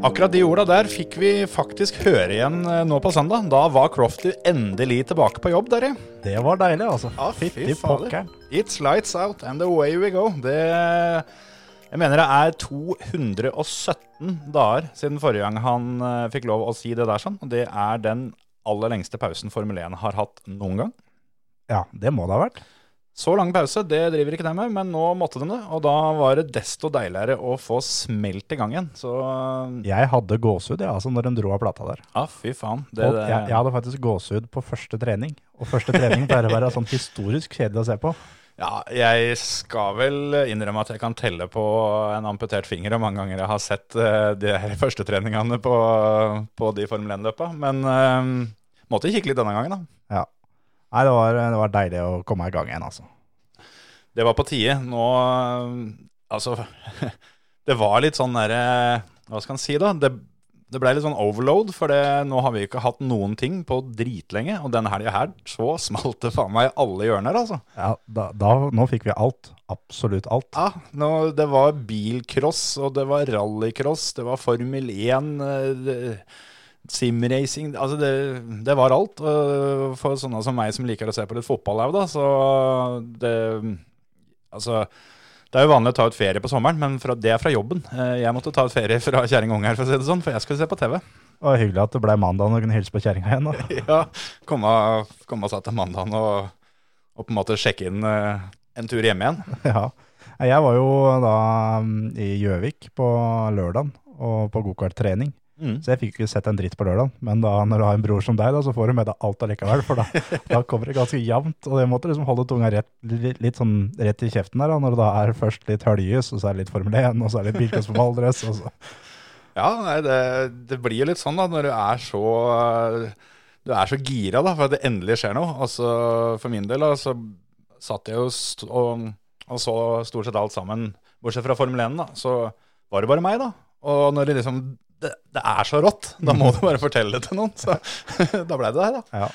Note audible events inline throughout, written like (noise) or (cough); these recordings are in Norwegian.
Akkurat de orda der fikk vi faktisk høre igjen eh, nå på søndag. Da var Crofty endelig tilbake på jobb, dere. Det var deilig, altså. Ja, fy Fytti pokkeren. It's lights out and away we go. Det Jeg mener det er 217 dager siden forrige gang han eh, fikk lov å si det der sånn. Og det er den aller lengste pausen Formel 1 har hatt noen gang. Ja, det må det ha vært. Så lang pause, det driver ikke de med, men nå måtte de det. Og da var det desto deiligere å få smelt i gang igjen. Så Jeg hadde gåsehud ja, altså, når de dro av plata der. ja, fy faen. Det, Og jeg, jeg hadde faktisk gåsehud på første trening. Og første trening pleier å være sånn historisk kjedelig å se på. Ja, jeg skal vel innrømme at jeg kan telle på en amputert finger hvor mange ganger jeg har sett uh, de her førstetreningene på, på de Formel 1-løpa. Men eh, måtte kikke litt denne gangen, da. Ja. Nei, det var, det var deilig å komme i gang igjen, altså. Det var på tide. Nå Altså, (laughs) det var litt sånn derre Hva skal en si, da? Det, det ble litt sånn overload, for det, nå har vi ikke hatt noen ting på dritlenge. Og denne helga her, så smalt det faen meg i alle hjørner, altså. Ja, da, da, nå fikk vi alt. Absolutt alt. Ja, nå, det var bilcross, og det var rallycross, det var Formel 1, eh, det- simracing Altså, det, det var alt. For sånne som meg som liker å se på litt fotball òg, da, så det Altså, det er jo vanlig å ta ut ferie på sommeren, men fra, det er fra jobben. Eh, Jeg måtte ta ut ferie fra kjerring og unger, for å si det sånn, for jeg skulle se på TV. Og hyggelig at det ble mandag og kunne hilse på kjerringa igjen. Da. (laughs) Ja, komme, komme seg til mandagen og, og på en måte sjekke inn eh, en tur hjemme igjen. (laughs) Ja. Jeg var jo da mm, i Gjøvik på lørdagen og på gokarttrening. Mm. Så jeg fikk ikke sett en dritt på lørdag. Men da, når du har en bror som deg, da, så får du med deg alt allikevel. For da, (laughs) da kommer det ganske jevnt. Og jeg måtte liksom holde tunga rett, litt, litt sånn rett i kjeften der. Da, når det da er først litt Høljus, og så er det litt Formel 1, og så er det litt bilcross på Valdres. Ja, nei, det, det blir jo litt sånn da, når du er så Du er så gira da, for at det endelig skjer noe. Altså, for min del da, så satt jeg jo og, og så stort sett alt sammen, bortsett fra Formel 1, da, så var det bare meg, da. Og når det liksom det, det er så rått, da må du bare fortelle det til noen. Så (laughs) da ble det der, da. Ja.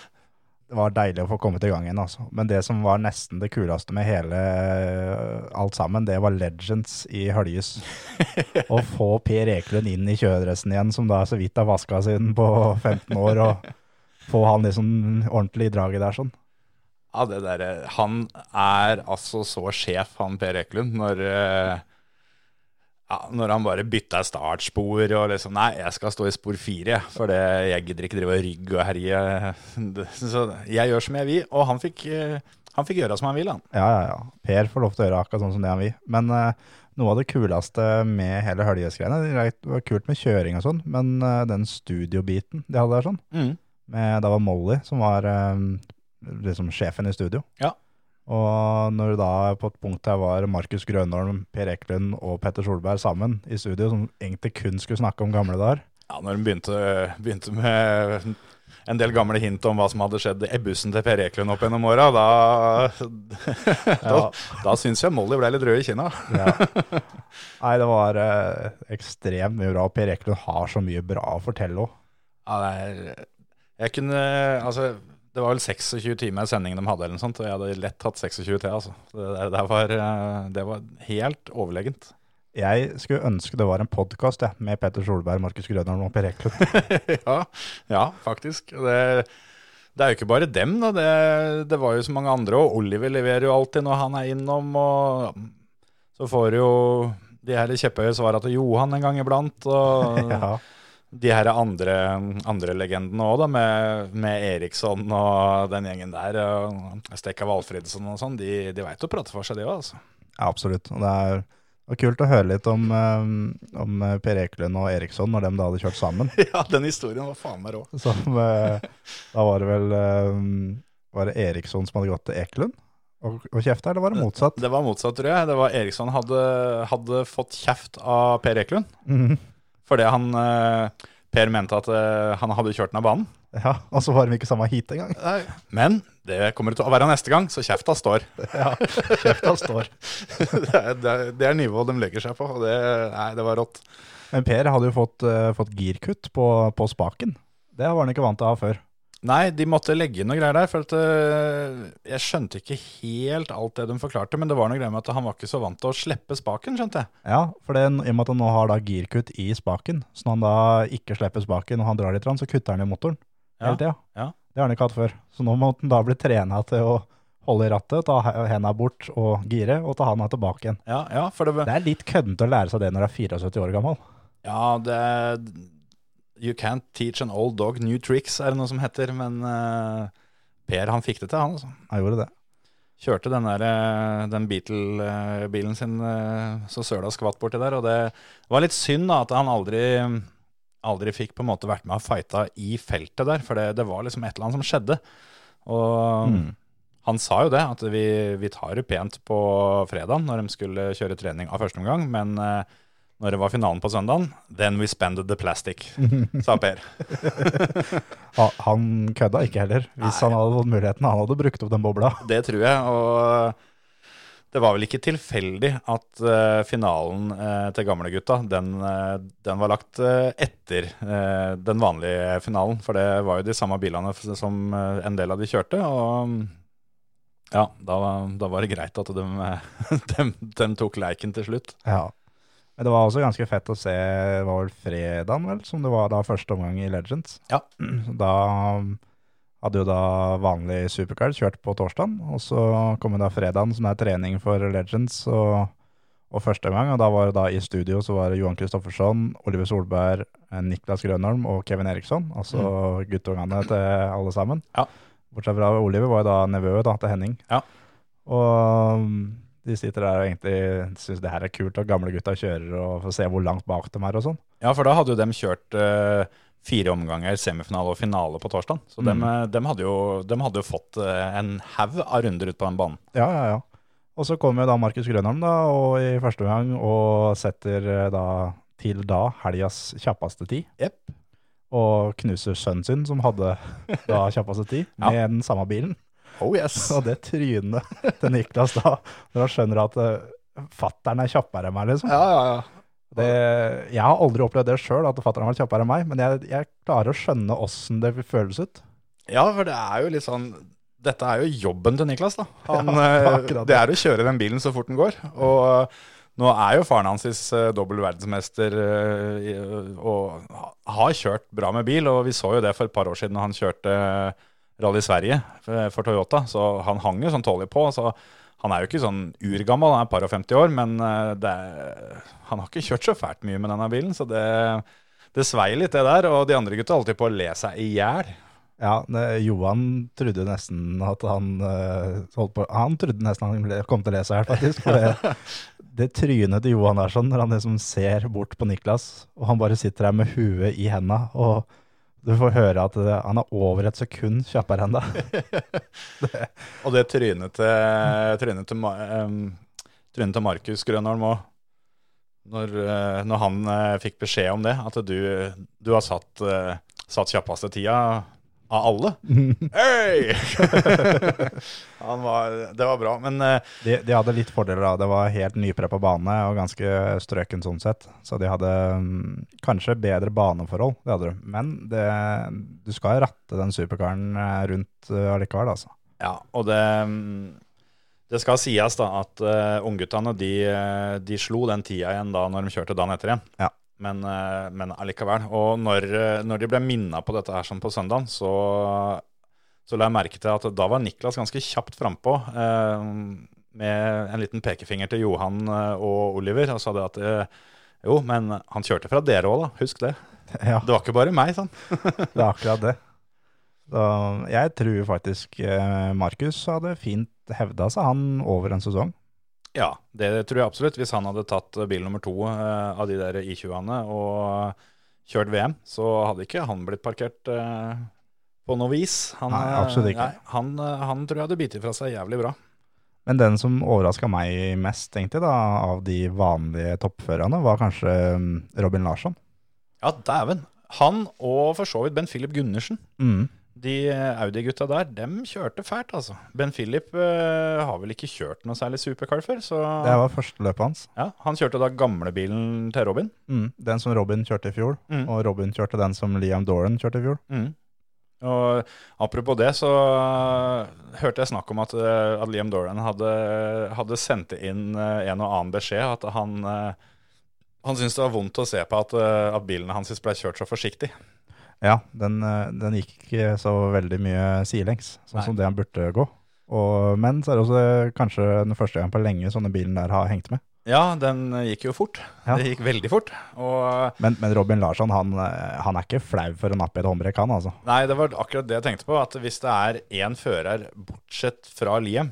Det var deilig å få kommet i gang igjen, altså. Men det som var nesten det kuleste med hele alt sammen, det var Legends i Høljes. (laughs) Å få Per Ekelund inn i kjøredressen igjen, som da så vidt har vaska siden på 15 år, og få han liksom ordentlig i draget der sånn. Ja, det der, eh, han er altså så sjef, han Per Ekelund, når, eh, ja, når han bare bytta startspor og liksom Nei, jeg skal stå i spor fire, for det, jeg gidder ikke drive og rygge og herje. (laughs) Så jeg gjør som jeg vil, og han fikk, eh, han fikk gjøre som han vil, han. Ja, ja, ja. Per får lov til å gjøre akkurat sånn som det han vil. Men uh, noe av det kuleste med hele Høljes-greiene, det var kult med kjøring og sånn, men uh, den studiobiten de hadde der sånn, med, da var Molly som var um, liksom sjefen i studio. Ja. Og når da på et punkt her var Markus Grønholm, Per Eklund og Petter Solberg sammen i studio, som egentlig kun skulle snakke om gamle dager, Ja, når de begynte, begynte med en del gamle hint om hva som hadde skjedd i bussen til Per Eklund opp gjennom åra, da, (laughs) da, da syns jeg Molly ble litt rød i kinna. Ja. (laughs) Nei, det var eh, ekstremt mye bra. Per Eklund har så mye bra å fortelle òg. Ja, det er Jeg kunne Altså, det var vel 26 timer sending de hadde, eller noe sånt, og jeg hadde lett hatt 26 til, altså. Det, det, var, eh, det var helt overlegent. Jeg skulle ønske det var en podkast med Petter Solberg, Markus Grønholm og Per Eklund. (laughs) ja, ja, faktisk. Det, det er jo ikke bare dem, da. Det, det var jo så mange andre, og Oliver leverer jo alltid når han er innom, og så får du jo de her kjepphøye svara til Johan en gang iblant, og (laughs) ja. De her andre, andre legendene òg, med, med Eriksson og den gjengen der. Stekka Valfridsson og sånn, de, de veit å prate for seg, de òg, altså. ja, absolutt. Og det er og var kult å høre litt om, eh, om Per Ekelund og Eriksson når de da hadde kjørt sammen. (laughs) Ja, den historien var faen meg rå. (laughs) Som, eh, da var det vel eh, Var det Eriksson som hadde gått til Ekelund? og, og kjefta, eller var det motsatt? Det var motsatt, tror jeg. Det var Eriksson hadde, hadde fått kjeft av Per Eklund. Mhm. Fordi han eh, Per mente at eh, han hadde kjørt den av banen. Ja, Og så var de ikke samme heat engang. Men det kommer det til å være neste gang, så kjefta står. (laughs) Ja, kjefta står. (laughs) det, er, det, er, det er nivået de legger seg på, og det, nei, det var rått. Men Per hadde jo fått, eh, fått girkutt på, på spaken. Det var han ikke vant til å ha før. Nei, de måtte legge inn noe greier der. For at, uh, jeg skjønte ikke helt alt det de forklarte, men det var noe greier med at han var ikke så vant til å slippe spaken, skjønte jeg. Ja, for det, i og med at han nå har da girkutt i spaken, så når han da ikke slipper spaken og han drar litt, så kutter han i motoren Ja, hele tida. ja. Det har han ikke hatt før. Så nå må han da bli trena til å holde i rattet, ta henda bort og gire, og ta handa tilbake igjen. Ja, ja, for det, Det er litt køddent å lære seg det når du er 74 år gammel. ja, det You can't teach an old dog new tricks, er det noe som heter. Men uh, Per han fikk det til, han. altså. Han gjorde det. Kjørte den, der, eh, den Beatle-bilen sin eh, så søla skvatt borti der. Og det var litt synd da, at han aldri, aldri fikk på en måte vært med og fighta i feltet der. For det, det var liksom et eller annet som skjedde. Og Mm. han sa jo det, at vi, vi tar det pent på fredagen når de skulle kjøre trening av første omgang. Men eh, når det var finalen på søndagen, then we spended the plastic, sa Per. (laughs) Han kødda ikke heller. Hvis han hadde fått muligheten, han hadde brukt opp den bobla. (laughs) Det tror jeg. Og det var vel ikke tilfeldig at uh, finalen uh, til gamlegutta, den, uh, den var lagt uh, etter den vanlige finalen. For det var jo de samme bilene som en del av de kjørte. Og ja, da, da var det greit at de, (laughs) de, de tok leiken til slutt. Ja. Men det var også ganske fett å se, det var vel fredagen vel, som det var da første omgang i Legends. Ja. Da hadde jo da vanlig supercard kjørt på torsdagen, og så kom jo da fredagen som er trening for Legends og, og første omgang, og da var det da i studio så var det Johan Kristoffersson, Oliver Solberg, eh, Niklas Grønholm og Kevin Eriksson, altså guttungene til alle sammen. Ja. Bortsett fra Oliver var jo da nevø da, til Henning. Ja. Og um, de sitter der og egentlig syns det her er kult, og gamle gutta kjører og får se hvor langt bak de er og sånn. Ja, for da hadde jo dem kjørt uh, fire omganger, semifinale og finale på torsdag. Så dem, Mm. eh, dem, hadde jo, dem hadde jo fått eh, en haug av runder ut på den banen. Ja, ja, ja. Og så kommer da Markus Grønholm da, og i første omgang og setter da til da helgas kjappeste tid. Yep. Og knuser sønnen sin, som hadde (laughs) da kjappeste tid, Ja. med den samme bilen. Oh yes. (laughs) Og det trynet (laughs) til Niklas da, når han skjønner at uh, fattern er kjappere enn meg, liksom. Ja, ja, ja. Det, jeg har aldri opplevd det sjøl, at fattern har vært kjappere enn meg, men jeg, jeg klarer å skjønne åssen det føles ut. Ja, for det er jo litt sånn Dette er jo jobben til Niklas, da. Han, (laughs) Ja, eh, det. det er å kjøre den bilen så fort den går. Og eh, nå er jo faren hans uh, dobbel verdensmester uh, og har kjørt bra med bil. Og vi så jo det for et par år siden da han kjørte eh, Rally Sverige for, for Toyota. Så han hang jo sånn tålelig på. Så han er jo ikke sånn urgammel, han er par og 50 år, men eh, det er, han har ikke kjørt så fælt mye med denne bilen. Så det, det svei litt, det der. Og de andre gutta holdt på å le seg i hjel. Ja, Johan trodde nesten at han eh, holdt på Han trodde nesten han kom til å lese her, faktisk. For det, (laughs) det trynet til Johan er sånn, når han liksom ser bort på Niklas, og han bare sitter her med huet i henda, og du får høre at det, han er over et sekund kjappere enn deg. (laughs) Og det trynet til, trynet til, trynet til Markus Grønholm òg. Når, eh, når han eh, fikk beskjed om det, at du, du har satt, eh, satt kjappeste tida av alle. (laughs) (laughs) Han var, det var bra. Men eh, De, de hadde litt fordeler da. Det var helt nypreppa bane og ganske strøken sånn sett. Så de hadde mm, kanskje bedre baneforhold, det hadde de. Men det, du skal ratte den supercaren eh, rundt uh, allikevel, altså. ja, og det mm, det skal sies da at uh, ungguttene de, eh, de slo den tida igjen da når de kjørte dagen etter igjen. Ja. Men, eh, men allikevel. Og når, eh, når de ble minna på dette her sånn på søndagen, så, så la jeg merke til at da var Niklas ganske kjapt frampå. Eh, med en liten pekefinger til Johan eh, og Oliver og sa det at jo, men han kjørte fra dere òg, da. Husk det. (laughs) Ja, Det var ikke bare meg, sånn. (laughs) det er akkurat det. Så jeg tror faktisk Markus hadde fint hevda seg, han, over en sesong. Ja, det tror jeg absolutt. Hvis han hadde tatt bil nummer to eh, av de der I20-ene og kjørt VM, så hadde ikke han blitt parkert eh, på noe vis. Han, Nei, eh, absolutt ikke. Nei, han, eh, han tror jeg hadde bitt fra seg jævlig bra. Men den som overraska meg mest, egentlig, da, av de vanlige toppførerne, var kanskje mm, Robin Larsson. Ja, dæven. Han og for så vidt Ben Philip Gundersen. Mm. De Audi-gutta der, dem kjørte fælt, altså. Ben Philip uh, har vel ikke kjørt noe særlig supercar før, så Det var første løpet hans. ja, Han kjørte da gamlebilen til Robin. Mm. Den som Robin kjørte i fjor, Mm. og Robin kjørte den som Liam Doran kjørte i fjor. Mm. Og apropos det, så øh, hørte jeg snakk om at, at Liam Doran hadde, hadde sendt inn en og annen beskjed. At han, han syntes det var vondt å se på at, at bilene hans ble kjørt så forsiktig. Ja, den, eh, den gikk ikke så veldig mye sidelengs, sånn Nei. som det han burde gå. Og, men så er det også kanskje den første gang på lenge sånne bilen der har hengt med. Ja, den gikk jo fort. Ja. Det gikk veldig fort. Og Men, men Robin Larsson, han, eh, han er ikke flau for å nappe i et håndbrekk, han altså. Nei, det var akkurat det jeg tenkte på. At hvis det er én fører, bortsett fra Liam,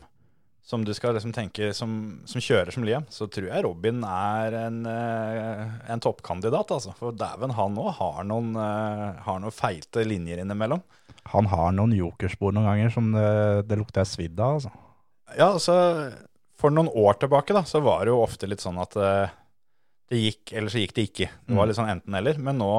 som du skal liksom tenke som, som kjører som Liam, så tror jeg Robin er en, eh, en toppkandidat. Altså. For dæven, han òg har, noen, eh, har noen feite linjer innimellom. Han har noen jokerspor noen ganger som det, det lukter svidd av, altså. Ja, altså For noen år tilbake da, så var det jo ofte litt sånn at eh, det gikk, eller så gikk det ikke. Det var litt sånn enten-eller. Men nå,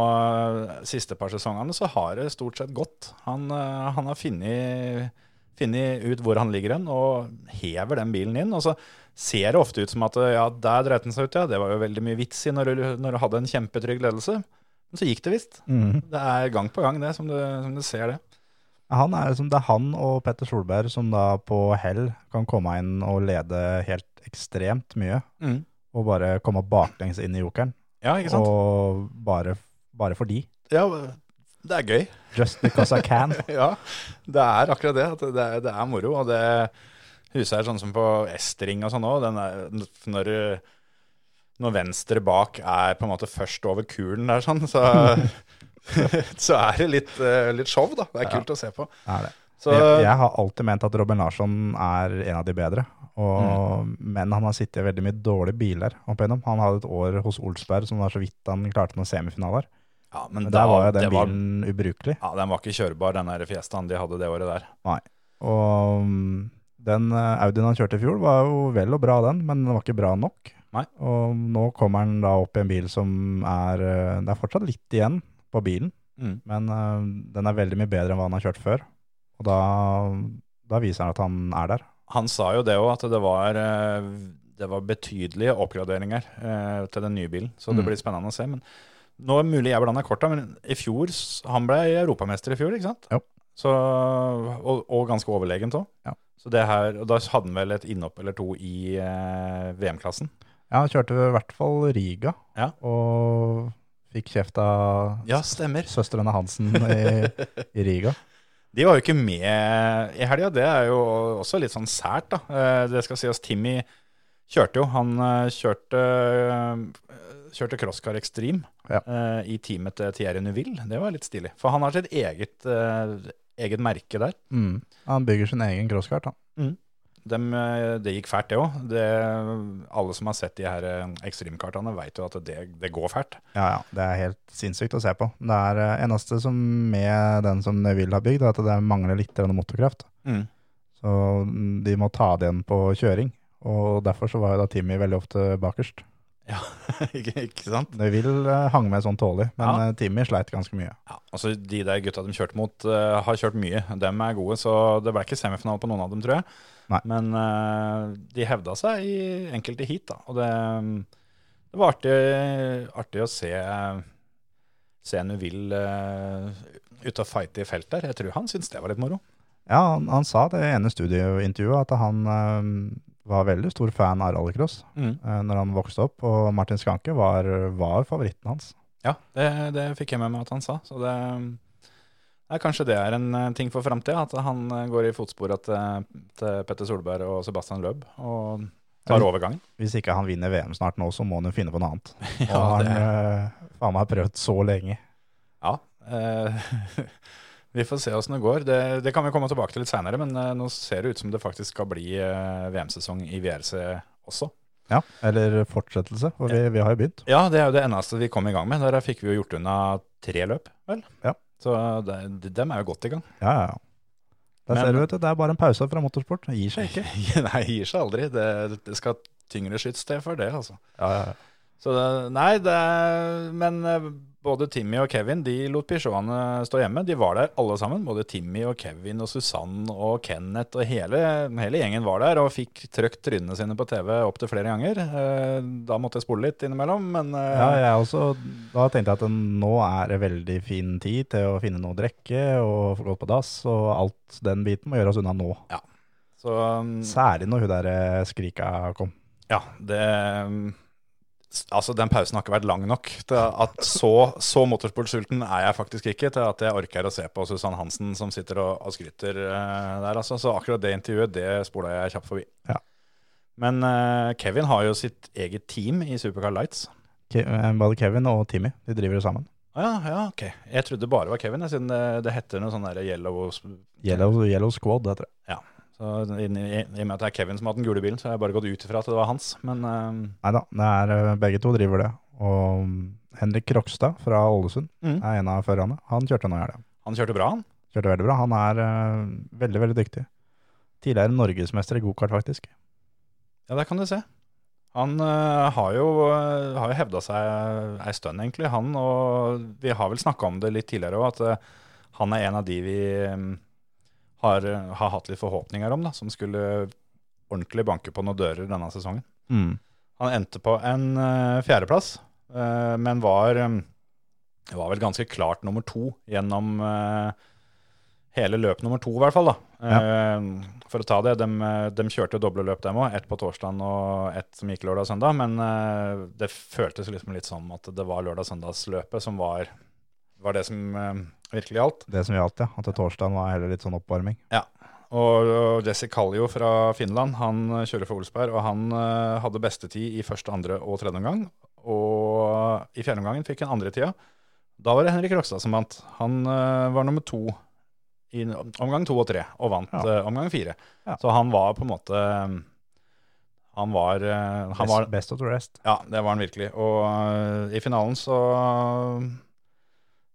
siste par sesongene, så har det stort sett gått. Han, han har funnet, funnet ut hvor han ligger hen, og hever den bilen inn. Og så ser det ofte ut som at ja, der dreit den seg ut, ja. Det var jo veldig mye vits i når du, når du hadde en kjempetrygg ledelse. Men så gikk det visst. Det er gang på gang, det, som du, som du ser det. Han er, liksom- det er han og Petter Solberg som da på hell kan komme inn og lede helt ekstremt mye. Og bare komme baklengs inn i jokeren. Ja, ikke sant? Og bare, bare for de. Ja, det er gøy. Just because I can. (laughs) Ja, det er akkurat det. Det, er, det er moro. Og det huset er sånn som på S-ring og sånn òg. Når, når venstre bak er på en måte først over kulen der, sånn, så, (laughs) så er det litt, eh, litt show, da. Det er kult å se på. Det det. Så, jeg, jeg har alltid ment at Robin Larsson er en av de bedre. Og, Men han har sittet i veldig mye dårlige biler opp igjennom. Han hadde et år hos Olsberg som var så vidt han klarte noen semifinaler. Ja, men Men da, der var jo den bilen var, ubrukelig. ja, den var ikke kjørbar, den der Fiestaen de hadde det året der. Nei. Og mm, den eh, Audien han kjørte i fjor, var jo vel og bra, den, men den var ikke bra nok. Nei. Og nå kommer han da opp i en bil som er eh, Det er fortsatt litt igjen på bilen, Mm. men eh, den er veldig mye bedre enn hva han har kjørt før. Og da, da viser han at han er der. Han sa jo det òg, at det var, det var betydelige oppgraderinger eh, til den nye bilen. Så det Mm. blir spennende å se. Men nå er det mulig jeg blander korta, men i fjor Han ble europamester i fjor, ikke sant? Ja. Så, og, og ganske overlegent òg. Ja. Så det her, og da hadde han vel et innhopp eller to i eh, VM-klassen. Ja, han kjørte i hvert fall Riga, Ja. og fikk kjeft av Ja, søstrene Hansen i, i Riga. (laughs) De var jo ikke med i helga. Det er jo også litt sånn sært, da. Eh, Det skal sies, Timmy kjørte jo. Han eh, kjørte, eh, kjørte Crosscar Extreme Ja. uh, i teamet til Thierry Neuville. Det var litt stilig. For han har sitt eget, uh, eget merke der. Mm. Han bygger sin egen crosskart, han. Mm. eh, det gikk fælt, det òg. Alle som har sett de her ekstremkartene, veit jo at det, det går fælt. Ja, ja. Det er helt sinnssykt å se på. Det er eneste som med den som Neville har bygd, er at det mangler litt motorkraft. motorkraft. Så mm, de må ta det igjen på kjøring. Og derfor så var jo da Timmy veldig ofte bakerst. Ja, (laughs) ikke, ikke sant? Det vil uh, hang med sånn tålig, men Ja. eh, Timmy sleit ganske mye. Ja, altså De der gutta de kjørte mot, uh, har kjørt mye. Dem er gode, så det ble ikke semifinale på noen av dem, tror jeg. Nei. Men uh, de hevda seg i enkelte heat, da. Og det, det var artig, artig å se, se uvill uh, ute og fighte i felt der. Jeg tror han syntes det var litt moro. Ja, han, han sa det ene studiointervjuet at han eh, var veldig stor fan av rallycross Mm. eh, når han vokste opp, og Martin Skanke var, var favoritten hans. Ja, det, det fikk jeg med meg at han sa. Så det er Kanskje det er en eh, ting for framtida, at han eh, går i fotspora til, til Petter Solberg og Sebastian Løb og tar Ja. overgangen. Hvis ikke han vinner VM snart nå, så må han jo finne på noe annet. (laughs) Og han det- faen meg har prøvd så lenge. Ja. Eh, (laughs) vi får se åssen det går. Det, det kan vi komme tilbake til litt seinere, men uh, nå ser det ut som det faktisk skal bli uh, VM-sesong i VRC også. Ja, eller fortsettelse, for vi, vi har jo begynt. Ja, det er jo det eneste vi kom i gang med. Der fikk vi jo gjort unna tre løp, vel. Ja. Så det, de- dem er jo godt i gang. Ja, ja, ja. Der Men- ser du, vet du, det er bare en pause fra motorsport. Det gir seg ikke. (laughs) Nei, gir seg aldri. Det, det skal tyngre skyts til for det, altså. Ja, ja, ja. Så det, nei, det men eh, både Timmy og Kevin de lot Peugeotene stå hjemme. De var der alle sammen. Både Timmy og Kevin og Susann og Kenneth og hele, hele gjengen var der og fikk trøkt trynene sine på TV opptil flere ganger. Eh, Da måtte jeg spole litt innimellom, men eh, Ja, jeg også, da tenkte jeg at nå er det veldig fin tid til å finne noe å drikke og få gått på dass, og alt den biten må gjøres unna nå. så um, Særlig når hun der eh, skrika kom. Ja, det Altså, den pausen har ikke vært lang nok til at så, så motorsportsulten er jeg faktisk ikke til at jeg orker å se på Susann Hansen som sitter og, og skryter uh, der, altså. Så akkurat det intervjuet, det spola jeg kjapt forbi. Ja. Men uh, Kevin har jo sitt eget team i Supercar Lights. Ke eh, både Kevin og Timmy de driver sammen. Å ja, ja, ok. Jeg trodde bare det var Kevin, siden det, det heter noe sånn der yellow Yellow, Yellow Squad, heter det. Så i, og med at det er Kevin som har hatt den gule bilen, så har jeg bare gått ut ifra at det var hans. Men uh... Nei da, det eh, begge to driver det. Og mm, Henrik Krokstad fra Ålesund mm, er en av førerne. Han kjørte nå i helga. han kjørte bra, han. Kjørte veldig bra. Han er uh, veldig, veldig dyktig. Tidligere norgesmester i gokart, faktisk. Ja, der kan du se. Han uh, har jo, uh, har jo hevda seg ei stund, egentlig. Han og Vi har vel snakka om det litt tidligere òg, at han er en av de vi øh, har, øh, har hatt litt forhåpninger om, da, som skulle ordentlig banke på noen dører denne sesongen. Mm. Han endte på en uh, fjerdeplass, uh, men var, um, var vel ganske klart nummer to gjennom uh, hele løp nummer to, i hvert fall. da. Eh, for å ta det, de, de kjørte doble løp, dem òg. Ett på torsdagen og ett som gikk lørdag og søndag. Men eh, det føltes liksom litt som at det var lørdag-søndagsløpet som var, var det som eh, virkelig alt. Det som gjaldt, ja. At torsdagen var heller litt sånn oppvarming. Ja. og Jesse Kallio fra Finland han eh, kjører for Olsberg, og han eh, hadde bestetid i første, andre og tredje omgang. Og i fjerde omgangen fikk han andre tida. Da var det Henrik Rokstad som vant. Han eh, var nummer to i omgang to og tre, og vant Ja. omgang fire. Ja. Så han var på en måte Han var, han best, var Best, of the rest. Ja, det var han virkelig. Og i finalen så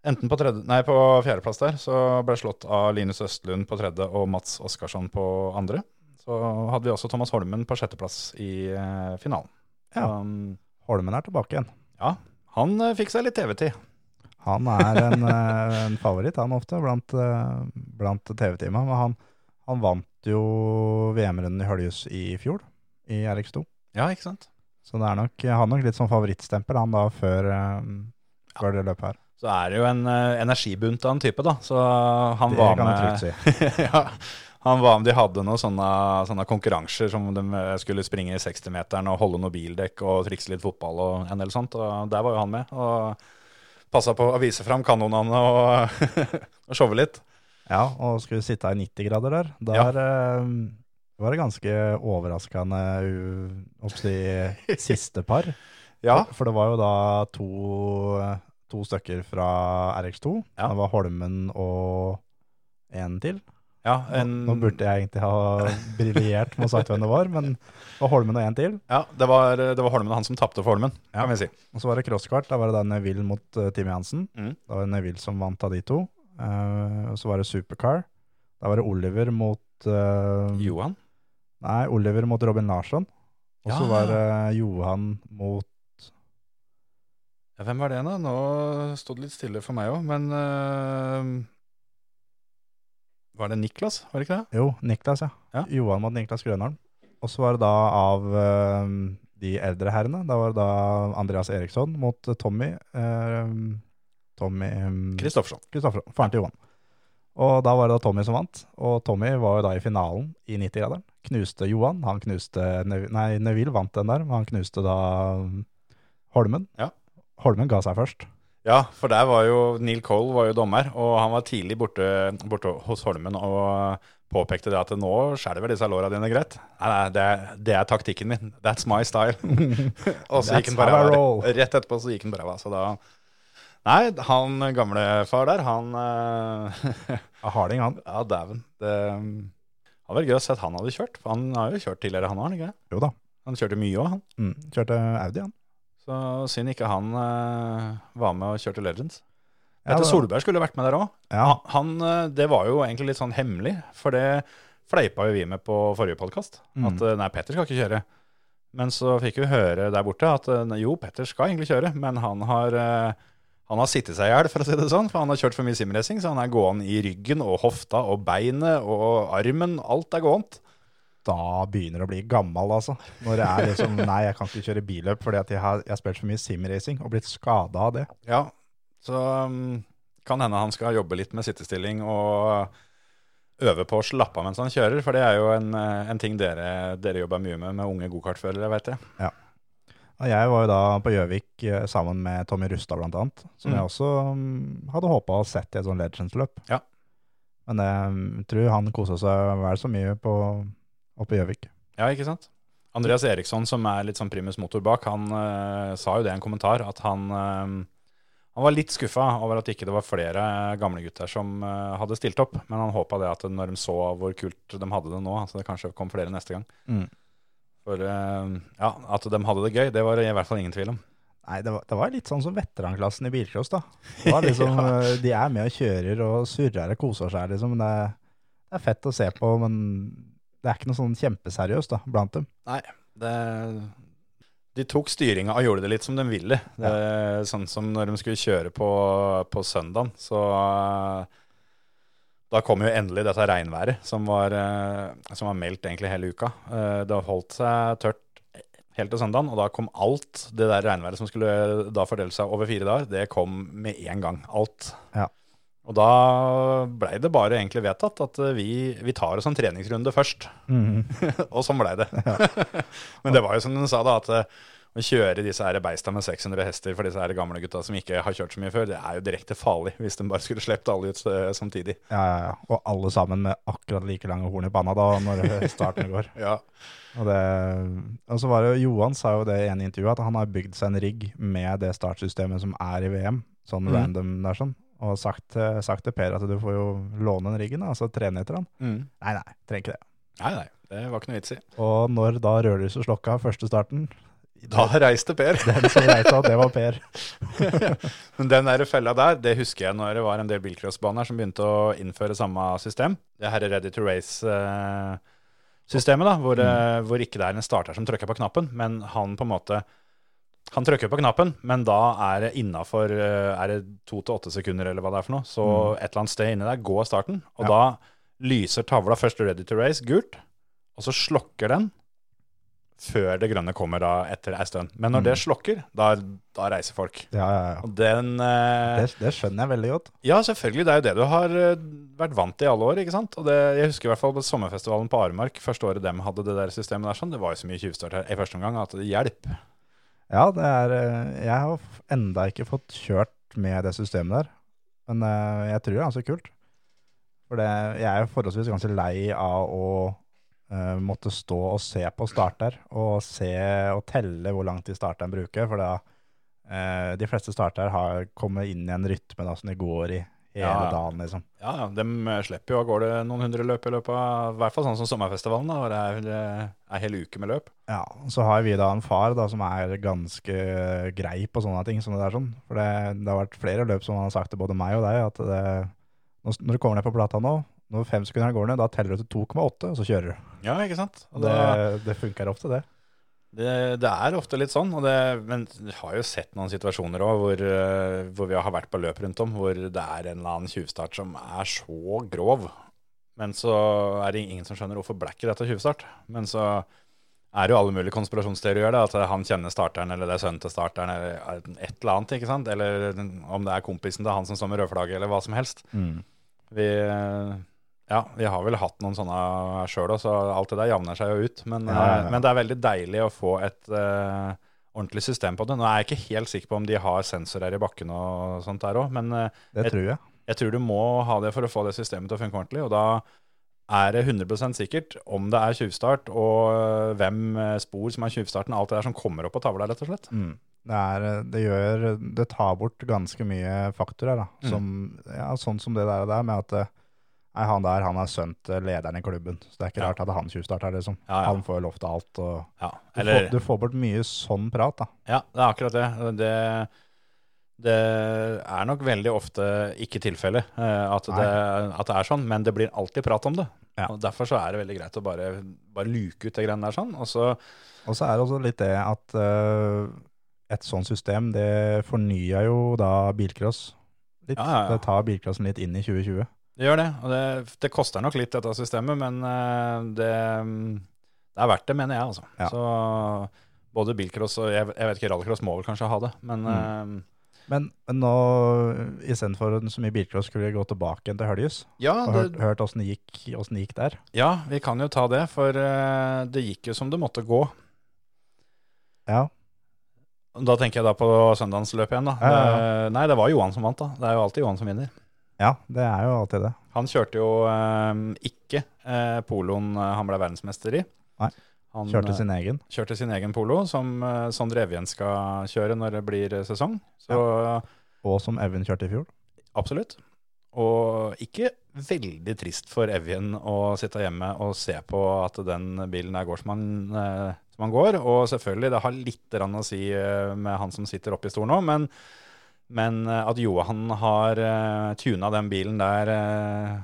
Enten på, tredje, nei, på fjerdeplass der, så ble slått av Linus Østlund på tredje og Mats Oskarsson på andre. Så hadde vi også Thomas Holmen på sjetteplass i eh, finalen. Ja. Um, Holmen er tilbake igjen. ja, han eh, fikk seg litt TV-tid. Han er en, eh, en favoritt, han ofte, blant, eh, blant TV-teama. Men han, han vant jo VM-runden i Høljus i fjor, i RX2. Ja, ikke sant? Så det er nok, han har nok litt sånn favorittstempel, han da, før, eh, før det løpet her. Så er det jo en uh, energibunt av en type, da. Så han Det var kan med trygt si. (laughs) ja, han var med, De hadde noen sånne, sånne konkurranser som de eh, skulle springe i 60-meteren og holde noe bildekk og trikse litt fotball og en del sånt. Og der var jo han med. Og passa på å vise fram kanonene og, (laughs) og showe litt. Ja, og skulle sitte i 90 grader der. Der eh, var det ganske overraskende oppsi, (laughs) siste par. Ja, For det var jo da to, to stykker fra RX2. Ja. Det var Holmen og en til. ja en, Nå burde jeg egentlig ha briljert med å sagt hvem det var, men det var Holmen og en til. ja, det var, det var Holmen og han som tapte for Holmen, Ja. kan vi si. Og så var det crosskart. Da var det da Neville mot uh, Timmy Hansen. Mm. Da var det Neville som vant av de to. Uh, og så var det Supercar. Da var det Oliver mot uh, Johan. Nei, Oliver mot Robin Larsson. Og så Ja. var det Johan mot Ja, hvem var det da? Nå sto det litt stille for meg òg, men uh, Var det Niklas, var det ikke det? Jo, Niklas, ja. Ja. Johan mot Niklas Grønholm. Og så var det da av uh, de eldre herrene. Da var det da Andreas Eriksson mot Tommy. uh, Tommy Kristoffersson. Um, faren til Johan. Og da var det da Tommy som vant, og Tommy var jo da i finalen i 90-graderen. Knuste Johan, han knuste Nei, Neville vant den der, men han knuste da Holmen. Ja. Holmen ga seg først. Ja, for der var jo Neil Cole var jo dommer, og han var tidlig borte, borte hos Holmen og påpekte det at nå skjelver disse låra dine greit. Nei, nei, det, er- det er taktikken min. That's my style. (laughs) og så gikk han bare roll. Rett etterpå så gikk han bare av. Så da Nei, han gamle far der, han (laughs) øh, Harding, han. Ja, dæven. Det hadde vært gøy å se at han hadde kjørt. For han har jo kjørt tidligere, han har han ikke? Jo da. Han kjørte mye òg, han. Mm. Kjørte Audi, han. Så synd ikke han eh, var med og kjørte Legends. Petter Solberg skulle vært med der òg. Ja, Han, eh, det var jo egentlig litt sånn hemmelig, for det fleipa jo vi med på forrige podkast. Mm. At eh, nei, Petter skal ikke kjøre. Men så fikk vi høre der borte at jo, Petter skal egentlig kjøre, men han har, han har sittet seg i hjel, for å si det sånn. For han har kjørt for mye simracing, så han er gående i ryggen og hofta og beinet og armen. Alt er gåent. Da begynner det å bli gammel, altså. Når det er liksom (laughs) Nei, jeg kan ikke kjøre billøp fordi at jeg har, jeg har spilt for mye simracing og blitt skada av det. Ja, så um, kan hende han skal jobbe litt med sittestilling og øve på å slappe av mens han kjører, for det er jo en, eh, en ting dere, dere jobber mye med med unge gokartførere, vet jeg. Og jeg var jo da på Gjøvik eh, sammen med Tommy Rustad blant annet, som Mm. jeg også um, hadde håpa å sett i et sånt Legends-løp. Ja. Men jeg tror han kosa seg vel så mye på, oppe i Gjøvik. Ja, ikke sant? Andreas Eriksson, som er litt sånn primus motor bak, han uh, sa jo det i en kommentar, at han, uh, han var litt skuffa over at ikke det var flere gamle gutter som uh, hadde stilt opp. Men han håpa det at når de så hvor kult de hadde det nå, at det kanskje kom flere neste gang. Mm. For ja, at de hadde det gøy, det var det i hvert fall ingen tvil om. Nei, det var, det var litt sånn som veteranklassen i bilcross, da. (laughs) Det var liksom, ja. De er med og kjører og surrer og koser seg, liksom. Det det er fett å se på, men det er ikke noe sånn kjempeseriøst da, blant dem. Nei, det, de tok styringa og gjorde det litt som de ville. Det, Sånn som når de skulle kjøre på, på søndagen, så eh, da kom jo endelig dette regnværet som var, eh, som var meldt egentlig hele uka. Det Det holdt seg tørt helt til søndagen, og da kom alt det der regnværet som skulle da fordele seg over fire dager, det kom med en gang. Alt. Ja. Og da blei det bare egentlig vedtatt at eh, vi, vi tar oss en treningsrunde først. (laughs) og sånn blei det. (laughs) Men det var jo som hun sa, da, at eh, å kjøre disse her beista med 600 hester for disse her gamle gutta som ikke har kjørt så mye før, det er jo direkte farlig hvis de bare skulle sluppet alle ut eh, samtidig. Ja, ja, ja. Og alle sammen med akkurat like lange horn i panna da, når (laughs) starten går. Ja. Og, det, og så var det jo, Johan sa jo det i en intervju, at han har bygd seg en rigg med det startsystemet som er i VM, sånn mm. random der sånn, og sagt, eh, sagt til Per at du får jo låne den riggen, altså trene etter den. Mm. Nei, nei, trenger ikke det. Nei, nei, det var ikke noe vits i. Og når da rødlyset slokka første starten, Da reiste Per. (laughs) den som reiste det var Per. (laughs) Men den der fella der, det husker jeg når det var en del bilcrossbaner som begynte å innføre samme system. Det her Ready to Race-systemet, da, hvor, mm. hvor ikke det er en starter som trykker på knappen, men han på en måte han trykker på knappen, men da er det innafor det to til åtte sekunder, eller hva det er for noe. Så et eller annet sted inni der går starten, og Ja. da lyser tavla først ready to race gult, og så slokker den før det grønne kommer da etter ei stund. Men når det slokker, da, da reiser folk. Ja, ja, ja. Den eh, Det, det skjønner jeg veldig godt. Ja, selvfølgelig. Det er jo det du har eh, vært vant til i alle år. ikke sant? Og det, Jeg husker i hvert fall på sommerfestivalen på Aremark, første året dem hadde det der systemet der, sånn, det var jo så mye tjuvstart her i første omgang at det hjelp. Ja, det er eh, Jeg har enda ikke fått kjørt med det systemet der. Men eh, jeg tror det er ganske kult. For det, jeg er jo forholdsvis ganske lei av å uh, måtte stå og se på starter, og se og telle hvor lang tid starteren bruker. For da uh, de fleste starter har kommet inn i en rytme da, som de går i hele Ja. dagen, liksom. Ja, ja, De slipper jo av gårde noen hundre løp i løpet av I hvert fall sånn som sommerfestivalen, da, hvor det er eh, ei hel uke med løp. Ja, så har vi da en far da som er ganske grei på sånne ting som det der sånn. For det, det har vært flere løp som han har sagt til både meg og deg, at det, når du kommer ned på plata nå, når fem sekunder går ned, da teller du til 2,8, og så kjører du. Ja, ikke sant? Og det, det funker ofte, det. Det, det er ofte litt sånn, og det, men vi har jo sett noen situasjoner òg hvor, eh, hvor vi har vært på løp rundt om, hvor det er en eller annen tjuvstart som er så grov. Men så er det ingen som skjønner hvorfor ble ikke dette tjuvstart. Men så er det jo alle mulige konspirasjonsteorier. At han kjenner starteren, eller det er sønnen til starteren, eller et eller annet. ikke sant? Eller om det er kompisen til han som står med rødflagget, eller hva som helst. Vi, ja, vi har vel hatt noen sånne sjøl òg, så alt det der javner seg jo ut. Men, Ja, ja, eh, men det er veldig deilig å få et uh, ordentlig system på det. Nå er jeg ikke helt sikker på om de har sensorer i bakken og sånt der òg, men uh, Det tror jeg. jeg tror du må ha det for å få det systemet til å funke ordentlig. Og da er det 100% sikkert om det er tjuvstart, og hvem spor som er tjuvstarten. Alt det der som kommer opp på tavla, rett og slett. Mm. Det, er, det gjør Det tar bort ganske mye faktorer, da. Mm. Ja, sånn som det der, der med at Nei, han der han er sønnen til lederen i klubben, så det er ikke Ja. rart at han tjuvstarter, liksom. Ja, ja. Han får jo lov til alt. Og Ja, du, får, du får bort mye sånn prat, da. ja, det er akkurat det. det. Det er nok veldig ofte ikke tilfellet eh, at, det- at det er sånn, men det blir alltid prat om det. Og Derfor så er det veldig greit å bare, bare luke ut det greiene der sånn. Og så, Og så er det også litt det at uh, et sånt system, det fornyer jo da bilcross litt. Det tar bilcrossen litt inn i 2020. det gjør det. Og det, det koster nok litt, dette systemet, men eh, det, det er verdt det, mener jeg. altså. Ja. Så både bilcross og jeg, jeg vet ikke, rallycross må vel kanskje ha det, men Mm. uh, Men, men nå, istedenfor så mye bilcross, skulle vi gå tilbake til Høljes ja, og det, hørt, hørt åssen det det gikk der. ja, vi kan jo ta det, for eh, det gikk jo som det måtte gå. Ja, Da tenker jeg da på søndagsløpet igjen. da. Ja, ja, Eh, Nei, det var Johan som vant. da. Det er jo alltid Johan som vinner. Ja det er jo alltid det. Han kjørte jo eh, ikke eh, poloen eh, han ble verdensmester i. Nei, Han Kjørte eh, sin egen. kjørte sin egen polo, som eh, Sondre Evjen skal kjøre når det blir eh, sesong. Så Og som Evjen kjørte i fjor. absolutt. Og ikke veldig trist for Evjen å sitte hjemme og se på at den bilen er går som han, eh, som han går. Og selvfølgelig, det har litt å si med han som sitter oppe i stolen nå, men, men eh, at Johan har uh, tuna den bilen der uh,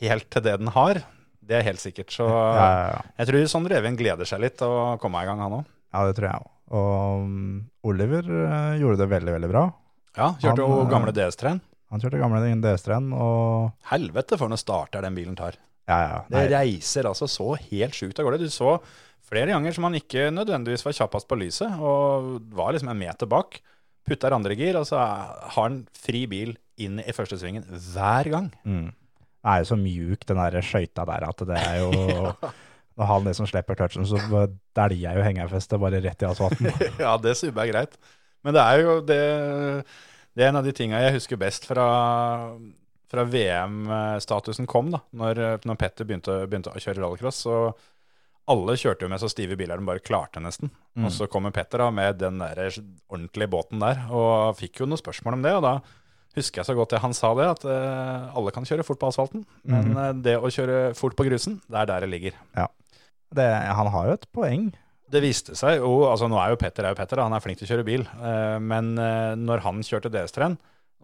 helt til det den har, det er helt sikkert. Så (laughs) Ja, ja, ja. jeg tror Sondre Even gleder seg litt til å komme i gang, han òg. ja det tror jeg òg. Og um, Oliver uh, gjorde det veldig, veldig bra. Ja, kjørte Han, jo eh, gamle DS3-en. Han kjørte gamle DS3-en, og Helvete for noen starter den bilen tar. ja, ja. Det Nei, reiser altså så helt sjukt av gårde. Du så flere ganger som han ikke nødvendigvis var kjappest på lyset, og var liksom en meter bak. Putter andre gir, og så har han fri bil inn i første svingen hver gang. mm. Det er jo så mjuk, den der skøyta der, at det er jo (laughs) Når han liksom slipper touchen, så dæljer jeg jo hengerfestet bare rett i asfalten. (laughs) ja, det subber er greit. Men det er jo det Det er en av de tinga jeg husker best fra, fra VM-statusen kom, da. Når, når Petter begynte, begynte å kjøre rallycross. Så alle kjørte jo med så stive biler de bare klarte, nesten. Mm. Og så kommer Petter da med den der ordentlige båten der, og fikk jo noen spørsmål om det. Og da husker jeg så godt det han sa det, at uh, alle kan kjøre fort på asfalten. Men eh, det å kjøre fort på grusen, det er der det ligger. Det, han har jo et poeng. Det viste seg jo, altså nå er jo Petter er jo Petter, da, han er flink til å kjøre bil. Uh, Men når han kjørte DS3-en,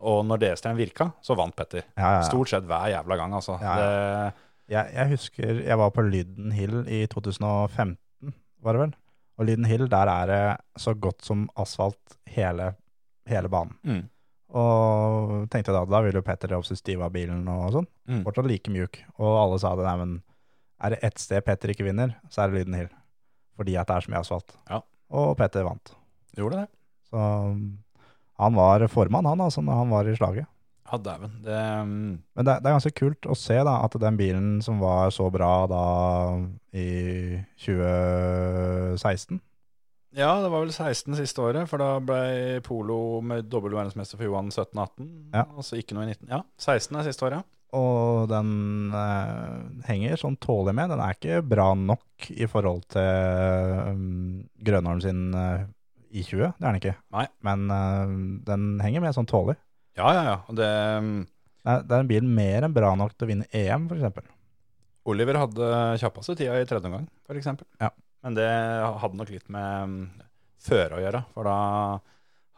og når DS3-en virka, så vant Petter. Ja, ja, ja. Stort sett hver jævla gang, altså. Ja, Det, Jeg, jeg husker jeg var på Lyden Hill i 2015, var det vel? Og Lyden Hill, der er det så godt som asfalt hele, hele banen. mm, Og tenkte da, da ville jo Petter også stive av bilen og sånn. mm. Fortsatt like mjuk. Og alle sa det, nei, men er det ett sted Petter ikke vinner, så er det Lyden Hill. Fordi at det er så mye asfalt. Ja. Og Petter vant. Gjorde det. Så um, han var formann, han altså, når han var i slaget. Ja, dæven. Det mm, Men det, det er ganske kult å se da, at den bilen som var så bra da i 2016 Ja, det var vel 16 siste året, for da ble Polo med dobbel verdensmester for Johan 17-18. Ja. Og så ikke noe i 19. Ja, 16 er siste året. Og den eh, henger sånn tålig med. Den er ikke bra nok i forhold til um, Grønholm sin uh, I20. Det er den ikke. Nei. Men uh, den henger med sånn tålig. Ja, ja, ja. Det, mm, Det er, en bil mer enn bra nok til å vinne EM, f.eks. Oliver hadde kjappeste tida i tredje omgang, f.eks. Ja. Men det hadde nok litt med mm, føre å gjøre. For da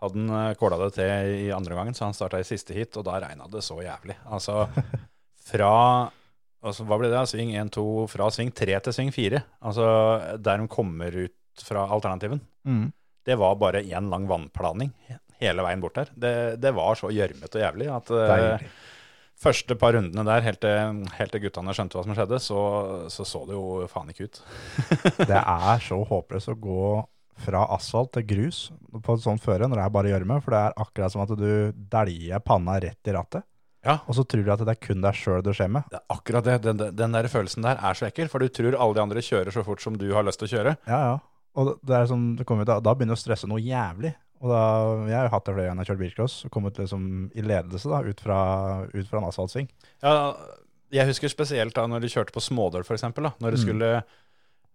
hadde han eh, kåla det til i andre gangen, så han starta i siste hit, og da regna det så jævlig. Altså (laughs) fra altså, Hva ble det? Sving 1-2 fra sving 3 til sving 4. Altså der de kommer ut fra alternativen. Mm. Det var bare én lang vannplaning hele veien bort der. Det, det var så gjørmete og jævlig at eh, Deilig. første par rundene der, helt til, helt til guttene skjønte hva som skjedde, så, så så det jo faen ikke ut. (laughs) Det er så håpløst å gå fra asfalt til grus på et sånt føre når det er bare gjørme, for det er akkurat som at du dæljer panna rett i rattet. Ja. Og så tror du at det er kun deg sjøl det skjer med. Det er akkurat det. Den, den der følelsen der er så ekkel, for du tror alle de andre kjører så fort som du har lyst til å kjøre. Ja, ja. Og det er sånn, det kommer, da, da begynner du å stresse noe jævlig. Og da, jeg har hatt det flere ganger jeg har kjørt bilcross, og kommet liksom i ledelse da, ut fra, ut fra en asfaltsving. Ja, jeg husker spesielt da når du kjørte på smådøl, da, når du Mm. skulle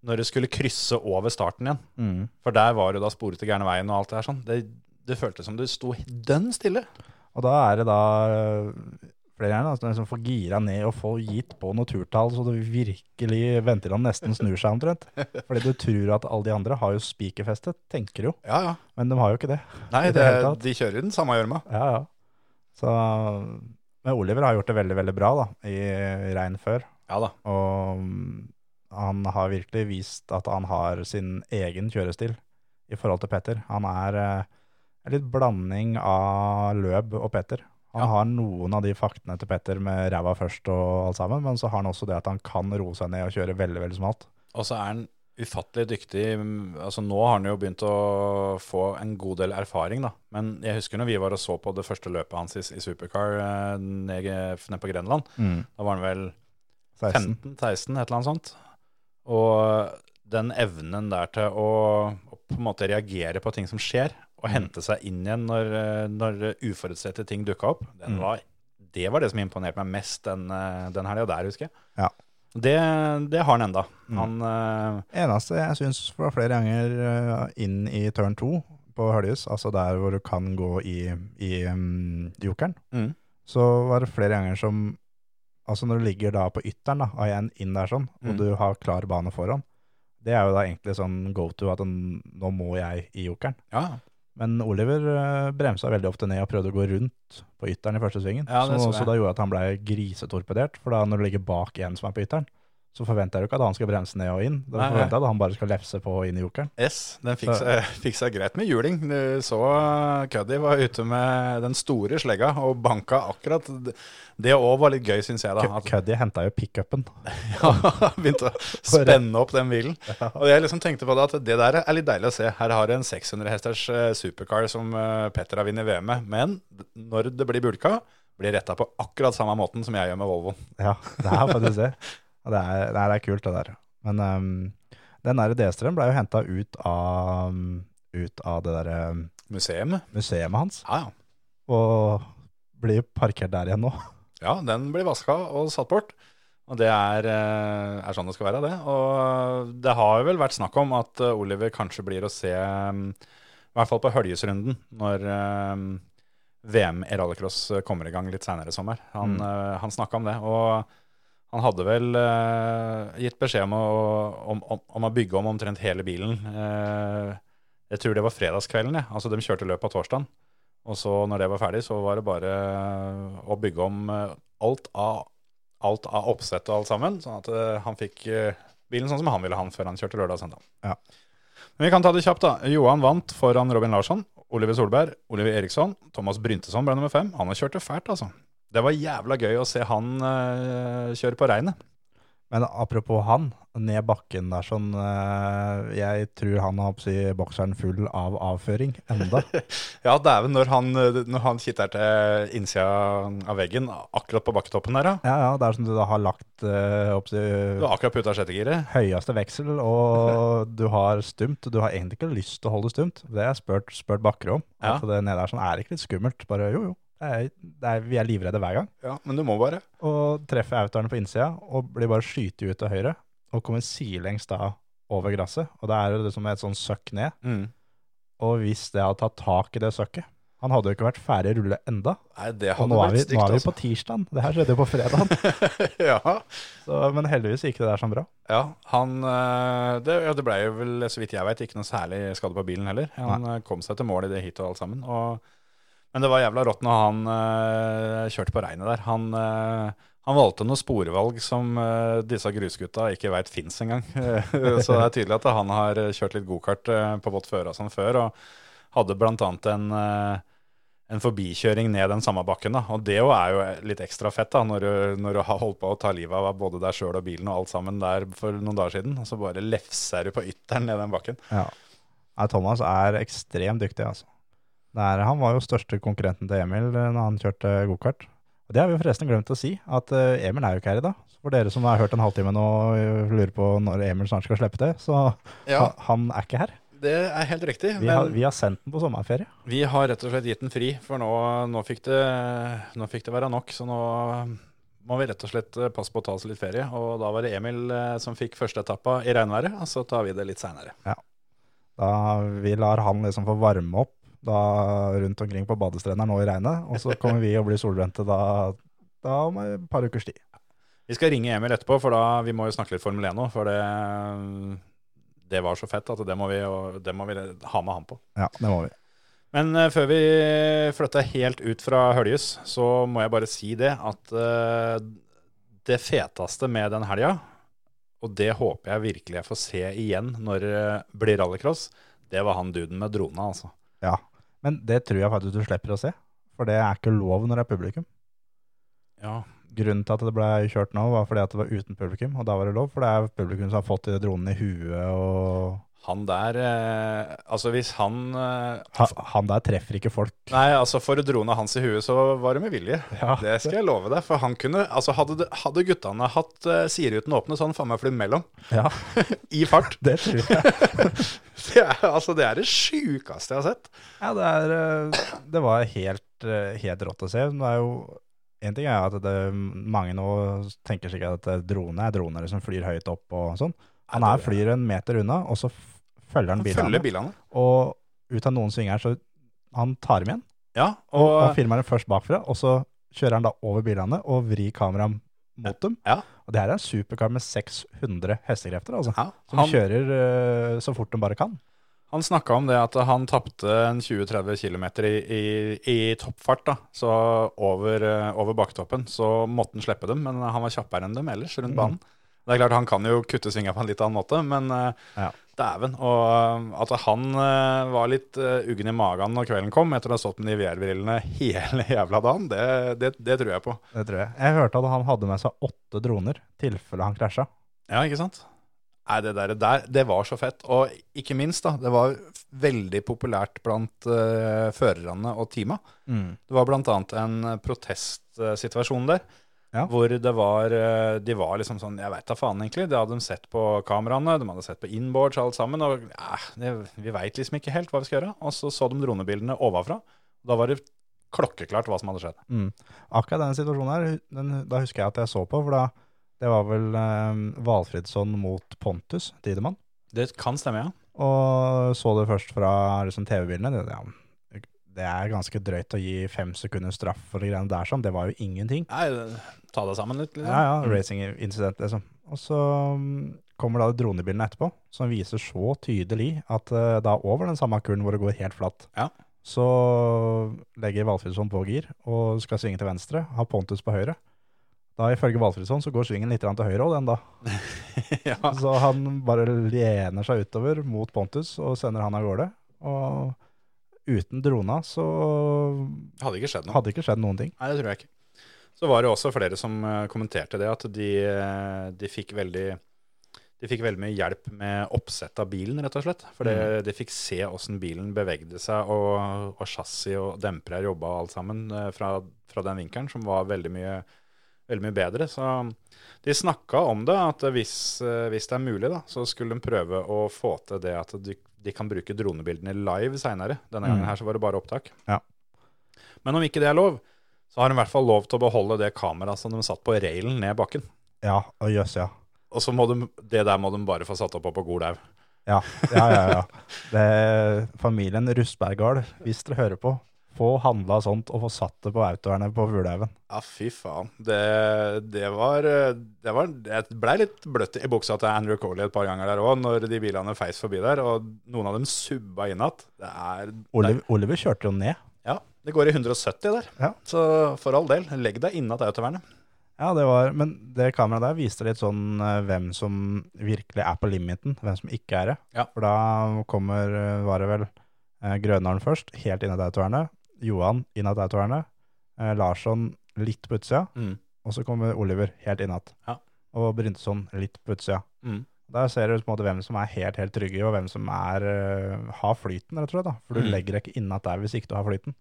når du skulle krysse over starten igjen. Mm. For der var det da sporet til gærne veien og alt det her sånn. Det, det føltes som du sto dønn stille. Og da er det da flere ganger. Altså, liksom få gira ned og få gitt på noe turtall, så det virkelig ventilene nesten snur seg omtrent. Fordi du tror at alle de andre har jo spikerfeste, tenker jo. Ja, ja. Men de har jo ikke det. Nei, det det, de kjører den samme gjørma. Ja, ja. Så, men Oliver har gjort det veldig, veldig bra da, i regn før. Ja da. Og mm, han har virkelig vist at han har sin egen kjørestil i forhold til Petter. Han er eh, en litt blanding av Løb og Petter. Han Ja. har noen av de faktene til Petter med ræva først og alt sammen, men så har han også det at han kan roe seg ned og kjøre veldig, veldig smalt. Og så er han ufattelig dyktig. Altså Nå har han jo begynt å få en god del erfaring, da. Men jeg husker når vi var og så på det første løpet hans i, i supercar eh, nede, ned på Grenland. Da var han vel 15-16, et eller annet sånt. Og den evnen der til å, å på en måte reagere på ting som skjer, og hente seg inn igjen når, eh, når uforutsette ting dukka opp, den Mm. var, det var det som imponerte meg mest den, eh, den helga der, husker jeg. Ja. Det, det har han enda. Mm. Han eh, Eneste jeg syns var flere ganger inn i turn 2 på Høljus, altså der hvor du kan gå i, i um, jokeren, Mm. så var det flere ganger som Altså når du ligger da på ytteren da, av en inn der sånn, Mm. og du har klar bane foran, det er jo da egentlig sånn go to at nå må jeg i jokeren. Ja, Men Oliver uh, bremsa veldig ofte ned og prøvde å gå rundt på ytteren i første svingen, Ja, så, så da gjorde at han ble grisetorpedert, for da når du ligger bak en som er på ytteren, så forventer jeg jo ikke at han skal bremse ned og inn. Da forventer jeg at han bare skal lefse på inn i jokeren. Yes, Den fikk seg, (laughs) fikk seg greit med juling. Du så Cuddy var ute med den store slegga og banka akkurat. Det òg var litt gøy, syns jeg. da. Cuddy henta jo pickupen. (laughs) Ja, begynte å (laughs) spenne opp den bilen. Og jeg liksom tenkte på det at det der er litt deilig å se. Her har du en 600 hesters eh, supercar som eh, Petter har vunnet VM med. Men når det blir bulka, blir retta på akkurat samme måten som jeg gjør med Volvoen. Ja, det er faktisk det. Det er, det er, kult, det der. Men um, den der D-strøm ble jo henta ut av, ut av det der ehm, Museum. museet hans, Ja, ja. og blir parkert der igjen nå. (laughs) Ja, den blir vaska og satt bort. Og det er, eh, er sånn det skal være, det. Og det har jo vel vært snakk om at eh, Oliver kanskje blir å se, mm, i hvert fall på Høljesrunden, når eh, VM i rallycross kommer i gang litt seinere i sommer. Han, mm. han snakka om det. Og han hadde vel eh, gitt beskjed om å, om, om, om å bygge om omtrent hele bilen. Eh, jeg tror det var fredagskvelden, Ja. Altså, de kjørte løpet av torsdagen. Og så når det var ferdig, så var det bare å bygge om eh, alt av, alt av oppsett og alt sammen, sånn at eh, han fikk eh, bilen sånn som han ville ha den før han kjørte lørdag og søndag. Ja. Men vi kan ta det kjapt, da. Johan vant foran Robin Larsson. Oliver Solberg, Oliver Eriksson, Thomas Bryntesson ble nummer fem. Han har kjørt det fælt, altså. Det var jævla gøy å se han uh, kjøre på regnet. Men apropos han, ned bakken der sånn uh, Jeg tror han har si, bokseren full av avføring enda. (laughs) Ja, dæven, når han, når han kitter til innsida av veggen, akkurat på bakketoppen der, da. Ja, ja, det er som du da har lagt uh, oppsi Du har akkurat putta sjettegiret. høyeste veksel, og (laughs) du har stumt. Du har egentlig ikke lyst til å holde stumt. Det har jeg spurt, spurt Bakker om. Ja. At det nede der sånn, er ikke litt skummelt? Bare jo, jo. Det er, det er, vi er livredde hver gang. Ja, men du må bare. Og treffer autoren på innsida og blir bare skytet ut til høyre. Og kommer sidelengs da over gresset. Og det er jo som et sånn søkk ned. Mm. Og hvis det hadde tatt tak i det søkket Han hadde jo ikke vært ferdig å rulle enda. Nei, det Og hadde vært er, vi, stygt, nå er vi altså. på tirsdag. Det her skjedde jo på fredag. (laughs) ja. Så, men heldigvis gikk det der sånn bra. Ja, han eh, Det, ja, det ble jo vel, så vidt jeg vet, ikke noe særlig skade på bilen heller. Han Nei. kom seg til mål i det heatet og alt sammen. Og, men det var jævla rått når han uh, kjørte på regnet der. Han, uh, han valgte noen sporvalg som uh, disse grusgutta ikke veit fins engang. (laughs) så det er tydelig at han har kjørt litt gokart på vått føre og sånn før, og hadde annet en en forbikjøring ned den samme bakken. da, og Det jo er jo litt ekstra fett da, når du, når du har holdt på å ta livet av både deg sjøl og bilen og alt sammen der for noen dager siden. Og så bare lefser du på ytteren ned den bakken. Ja. Thomas er ekstremt dyktig, altså. Det er, han var jo største konkurrenten til Emil eh, når han kjørte gokart. Og det har vi forresten glemt å si, at eh, Emil er jo ikke her i dag. Så for dere som har hørt en halvtime nå og lurer på når Emil snart skal slippe til, så Ja, han er ikke her. det er helt riktig. Vi, har, vi har sendt den på sommerferie. vi har rett og slett gitt den fri, for nå, nå, fikk det, nå fikk det være nok. Så nå må vi rett og slett eh, passe på å ta oss litt ferie. Og da var det Emil eh, som fikk første etappa i regnværet, og så tar vi det litt seinere. Da Vi lar han liksom få varme opp da rundt omkring på badestrender nå i regnet, og så kommer vi og blir solbrente da, da om et par ukers tid. Vi skal ringe Emil etterpå, for da vi må jo snakke litt Formel 1 nå. For det, det var så fett at det må vi, det må vi ha med han på. Ja, det må vi. Men eh, før vi flytter helt ut fra Høljes, så må jeg bare si det at eh, det feteste med den helga, og det håper jeg virkelig jeg får se igjen når det blir rallycross, det var han duden med drona, altså. Ja. Men det tror jeg faktisk du slipper å se. For det er ikke lov når det er publikum. Ja, Grunnen til at det ble kjørt nå, var fordi at det var uten publikum, og da var det lov. For det er publikum som har fått de dronene i huet, og han der eh, Altså, hvis han eh, ha, han der treffer ikke folk. Nei, altså, for drona hans i huet, så var det med vilje. Ja. Det skal jeg love deg. For han kunne Altså, hadde, hadde guttene hatt eh, sideruten åpne, så hadde han faen meg flydd mellom. Ja, (laughs) I fart. (laughs) det tror jeg. (laughs) Det er, altså, det er det sjukeste jeg har sett. Ja, det, er, eh, det var helt, eh, helt rått å se. Det er jo, en ting er at det, mange nå tenker sikkert at det- drone er droner som flyr høyt opp og sånn. Han Nei, er flyr en meter unna, og så følger han bilene. følger bilene. Og ut av noen svinger så han tar dem igjen, Ja, og, og og filmer dem først bakfra, og så kjører han da over bilene og vrir kameraet mot dem. Ja. Og det her er en supercar med 600 hestekrefter, altså. ja, Som han, kjører uh, så fort de bare kan. han snakka om det at han tapte 20-30 km i, i, i toppfart. da, Så over, uh, over baktoppen. så måtte han slippe dem, men han var kjappere enn dem ellers rundt Mm. banen. Det er klart Han kan jo kutte svinga på en litt annen måte, men uh, Ja. Dæven. Og eh, at han eh, var litt uh, uggen i magen når kvelden kom, etter å ha stått med de VR-brillene (laughs) hele jævla dagen, det, det, det tror jeg på. Det tror jeg. Jeg hørte at han hadde med seg åtte droner, tilfelle han krasja. Ja, ikke sant? Nei, det der, der, det var så fett. Og ikke minst, da, det var veldig populært blant uh, førerne og teama. Det var blant annet en protestsituasjon der. Ja. Hvor det var eh, De var liksom sånn Jeg veit da faen, egentlig. Det hadde de sett på kameraene, de hadde sett på inboards, alt sammen. Og ja, det, vi veit liksom ikke helt hva vi skal gjøre. Og så så de dronebildene ovenfra. Da var det klokkeklart hva som hadde skjedd. Mm. Akkurat den situasjonen her, den, da husker jeg at jeg så på, for da det var vel eh, Valfridsson mot Pontus Tidemann. Det kan stemme, ja. Og så det først fra liksom, TV-bildene. Ja, det er ganske drøyt å gi fem sekunder straff for de greiene der sånn. Det var jo ingenting. Nei, ta det sammen litt. Liksom. Ja, ja, Mm. racing-incident, liksom. Og så mm, kommer da dronebildene etterpå, som viser så tydelig at uh, da over den samme kuren hvor det går helt flatt, Ja. så legger Valfridsson på gir og skal svinge til venstre, har Pontus på høyre. Da ifølge Valfridsson så går svingen litt til høyre òg, den da. (laughs) ja. Så han bare lener seg utover mot Pontus og sender han av gårde. Og uten drona så hadde ikke skjedd noe. hadde ikke skjedd noen ting. Nei, det tror jeg ikke. Så var det også flere som eh, kommenterte det, at de, eh, de fikk veldig de fikk veldig mye hjelp med oppsett av bilen, rett og slett. For mm. de fikk se åssen bilen bevegde seg, og, og chassis og dempere jobba og alt sammen eh, fra, fra den vinkelen, som var veldig mye, veldig mye bedre. Så de snakka om det, at hvis, hvis det er mulig, da, så skulle de prøve å få til det at de, de kan bruke dronebildene live seinere. Denne gangen Mm. her så var det bare opptak. Ja. Men om ikke det er lov, så har de i hvert fall lov til å beholde det kameraet som de satt på railen ned bakken. Ja, og jøss, ja. Og så må de, det der må de bare få satt opp på god Golaug. Ja, ja, ja. ja. Det er familien Rustbergard, hvis dere hører på, få handla sånt og få satt det på autovernet på Fuglehaugen. Ja, fy faen. Det, det var Det var Det blei litt bløtt i buksa til Andrew Coley et par ganger der òg, når de bilene feis forbi der, og noen av dem subba inn igjen. Er Oliver, Oliver kjørte jo ned. Ja, det går i 170 der. Ja. Så for all del, legg deg innatt autovernet. Ja, det var, men det kameraet der viste litt sånn eh, hvem som virkelig er på limiten, hvem som ikke er det. Ja. For da kommer, eh, var det vel eh, Grønaren først, helt inne i autovernet. Johan inn autovernet. Eh, Larsson litt på utsida. Mm. Og så kommer Oliver helt innatt. Ja. Og Bryntesson litt på utsida. Mm. Der ser du på en måte hvem som er helt helt trygge, og hvem som er, uh, har flyten, rett og slett. da. For du Mm. legger deg ikke innatt der hvis ikke du har flyten.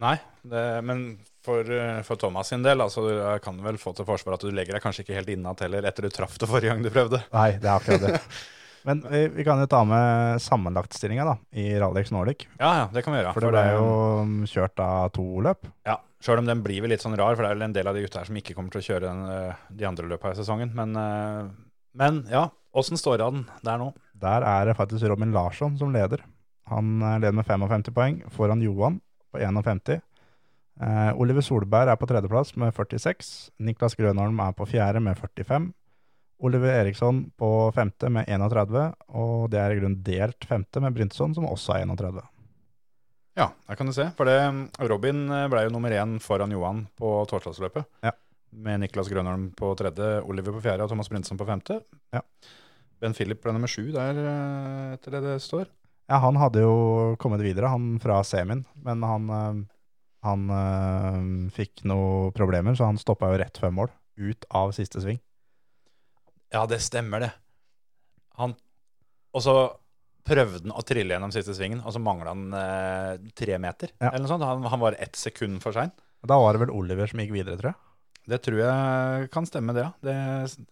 Nei, det, men for, eh, for Thomas sin del, altså, du kan vel få til forsvar at du legger deg kanskje ikke helt innatt heller etter du traff det forrige gang du prøvde. Nei, det er akkurat det. (laughs) Men vi, vi kan jo ta med sammenlagtstillinga i Rallex Nordic. Ja, ja, det kan vi gjøre. For det ble jo um, kjørt av to løp. Ja, Sjøl om den blir vel litt sånn rar, for det er vel en del av de gutta her som ikke kommer til å kjøre den, eh, de andre løpa i sesongen. Men, eh, men ja, åssen står det an der nå? Der er det faktisk Robin Larsson som leder. Han eh, leder med 55 poeng foran Johan på 51. Eh, Oliver Solberg er på tredjeplass med 46. Niklas Grønholm er på fjerde med 45. Oliver Eriksson på femte med 31, og det er i grunnen delt femte med Bryntesson, som også er 31. Ja, der kan du se. For det, Robin eh, ble jo nummer én foran Johan på torsdagsløpet. Ja. Med Niklas Grønholm på tredje, Oliver på fjerde og Thomas Bryntesson på femte. Ja. Ben Philip ble nummer sju der, eh, etter det det står. Ja, han hadde jo kommet videre, han fra semien, men han, eh, han fikk noen problemer, så han stoppa jo rett før mål, ut av siste sving. Ja, det stemmer det. Han, og så prøvde han å trille gjennom siste svingen, og så mangla han eh, tre meter. Ja. Eller noe sånt. Han, han var ett sekund for sein. Da var det vel Oliver som gikk videre, tror jeg. Det tror jeg kan stemme, det, ja. Det,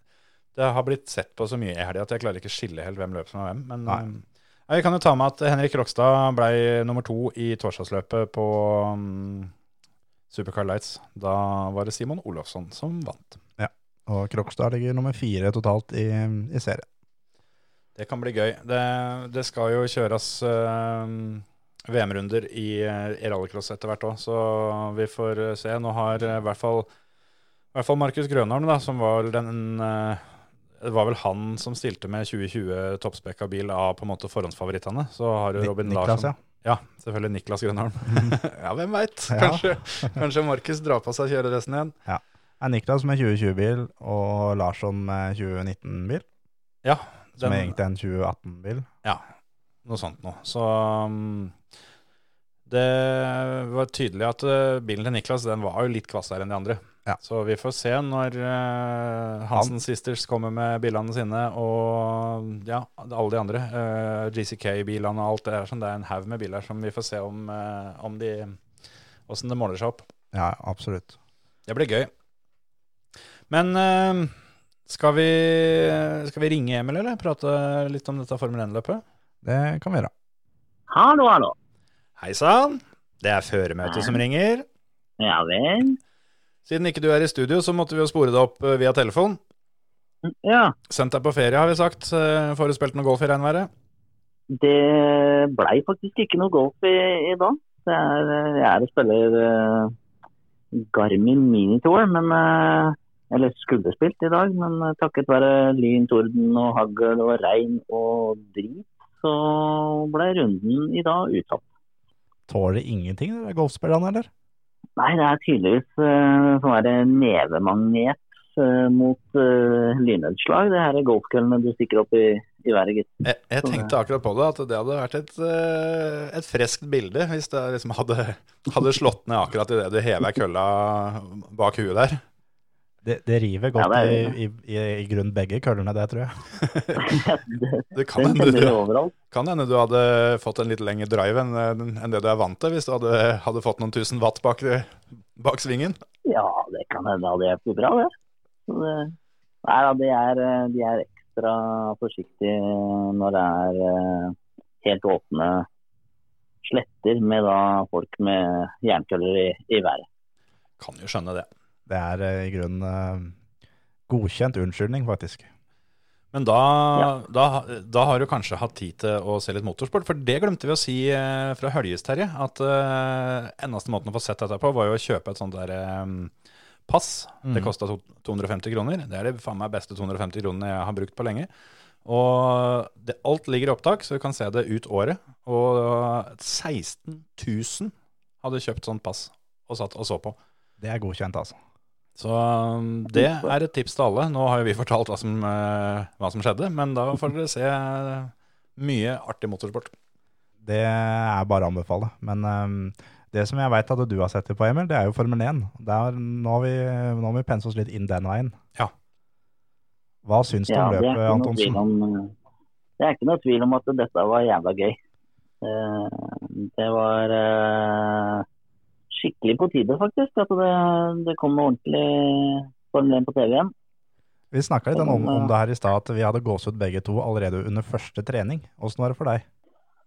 det har blitt sett på så mye i helga at jeg klarer ikke skille helt hvem løp som er hvem. Men Nei. Ja, jeg kan jo ta med at Henrik Rokstad ble nummer to i torsdagsløpet på um, Supercar Lights. Da var det Simon Olofsson som vant. Og Krokstad ligger nummer fire totalt i, i serien. Det kan bli gøy. Det, det skal jo kjøres uh, VM-runder i, eh, i rallycross etter hvert òg, så vi får eh, se. Nå har i hvert fall, i hvert fall Markus Grønholm, da, som var den uh, Det var vel han som stilte med 2020 toppspekka bil av på en måte forhåndsfavorittene. Så har jo Robin Niklas, Larsson ja. Ja, selvfølgelig Niklas Grønholm. (laughs) ja, hvem veit? Ja. Kanskje, kanskje Markus drar på seg kjøreresten igjen. Er Niklas med 2020-bil og Larsson med 2019-bil, Ja, som den- er egentlig en 2018-bil. Ja, Noe sånt noe. Så um, det var tydelig at uh, bilen til Niklas den var jo litt kvassere enn de andre. Ja. Så vi får se når uh, Hansen Sisters kommer med bilene sine, og ja, alle de andre. Uh, GCK-bilene og alt det der. Sånn, det er en haug med biler som vi får se om, om de Åssen det måler seg opp. Ja, absolutt. Det blir gøy. Men uh, skal, vi, skal vi ringe Emil, eller? Prate litt om dette Formel 1-løpet? Det kan vi gjøre. Hallo, hallo. Hei sann. Det er føremøtet som ringer. Ja vel. Siden ikke du er i studio, så måtte vi jo spore deg opp eh, via telefon. Ja, Sendt deg på ferie, har vi sagt. Eh, Får du spilt noe golf i regnværet? det blei faktisk ikke noe golf i, i dag. Det er, jeg er og spiller uh, Garmin Minitour, men uh, Eller skulle spilt i dag, men uh, takket være lyn, torden og hagl og regn og drit, så ble runden i dag utsatt. Tåler ingenting, de golfspillerne, eller? Nei, det er tydeligvis uh, sånn være nevemagnet uh, mot uh, lynnedslag. Det her er golfkøllene du stikker opp i, i været, gitt. Jeg, jeg tenkte akkurat på det, at det hadde vært et, uh, et friskt bilde hvis det liksom hadde, hadde slått ned akkurat idet du hever kølla bak huet der. Det, det river godt Ja, det er- i, i, i, i grunn begge køllene, det tror jeg. (laughs) det, kan hende du kan hende du hadde fått en litt lengre drive enn enn det du er vant til, hvis du hadde, hadde fått noen tusen watt bak, bak svingen. Ja, det kan hende det hadde hjulpet bra, det. Det. Nei da, de er, eh, de er ekstra forsiktige når det er eh, helt åpne sletter med da folk med jernkøller i, i været. Kan jo skjønne det. Det er eh, i grunnen eh, godkjent unnskyldning, faktisk. Men da, Ja. da, da har du kanskje hatt tid til å se litt motorsport. For det glemte vi å si eh, fra Høljes, Terje. At uh, eneste måten å få sett dette på, var jo å kjøpe et sånt der um, pass. Det Mm. kosta 250 kroner. Det er det faen meg beste 250 kronene jeg har brukt på lenge. Og det, alt ligger i opptak, så du kan se det ut året. Og 16 000 hadde kjøpt sånt pass og satt og så på. Det er godkjent, altså. Så um, det er et tips til alle. Nå har jo vi fortalt hva som, eh, hva som skjedde, men da får dere se eh, mye artig motorsport. Det er bare å anbefale. Men um, det som jeg veit at du har sett det på, Emil, det er jo Formel 1. Der, nå, har vi, nå må vi pense oss litt inn den veien. Ja. Hva syns du Ja, om løpet, Antonsen? om, eh, det er ikke noe tvil om at dette var jævla gøy. Eh, Det var skikkelig på tide, faktisk, at det, det kom noe ordentlig Formel 1 på TV igjen. Vi snakka litt om, Om, om det her i stad, at vi hadde gåsehud begge to allerede under første trening. Åssen var det for deg?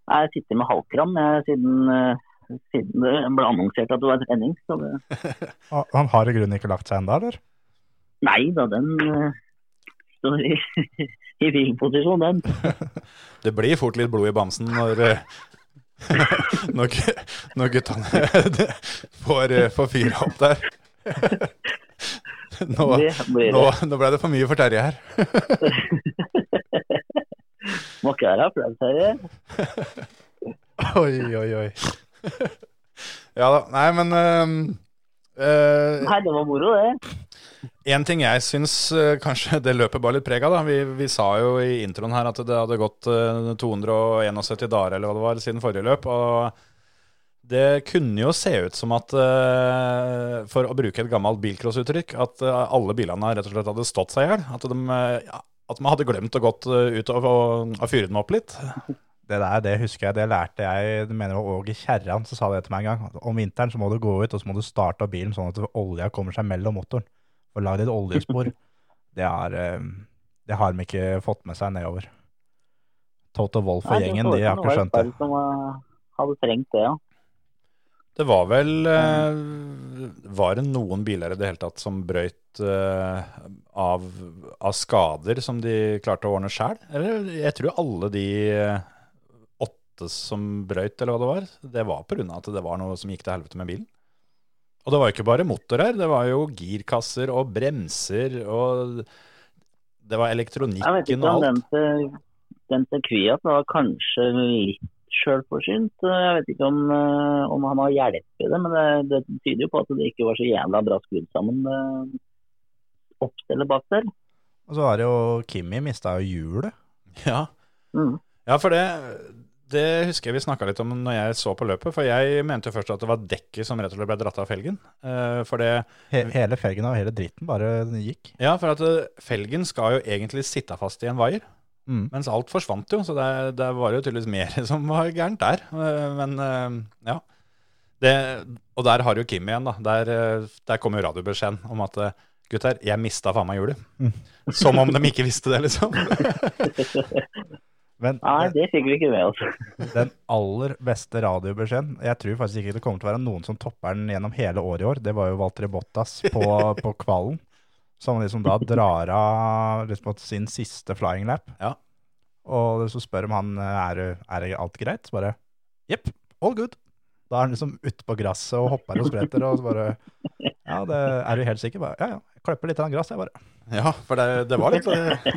Jeg sitter med halvkram jeg, siden, eh, siden det ble annonsert at det var trening. Så det, (laughs) Han har i grunnen ikke lagt seg ennå, eller? nei da, den eh, står i, (laughs) i hvileposisjon, den. (laughs) Det blir fort litt blod i bamsen når, eh, (laughs) når, når guttene (laughs) får, eh, får fyra opp der. (laughs) Nå, nå, nå ble det for mye for Terje her. Må ikke være flau, Terje. Oi, oi, oi. Ja da. Nei, men uh, uh, Nei, det var moro, det. En ting jeg syns eh, kanskje (laughs) det løpet bar litt preg av. Vi, vi sa jo i introen her at det hadde gått eh, 271 dager eller hva det var siden forrige løp. og det kunne jo se ut som at, eh, for å bruke et gammelt bilcrossuttrykk, at eh, alle bilene rett og slett hadde stått seg i hjel. At, eh, ja, at man hadde glemt å eh, ut og, og, og fyre dem opp litt. Det der, det husker jeg, det lærte jeg, det mener jeg Åge Kjerran som sa det til meg en gang. Om vinteren så må du gå ut, og så må du starte av bilen sånn at olja kommer seg mellom motoren. Og lag et oljespor. (laughs) Det, er, eh, det har de ikke fått med seg nedover. Toto Wolff og gjengen, de har ikke skjønt det. Som eh, hadde trengt det, ja. Det var vel eh, Var det noen biler i det hele tatt som brøyt av, av skader som de klarte å ordne sjæl? Eller jeg tror alle de åtte som brøyt, eller hva det var, det var pga. at det var noe som gikk til helvete med bilen. Og det var jo ikke bare motor her, det var jo girkasser og bremser og Det var Jeg vet elektronikken ikke om den til, den til Kviat var kanskje litt sjølforsynt. Jeg vet ikke om, eh, om han har hjelp i det, men det, det tyder jo på at det ikke var så jævla bra skrudd sammen eh, eller bak der. Og så har jo Kimi mista jo hjulet. Ja. Mm. Ja, for det, det husker jeg vi snakka litt om når jeg så på løpet. For jeg mente jo først at det var dekket som rett og slett ble dratt av felgen. Eh, for det He hele felgen og hele dritten bare gikk. Ja, for at eh, felgen skal jo egentlig sitte fast i en vaier. Mm. Mens alt forsvant jo, så det, det var jo tydeligvis mer (laughs) som var gærent der. Eh, Men ja. Det, og der har jo Kim igjen, da. Der, der kom jo radiobeskjeden om at gutter, jeg mista faen meg hjulet. Som om de ikke visste det, liksom. (laughs) Men Nei, det fikk vi ikke med oss. (laughs) den aller beste radiobeskjeden Jeg tror faktisk ikke det kommer til å være noen som topper den gjennom hele året i år. Det var jo Walter Bottas på, (laughs) på kvalen. Som liksom da drar av liksom sin siste flying lap. Ja. Og så spør om han er, er alt greit. Så bare jepp, all good. Da er han liksom ute på gresset og hopper og spretter. Og så bare Ja, det, er du helt sikker? Bare, ja, ja. Klipper litt av gress, jeg bare. Ja, for det, det var litt (laughs) eh,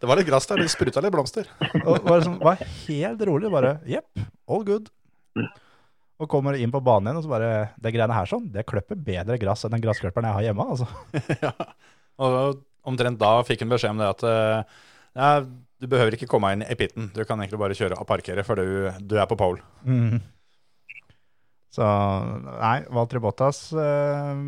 Det var litt gress der. Det spruta litt blomster. Og var, liksom, var helt rolig. Bare jepp, all good. Og kommer inn på banen igjen, og så bare Det greiene her sånn, det klipper bedre gress enn den gressklipperen jeg har hjemme. altså. (laughs) ja. Og omtrent da fikk han beskjed om det at eh, ja, du behøver ikke komme inn i pitten. Du kan egentlig bare kjøre og parkere, for du, du er på pole. Så nei, Walter Bottas eh,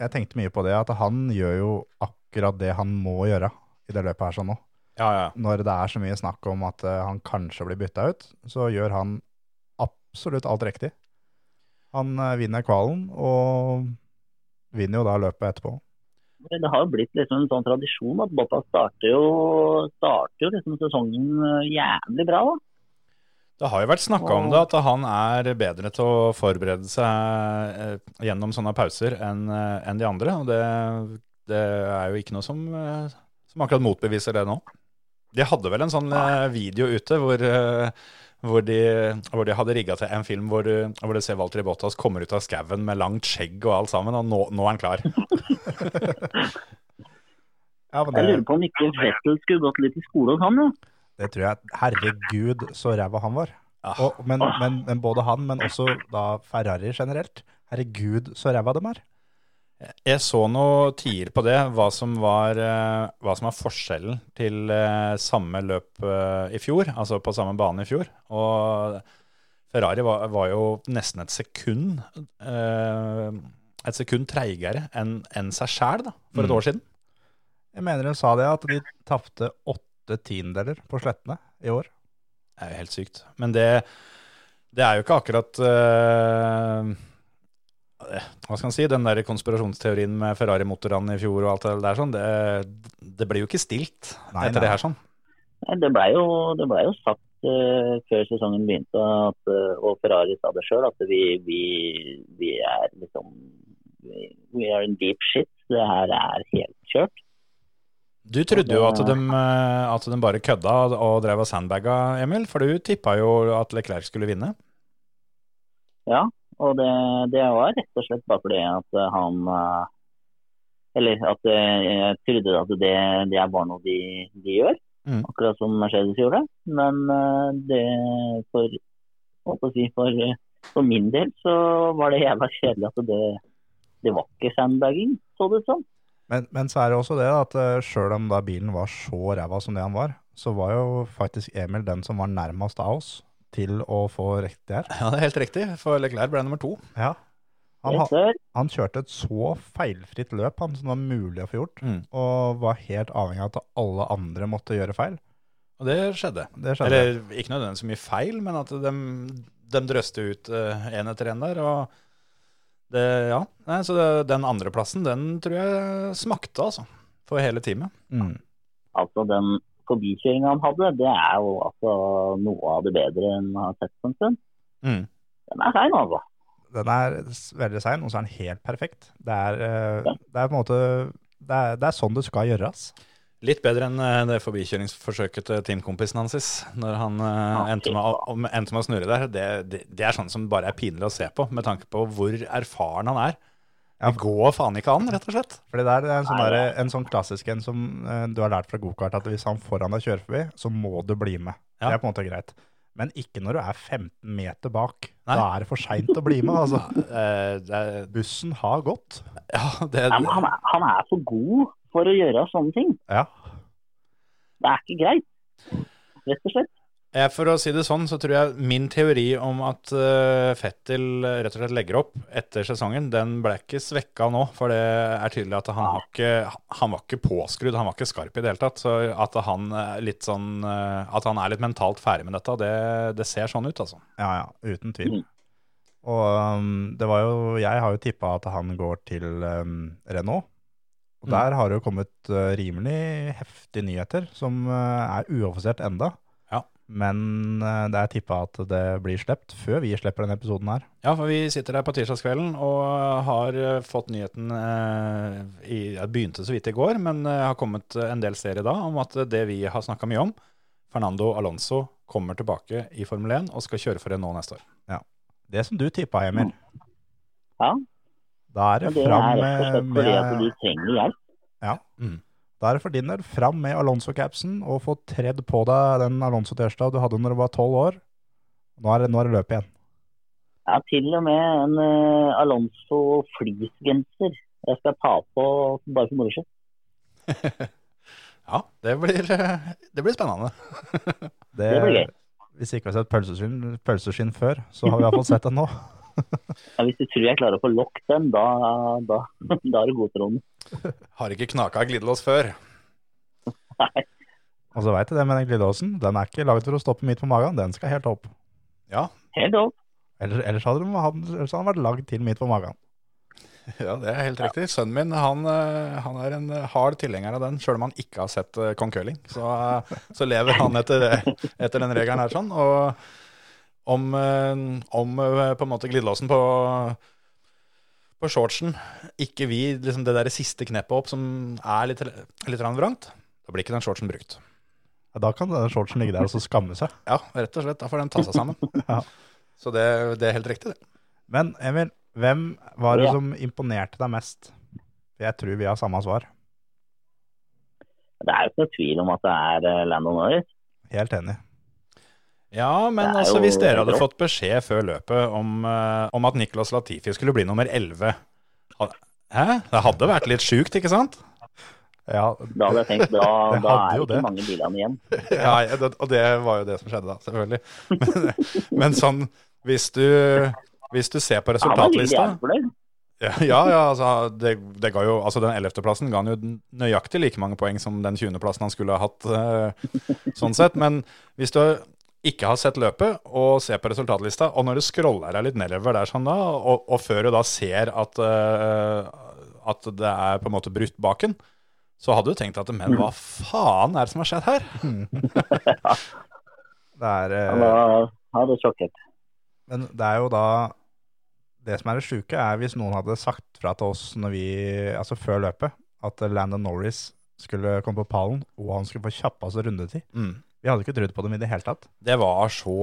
Jeg tenkte mye på det, at han gjør jo akkurat det han må gjøre i det løpet her sånn nå. Ja, ja. Når det er så mye snakk om at uh, han kanskje blir bytta ut, så gjør han absolutt alt riktig. Han uh, vinner kvalen, og vinner jo da løpet etterpå. Det har jo blitt liksom en sånn tradisjon at Bottas starter jo, starter jo liksom sesongen eh, jævlig bra. da. Det har jo vært snakka om det, at han er bedre til å forberede seg gjennom sånne pauser enn de andre. Og det, det er jo ikke noe som, som akkurat motbeviser det nå. De hadde vel en sånn eh, video ute hvor, eh, hvor, de, hvor de hadde rigga til en film hvor, du- hvor du ser Walter Bottas kommer ut av skauen med langt skjegg og alt sammen, og nå, nå er han klar. (laughs) Ja, men Jeg lurer på om ikke Vettel skulle gått litt i skole hos han, jo. det tror jeg Herregud, så ræva han var. Ja. Og, men, men, men både han, men også da Ferrari generelt. Herregud, så ræva dem er. Jeg så noe tier på det, hva som var, eh, hva som var forskjellen til eh, samme løp eh, i fjor, altså på samme bane i fjor. Og Ferrari var, var jo nesten et sekund et sekund treigere enn en seg sjæl for et Mm. år siden. Jeg mener de sa det, at de tapte åtte tiendeler på slettene i år. Det er jo helt sykt. Men det, det er jo ikke akkurat eh, Hva skal man si? Den der konspirasjonsteorien med Ferrari-motorene i fjor og alt det der sånn, det, det ble jo ikke stilt Nei, etter nei. det her sånn. Nei, Det blei jo, det ble jo sagt uh, før sesongen begynte, at, eh, og Ferrari sa det sjøl, at vi, vi, vi er liksom we, we are in deep shit. Det her er helt kjørt. Du trodde jo at de, eh, at de bare kødda og drev og sandbaga, Emil, for du tippa jo at Leclerc skulle vinne. Ja, og det, det var rett og slett bare fordi at eh, han eh, Eller at eh, jeg trodde at det, det er bare noe de, de gjør, Mm. akkurat som Mercedes gjorde. Men det for, si, for, for min del så var det jævla kjedelig at det, det var ikke sandbagging, så det ut som. Men, men så er det også det at sjøl om da bilen var så ræva som det han var, så var jo faktisk Emil den som var nærmest av oss til å få riktig her. Ja, det er helt riktig, for Leclerc ble nummer to. Ja. Han, han kjørte et så feilfritt løp han, som det var mulig å få gjort, Mm. og var helt avhengig av at alle andre måtte gjøre feil. Og det skjedde. Det skjedde. Eller ikke nødvendigvis så mye feil, men at de, de drøste ut én etter én der. Og det, ja. Nei, så det, den andreplassen, den tror jeg smakte, altså. For hele teamet. Mm. Altså den forbikjøringa han hadde, det er jo altså noe av det bedre enn jeg har sett på en stund. Mm. Den er sein, altså. Den er veldig sein, og så er den helt perfekt. Det er, eh, Ja. det er på en måte det er, det er sånn det skal gjøres. Litt bedre enn eh, det forbikjøringsforsøket til teamkompisen hans, når han eh, Ja, endte, med, å- endte med å snurre der. Det, det, det er sånn som bare er pinlig å se på, med tanke på hvor erfaren han er. Ja. Det går faen ikke an, rett og slett. Fordi det er en sånn, der, en sånn klassisk en som eh, du har lært fra gokart, at hvis han foran deg kjører forbi, så må du bli med. Ja. Det er på en måte greit. Men ikke når du er 15 meter bak. Nei. Da er det for seint å bli med. Altså. (laughs) Eh, det, er- Bussen har gått. ja, det, Nei, men han, er, han er for god for å gjøre sånne ting. Ja. Det er ikke greit, rett og slett. Eh, For å si det sånn, så tror jeg min teori om at uh, Fettel rett og slett legger opp etter sesongen, den ble ikke svekka nå. For det er tydelig at han, har ikke, han var ikke påskrudd, han var ikke skarp i det hele tatt. Så at han, er litt sånn, uh, at han er litt mentalt ferdig med dette, det, det ser sånn ut, altså. Ja, ja, uten tvil. Mm. Og um, det var jo Jeg har jo tippa at han går til um, Renault. Og Mm. der har det jo kommet uh, rimelig heftige nyheter, som uh, er uoffisielt enda. Men uh, det er tippa at det blir sluppet før vi slipper denne episoden her. Ja, for vi sitter her på tirsdagskvelden og har eh, fått nyheten eh, i, Det begynte så vidt i går, men eh, har kommet en del steder i dag om at det vi har snakka mye om, Fernando Alonso kommer tilbake i Formel 1 og skal kjøre for det nå neste år. Ja. Det som du tippa, Emil, Ja, da er det det fram er rett og slett fordi at du trenger hjelp. ja, Mm. Da er det for din del fram med Alonso-capsen og få tredd på deg den Alonso-T-skjorta du hadde når du var tolv år. Nå er det, nå er det løp igjen. Ja, til og med en uh, Alonso fleecegenser jeg skal ta på bare for moro skyld. (laughs) Ja, det blir, eh, (laughs) det blir spennende. (laughs) Det, Det blir gøy. Hvis ikke vi har sett pølseskinn, pølseskinn før, så har vi iallfall sett den nå. Ja, hvis du tror jeg klarer å få lokket den, da, da, da er du god til den. Har ikke knaka glidelås før. Nei. Og så veit jeg det med den glidelåsen. Den er ikke laget for å stoppe midt på magen, den skal helt opp. Ja, Helt opp. Ellers, ellers, hadde den, vært lagd til midt på magen. (laughs) ja, det er helt riktig. Sønnen min han, eh, han er en hard tilhenger av den, sjøl om han ikke har sett eh, Kong Curling. Så, eh, så lever han etter, (laughs) etter den regelen her sånn. Og om, eh, om eh, på en måte glidelåsen på, på shortsen ikke vi liksom det der siste kneppet opp som er litt, litt vrangt, da blir ikke den shortsen brukt. Ja, Da kan den shortsen ligge der og så skamme seg. Ja, rett og slett. Da får den ta seg sammen. (laughs) Ja. Så det, det er helt riktig, det. Men Emil, hvem var det Ja. som imponerte deg mest? Jeg tror vi har samme svar. Det er jo ikke noe tvil om at det er eh, Landon Norris. Helt enig. Ja, men altså hvis dere hadde fått beskjed før løpet om, eh, om at Niklas Latifi skulle bli nummer 11 Hæ? Det hadde vært litt sjukt, ikke sant? Ja, Da hadde jeg tenkt, da, (laughs) da er det ikke mange bilene igjen. (laughs) Ja, ja, det, og det var jo det som skjedde da, selvfølgelig. Men, (laughs) men sånn, hvis du, hvis du ser på resultatlista. Ja, ja, ja altså, det, det ga jo, altså den 11.-plassen ga han jo nøyaktig like mange poeng som den 20.-plassen han skulle ha hatt, eh, sånn sett. Men hvis du ikke har sett løpet og ser på resultatlista, og når du scroller deg litt nedover der sånn da, og, og før du da ser at, uh, at det er på en måte brutt baken, så hadde du tenkt at men hva faen er det som har skjedd her? (laughs) det er uh, Han var- sjokket. sjokkert. Men det er jo da Det som er det sjuke, er hvis noen hadde sagt fra til oss når vi, altså før løpet at Landon Norris skulle komme på pallen, og han skulle få kjappeste rundetid. Mm. Vi hadde ikke trodd på dem i det hele tatt. Det var så,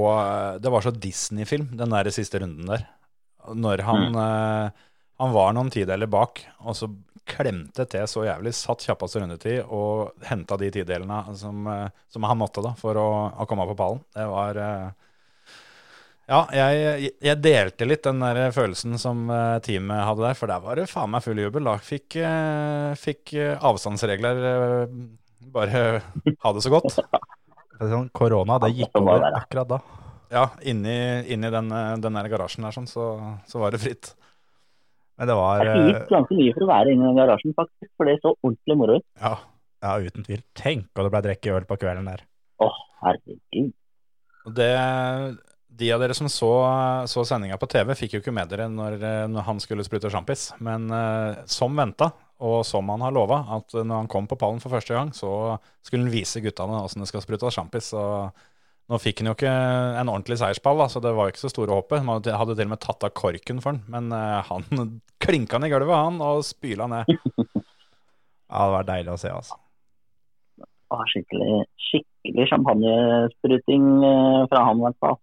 det var så Disney-film, den der siste runden der. når han, eh, han var noen tideler bak, og så klemte til så jævlig, satt kjappeste rundetid og henta de tidelene som, eh, som han måtte da, for å, å komme på pallen. Det var eh, Ja, jeg, jeg delte litt den der følelsen som eh, teamet hadde der, for der var det faen meg full jubel. Da fikk, eh, fikk eh, avstandsregler eh, bare ha det så godt. (laughs) Sånn, korona, det gikk over akkurat da. Ja, inni, inni den, eh, den der garasjen der sånn, så, så var det fritt. Men det var Det eh, gikk ganske mye for å være inne i den garasjen, faktisk. For det så ordentlig moro ut. Ja, Ja, uten tvil. Tenk om det ble drukket øl på kvelden der. Å, herregud. Det, de av dere som så, så sendinga på TV, fikk jo ikke med dere når, eh, når han skulle sprute sjampis. Men uh, som venta, og som han har lova, at når han kom på pallen for første gang, så skulle han vise guttene åssen det skal sprutes sjampis. Og nå fikk han jo ikke en ordentlig seierspall, da, så det var jo ikke så store håpet. Man hadde til og med tatt av korken for han, men eh, han (laughs) klinka han i gulvet, han, og spyla ned. (laughs) Ja, det var deilig å se, altså. Å, skikkelig, skikkelig champagnespruting eh, fra han, i hvert fall.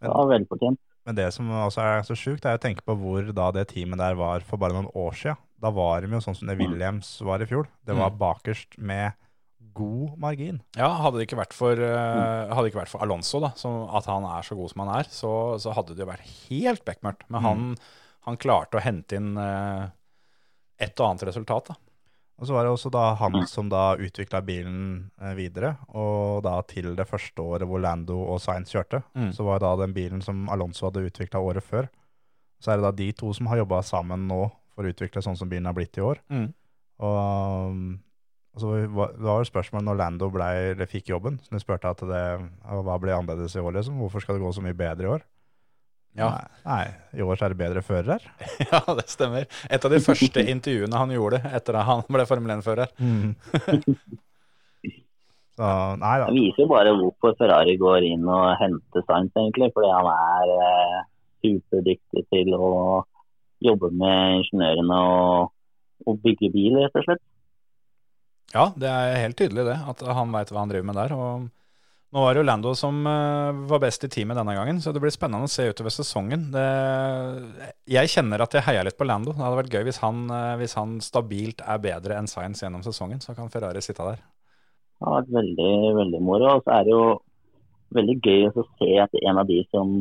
Det var velfortjent. Men det som også er så sjukt, er å tenke på hvor da det teamet der var for bare noen år siden. Da var de jo sånn som det Williams var i fjor. Det var bakerst med god margin. Ja, hadde det ikke vært for, hadde ikke vært for Alonso, da, som, at han er så god som han er, så, så hadde det jo vært helt bekmørkt. Men han, han klarte å hente inn eh, et og annet resultat. da. Og så var det også da han som da utvikla bilen eh, videre, og da til det første året hvor Lando og Sainz kjørte, Mm. så var det da den bilen som Alonso hadde utvikla året før. Så er det da de to som har jobba sammen nå for å utvikle sånn som bilen har blitt i år. Mm. Og, um, og så var, det var jo spørsmål når Lando ble, eller fikk jobben, så du spurte at det, hva ble annerledes i år, liksom? Hvorfor skal det gå så mye bedre i år? Ja. Nei, i år så er det bedre fører her. (laughs) ja, det stemmer. Et av de første intervjuene han gjorde etter at han ble Formel 1-fører. (laughs) Så nei. Det viser bare hvorfor Ferrari går inn og henter Sainz, egentlig. Fordi han er eh, superdyktig til å jobbe med ingeniørene og, og bygge bil, rett og slett. Ja, det er helt tydelig det, at han veit hva han driver med der. og nå var det jo Lando som eh, var best i teamet denne gangen, så det blir spennende å se utover sesongen. Det, jeg kjenner at jeg heier litt på Lando. Det hadde vært gøy hvis han, eh, hvis han stabilt er bedre enn Science gjennom sesongen. Så kan Ferrari sitte der. Det har vært veldig, veldig moro. Og så er det jo veldig gøy å se at en av de som,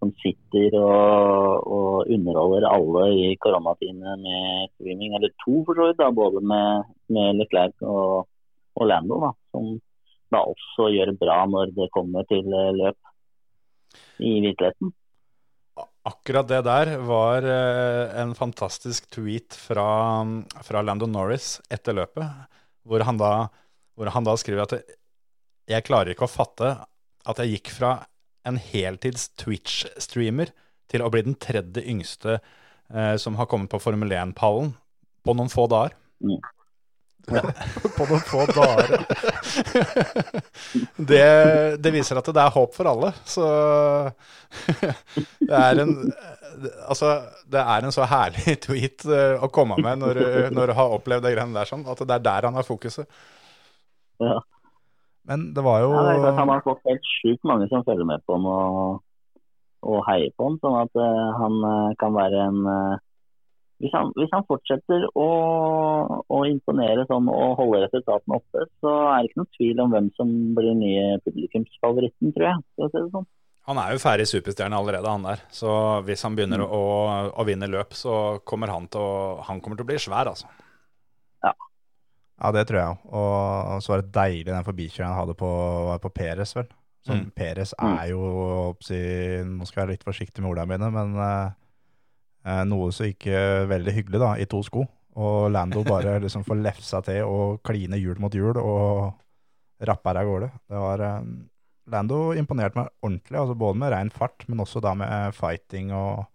som sitter og, og underholder alle i koronatidene med streaming, eller to for så vidt, da, både med, med Leclerc og, og Lando, da, som da også gjør det bra når det kommer til eh, løp i virkeligheten. Akkurat det der var eh, en fantastisk tweet fra, fra Lando Norris etter løpet, hvor han da, hvor han da skriver at jeg klarer ikke å fatte at jeg gikk fra en heltids Twitch-streamer til å bli den tredje yngste eh, som har kommet på Formel 1-pallen på noen få dager. (laughs) På noen få dager. (laughs) det, det viser at det er håp for alle. Så (laughs) det er en Altså, det er en så herlig tweet eh, å komme med når, du- når du har opplevd de greiene der sånn, at det er der han har fokuset. Ja. Men det var jo Ja, det han har fått helt sjukt mange som følger med på ham og, og heier på ham. sånn at eh, han eh, kan være en eh, hvis, han, hvis han fortsetter å, å imponere sånn og holde resultatene oppe, så er det ikke noen tvil om hvem som blir nye publikumsfavoritten, tror jeg. Skal si det sånn. Han er jo ferdig superstjerne allerede, han der. Så hvis han begynner å, å vinne løp, så kommer han til å, han kommer til å bli svær, altså. Ja, det tror jeg òg. Og så var det deilig den forbikjøringen han hadde på, på Peres, vel. Så Mm. Peres er jo oppsi, Nå skal jeg være litt forsiktig med ordene mine, men eh, eh, noe som gikk veldig hyggelig, da, i to sko. Og Lando bare (laughs) liksom får lefsa til og kline hjul mot hjul og rapper av gårde. Det var eh, Lando imponerte meg ordentlig, altså både med rein fart, men også da med fighting og,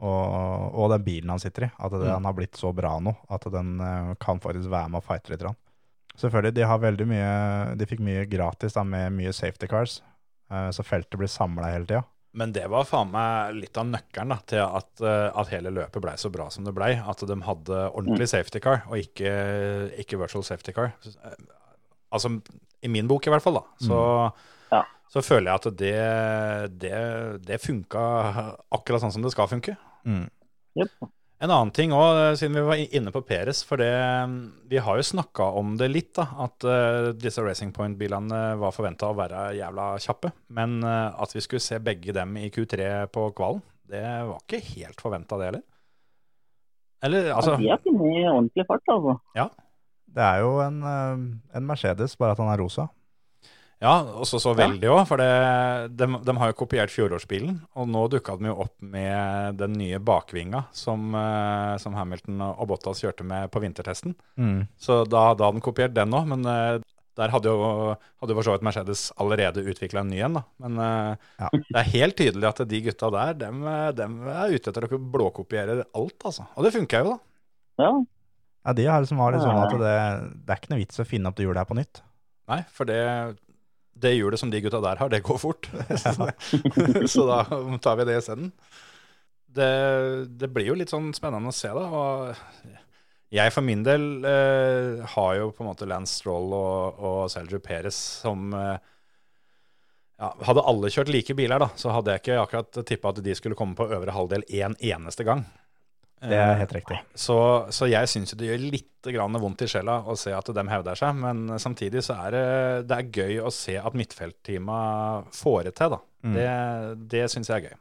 og, og den bilen han sitter i. At det, Mm. han har blitt så bra nå at den eh, kan faktisk være med og fighte litt. Selvfølgelig, de har veldig mye De fikk mye gratis da, med mye safety cars, eh, så feltet blir samla hele tida. Men det var faen meg litt av nøkkelen da, til at, eh, at hele løpet blei så bra som det blei. At de hadde ordentlig safety car, og ikke, ikke virtual safety car. Altså, i min bok i hvert fall, da. Så, Ja. så føler jeg at det, det, det funka akkurat sånn som det skal funke. Mm. Yep. En annen ting òg, siden vi var inne på Peres. For det, vi har jo snakka om det litt, da. At uh, disse Racing Point-bilene var forventa å være jævla kjappe. Men uh, at vi skulle se begge dem i Q3 på kvalen, det var ikke helt forventa, det heller. Eller altså De har funnet ordentlig fart, altså. Det er jo en, eh, en Mercedes, bare at han er rosa. Ja, og så så veldig òg, for det, de, de har jo kopiert fjorårsbilen. Og nå dukka de jo opp med den nye bakvinga som, eh, som Hamilton og Bottas kjørte med på vintertesten. Så da, da hadde de kopiert den òg, men eh, der hadde jo, hadde for så vidt Mercedes allerede utvikla en ny en. da. Men eh, Ja. det er helt tydelig at de gutta der, dem, dem er ute etter å blåkopiere alt, altså. Og det funker jo, da. Ja. Ja, de har liksom har det sånn at det, det er ikke noe vits å finne opp det hjulet her på nytt. Nei, for det, det hjulet som de gutta der har, det går fort. (laughs) så da tar vi det isteden. Det, det blir jo litt sånn spennende å se, da. Og jeg for min del eh, har jo på en måte Lance Stroll og, og Sergio Perez som eh, ja, Hadde alle kjørt like biler, da, så hadde jeg ikke akkurat tippa at de skulle komme på øvre halvdel én en eneste gang. Det er helt riktig. Så, så jeg syns det gjør litt grann vondt i sjela å se at de hevder seg, men samtidig så er det, det er gøy å se at midtfeltteama får det til. da. Mm. Det, det syns jeg er gøy.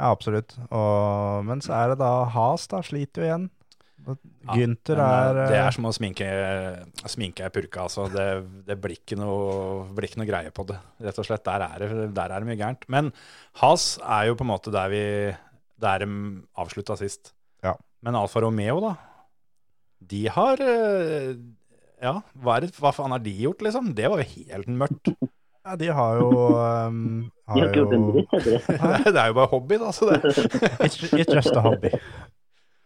Ja, absolutt. Og, men så er det da Has, da. Sliter jo igjen. Gynter ja, er eh, Det eh, er som å sminke, sminke ei purke. altså. Det, det blir, ikke noe, blir ikke noe greie på det, rett og slett. Der er det, der er det mye gærent. Men Has er jo på en måte der vi der de avslutta sist. Ja. Men Alfa Romeo, da? De har eh, Ja, hva, er det, hva faen har de gjort, liksom? Det var jo helt mørkt. (laughs) Ja, de har jo um, De har ikke gjort en dritt, heter det. (laughs) det er jo bare hobby, da. Så det. It's, just a hobby.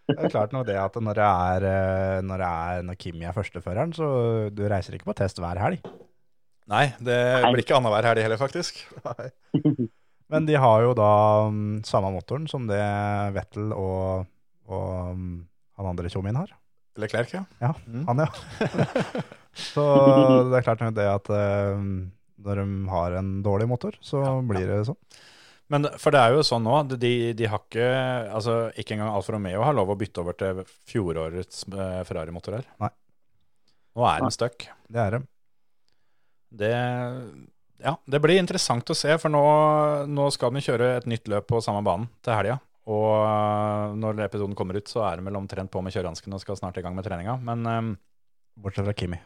Det er klart noe det at når det er, eh, når, det er, når Kimi er førsteføreren, så du reiser ikke på test hver helg. Nei, det blir ikke annenhver helg heller, faktisk. (laughs) Men de har jo da um, samme motoren som det Vettel og, og um, han andre tjommien har. Eller Klerk, ja. Ja, Mm. han ja. (laughs) så det er klart nok det at um, når de har en dårlig motor, så blir det sånn. Men for det er jo sånn nå, de, de har ikke altså Ikke engang Alfa Romeo har lov å bytte over til fjorårets uh, Ferrari-motor her. Nei. Nå er den stuck. Det er det. Det, ja, det blir interessant å se, for nå, nå skal de kjøre et nytt løp på samme banen til helga. Og eh, når episoden kommer ut, så er de vel omtrent på med kjørehanskene og skal snart i gang med treninga. Men um, Bortsett fra Kimi.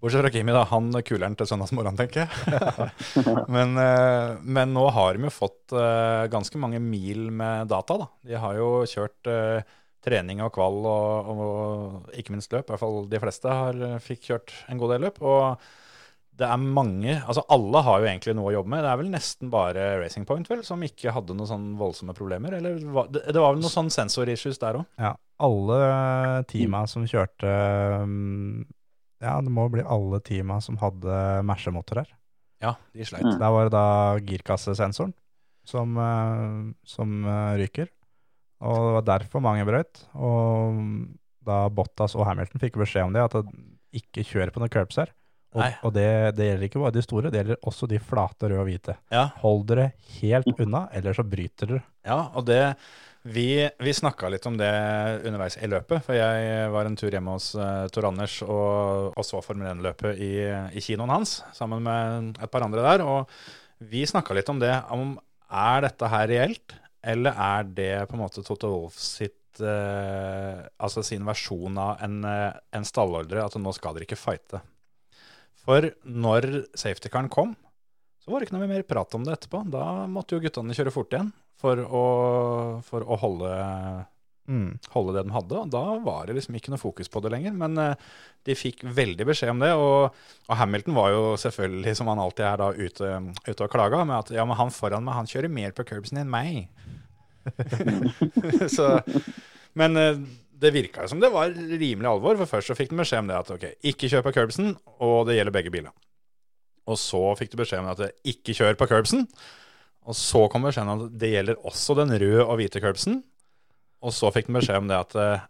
bortsett fra Kimi, da. Han kuler'n den til søndagsmorgen, tenker jeg. (laughs) men, uh, men nå har de jo fått uh, ganske mange mil med data, da. De har jo kjørt uh, trening og kval og, og ikke minst løp. I hvert fall de fleste har, fikk kjørt en god del løp. Og det er mange Altså alle har jo egentlig noe å jobbe med. Det er vel nesten bare Racing Point vel, som ikke hadde noen sånn voldsomme problemer. Eller det, det var vel noen sånn sensorissues der òg? Ja, alle teama som kjørte um, Ja, det må bli alle teama som hadde Merce-motor her. Ja, de sleit. Mm. Der var det da girkassesensoren som, eh, som eh, ryker. Og det var derfor mange brøyt. Og da Bottas og Hamilton fikk beskjed om det, at de ikke kjør på noen curbs her. Og, og det, det gjelder ikke bare de store, det gjelder også de flate røde og hvite. Ja, Hold dere helt unna, eller så bryter dere. Ja, og det Vi, vi snakka litt om det underveis i løpet. For jeg var en tur hjemme hos uh, Tor Anders og, og så Formel 1-løpet i, i kinoen hans sammen med et par andre der. Og vi snakka litt om det. Om er dette her reelt, eller er det på en måte Toto Wolff sitt uh, Altså sin versjon av en, eh, en stallordre, at nå skal dere ikke fighte. For når safety-caren kom, så var det ikke noe mer prat om det etterpå. Da måtte jo guttene kjøre fort igjen for å, for å holde, Mm. holde det de hadde. Og da var det liksom ikke noe fokus på det lenger. Men eh, de fikk veldig beskjed om det. Og, og Hamilton var jo selvfølgelig, som han alltid er, da ute, ute og klaga med at ja, men han foran meg, han kjører mer på curbsen enn meg. (laughs) så, men eh, det virka som det var rimelig alvor. For først så fikk de beskjed om det at ok, ikke kjør på curbsen, og det gjelder begge biler. Og så fikk du beskjed om at ikke kjør på curbsen. Og så kom beskjeden om at det gjelder også den røde og hvite curbsen. Og så fikk de beskjed om det at eh,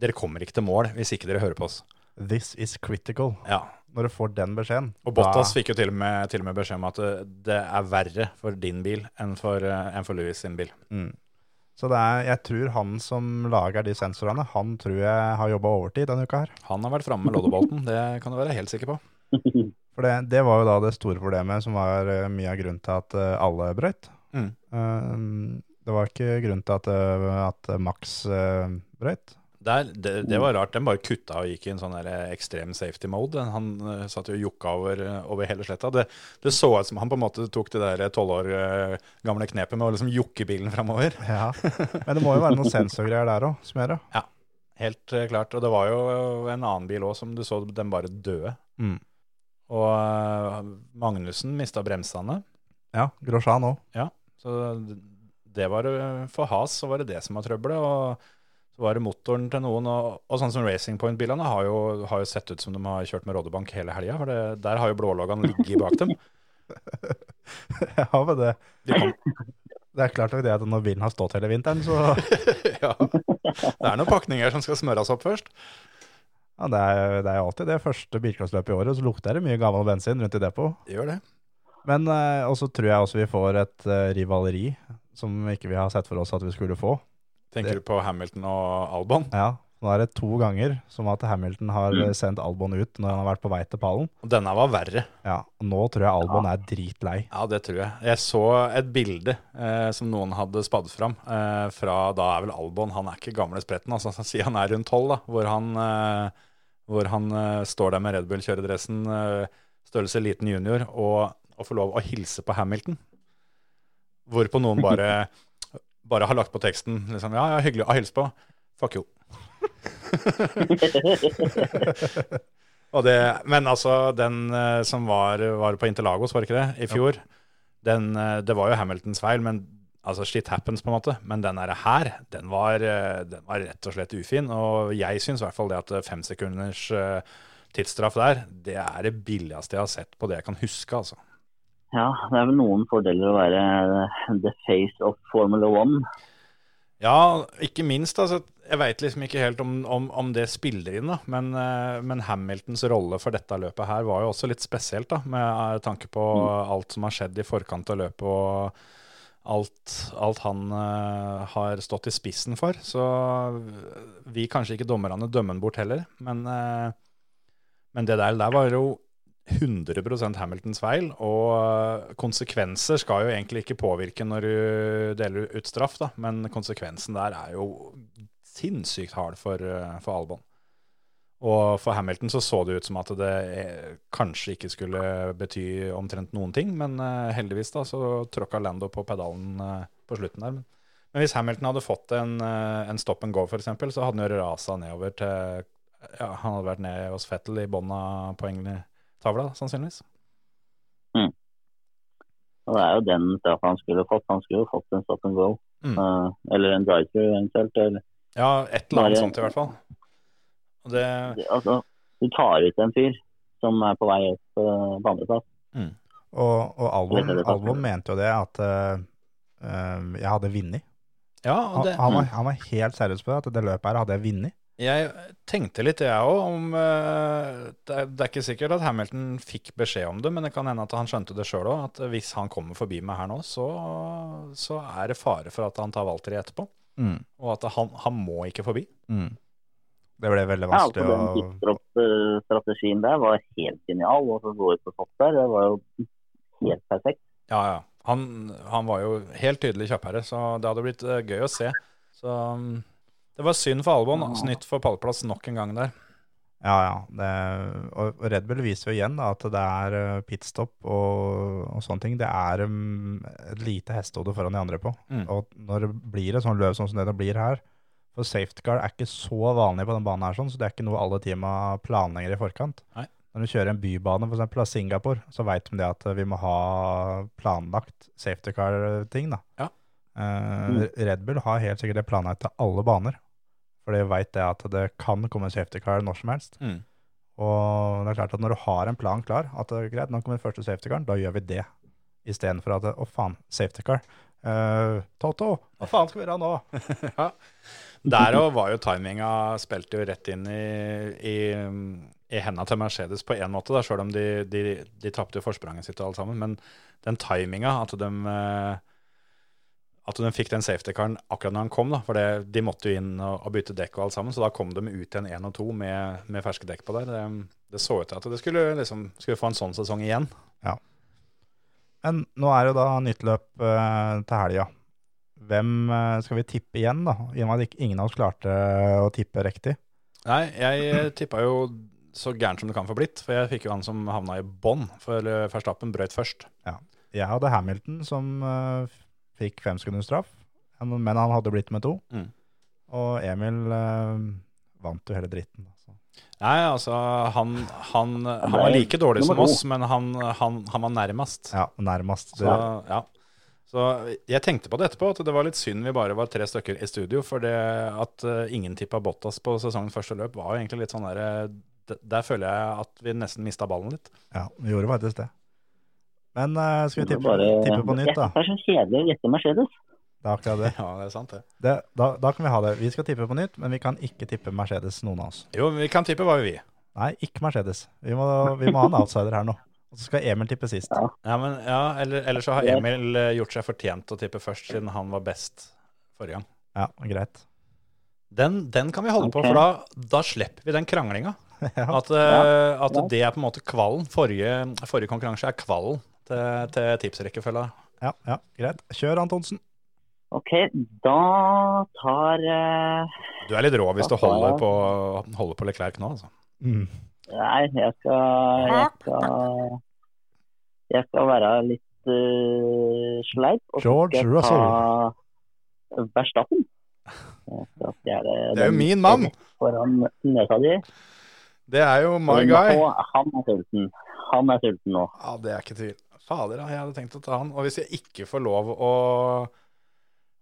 dere kommer ikke til mål hvis ikke dere hører på oss. This is critical. Ja, Når du får den beskjeden Og Bottas da- fikk jo til og, med, til og med beskjed om at eh, det er verre for din bil enn for, eh, enn for Louis sin bil. mm. Så det er, jeg tror han som lager de sensorene, han tror jeg har jobba overtid denne uka her. Han har vært framme med loddebolten, det kan du være helt sikker på. (laughs) For det, det var jo da det store problemet, som var eh, mye av grunnen til at eh, alle brøyt. Mm. Eh, det var ikke grunnen til at, eh, at Max brøyt. Der, det, det var rart. Den bare kutta og gikk i en sånn ekstrem safety mode. Han uh, satt jo og jokka over, over hele sletta. Det, det så ut som han på en måte tok det der tolv år uh, gamle knepet med å liksom jokke bilen framover. (laughs) Ja. Men det må jo være noen sensorgreier der òg, som gjør det. Helt uh, klart. Og det var jo en annen bil òg som du så den bare døde. Mm. Og eh, Magnussen mista bremsene. Ja, Grosjean òg. Så det var eh, For Has så var det det som var trøbbelet. Og så var det motoren til noen. Og, og sånn som Racing Point-bilene har, har jo sett ut som de har kjørt med rådebank hele helga. For det, der har jo blåloggene ligget bak dem. (laughs) Ja, men det, De det er klart nok det at når bilen har stått hele vinteren, så (laughs) ja. Det er noen pakninger som skal smøres opp først. ja, det, er, det er alltid det første bilklassløpet i året, så lukter det mye gammel bensin rundt i depot. Det gjør det. Men eh, også tror jeg også vi får et eh, rivaleri som ikke vi har sett for oss at vi skulle få. Tenker du på Hamilton og Albon? Ja, nå er det to ganger som at Hamilton har mm. sendt Albon ut når han har vært på vei til pallen. Og denne var verre. Ja, og nå tror jeg Albon er dritlei. Ja, det tror jeg. Jeg så et bilde eh, som noen hadde spadd fram eh, fra da er vel Albon Han er ikke gamle spretten, altså. (laughs) Han sier han er rundt tolv, da. Hvor han, eh, hvor han eh, står der med Red Bull-kjøredressen, eh, størrelse liten junior, og, og får lov å hilse på Hamilton. Hvorpå noen bare, (laughs) bare har lagt på teksten liksom, Ja, ja, hyggelig å hilse på. Fuck you. (laughs) Det, men altså, den eh, som var, var på Interlagos, var det ikke det, i fjor, den, eh, det var jo Hamiltons feil, men altså shit happens på en måte. Men den her, den var, eh, den var rett og slett ufin. Og jeg syns i hvert fall det at fem sekunders eh, tidsstraff der, det er det billigste jeg har sett på det jeg kan huske, altså. Ja, det er vel noen fordeler å være the face of Formula One. Ja, ikke minst. altså, Jeg veit liksom ikke helt om, om, om det spiller inn, da. Men, eh, men Hamiltons rolle for dette løpet her var jo også litt spesielt, da. Med eh, tanke på alt som har skjedd i forkant av løpet og alt, alt han uh, har stått i spissen for. Så vi kanskje ikke dommerne dømmer han bort heller. Men, uh, men det der, der var jo 100% Hamiltons feil, og konsekvenser skal jo egentlig ikke påvirke når du deler ut straff, da, men konsekvensen der er jo sinnssykt hard for, eh, for Albon. Og for Hamilton så så det ut som at det eh, kanskje ikke skulle bety omtrent noen ting, men eh, heldigvis da så tråkka Lando på pedalen på slutten der. Men, hvis Hamilton hadde fått en, en stop and go f.eks., så hadde han jo rasa nedover til ja, Han hadde vært ned hos Fettel i bånn av poengtavla, sannsynligvis. Og det er jo den straffa han skulle fått. Han skulle jo fått en stop and go. Mm. Uh, eller en drive-through eventuelt. Eller, Ja, et eller annet Bare- sånt i hvert fall. Og det, altså, du tar ut en fyr som er på vei opp uh, på andreplass. Og, og Albon, Albon mente jo det at eh, jeg hadde vunnet. ja, Han, han, var, han var helt seriøs på det, at det løpet her hadde jeg vunnet. Jeg tenkte litt, jeg òg, om eh, det, er, det er ikke sikkert at Hamilton fikk beskjed om det, men det kan hende at han skjønte det sjøl òg, at hvis han kommer forbi meg her nå, så, så er det fare for at han tar Valtteri etterpå. Og at han, han må ikke forbi. Mm. Det ble veldig vanskelig Ja, altså, den å pitstop-strategien der var helt genial. Og så gå ut på topp der, det var jo helt perfekt. Ja, ja. Han, han var jo helt tydelig kjappere, så det hadde blitt eh, gøy å se. Så um, det var synd for Albon. da. Snytt for pallplass nok en gang der. Ja, ja. Det, og Red Bull viser jo igjen da, at det er eh, pitstop og, og sånne ting. Det er um, et lite hestehode foran de andre på. Mm. Og når det blir et sånt løp sånn som det det blir her For safety car er ikke så vanlig på den banen her, sånn, så det er ikke noe alle teama planlegger i forkant. Nei. Når du kjører en bybane, f.eks. av Singapore, så veit de det at vi må ha planlagt safety car-ting. da. Ja. mm. Red Bull har helt sikkert det planlagt til alle baner. For de veit at det kan komme en safety car når som helst. Mm. Og det er klart at når du har en plan klar, at det er greit, nå kommer den første safety caren, da gjør vi det. Istedenfor at å faen, safety car. Uh, Toto, hva faen skal vi gjøre nå? (laughs) Ja. Der òg var jo timinga spilte jo rett inn i, i, i henda til Mercedes på én måte, sjøl om de, de, de tapte forspranget sitt og alt sammen. Men den timinga, at de eh, at de fikk den safety-karen akkurat når han kom. da, For det, de måtte jo inn og, og bytte dekk og alt sammen, så da kom de ut igjen én og to med, med ferske dekk på der. Det, det så ut til at det skulle, liksom, skulle få en sånn sesong igjen. Ja. Men nå er det da nytt løp eh, til helga. Hvem eh, skal vi tippe igjen, da? I og med at ingen av oss klarte å tippe riktig. Nei, jeg tippa jo så gærent som det kan få blitt, for jeg fikk jo han som havna i bånn, for eh, Verstappen brøt først. Ja. Jeg hadde Hamilton som eh, fikk fem sekunders straff, men han hadde blitt med to. Mm. Og Emil eh, vant jo hele dritten. Altså. Nei, altså, han, han, han var like dårlig som oss, men han, han, han var nærmest. Ja, nærmest. Så, ja. så jeg tenkte på det etterpå, at det var litt synd vi bare var tre stykker i studio. For det at uh, ingen tippa Bottas på sesongens første løp, var jo egentlig litt sånn der eh, Der føler jeg at vi nesten mista ballen litt. Ja, vi gjorde faktisk det. Men uh, skal vi tippe, bare- tippe på nytt, da? Det er så kjedelig å gjette Mercedes. Det er akkurat det. (laughs) Ja, det er sant, det. det da, da kan vi ha det. Vi skal tippe på nytt, men vi kan ikke tippe Mercedes, noen av oss. Jo, vi kan tippe hva vi vil. Nei, ikke Mercedes. Vi må, vi må ha en (laughs) outsider her nå. Og så skal Emil tippe sist. Ja. Ja, men, ja, eller, eller så har Emil eh, gjort seg fortjent å tippe først, siden han var best forrige gang. Ja, greit. Den, den kan vi holde på, for da, da slipper vi den kranglinga. (laughs) Ja. At, eh, at det er på en måte kvallen. Forrige, forrige konkurranse er kvallen til, til tipsrekkefølga. Ja, ja, greit. Kjør, Antonsen. Ok, da tar uh, Du er litt rå hvis du holder på, holder på Leclerc nå, altså. Mm. Nei, jeg skal Jeg skal, jeg skal være litt uh, sleip. Og George skal Russell. ta Verstappen. (laughs) Skal Det er jo min mann! Foran nesa di. Det er jo my guy. han er sulten. Han er sulten nå. Ja, det er ikke tvil. Fader, jeg hadde tenkt å ta han. Og hvis jeg ikke får lov å,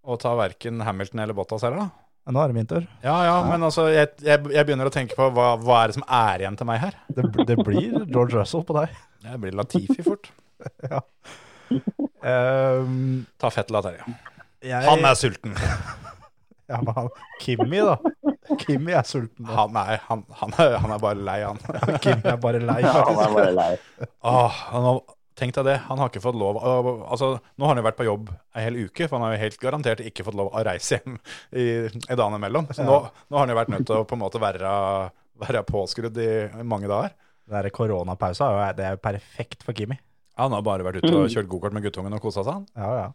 å ta verken Hamilton eller Bottas heller, da? Nå er det min tur. Ja, ja, men altså, jeg, jeg, jeg begynner å tenke på hva, hva er det som er igjen til meg her? Det, det blir George Russell på deg. Det blir Latifi fort. (laughs) Um, Ta Fettel av Terje. jeg, Han er sulten. (laughs) ja, men han, Kimmy, da. Kimmy er sulten. Da. Han er, han, han er, han er bare lei, han. (laughs) Kimmy er bare lei, Ja, han er bare lei. Åh, han har, tenk deg det, han har ikke fått lov Altså, nå har han jo vært på jobb ei hel uke, for han har jo helt garantert ikke fått lov å reise hjem i, i dagene imellom. Så nå, nå har han jo vært nødt til å på en måte være, være påskrudd i, mange dager. Der koronapausa det er jo perfekt for Kimmy. Han har bare vært ute og kjørt gokart med guttungen og kosa seg. han. Ja, ja.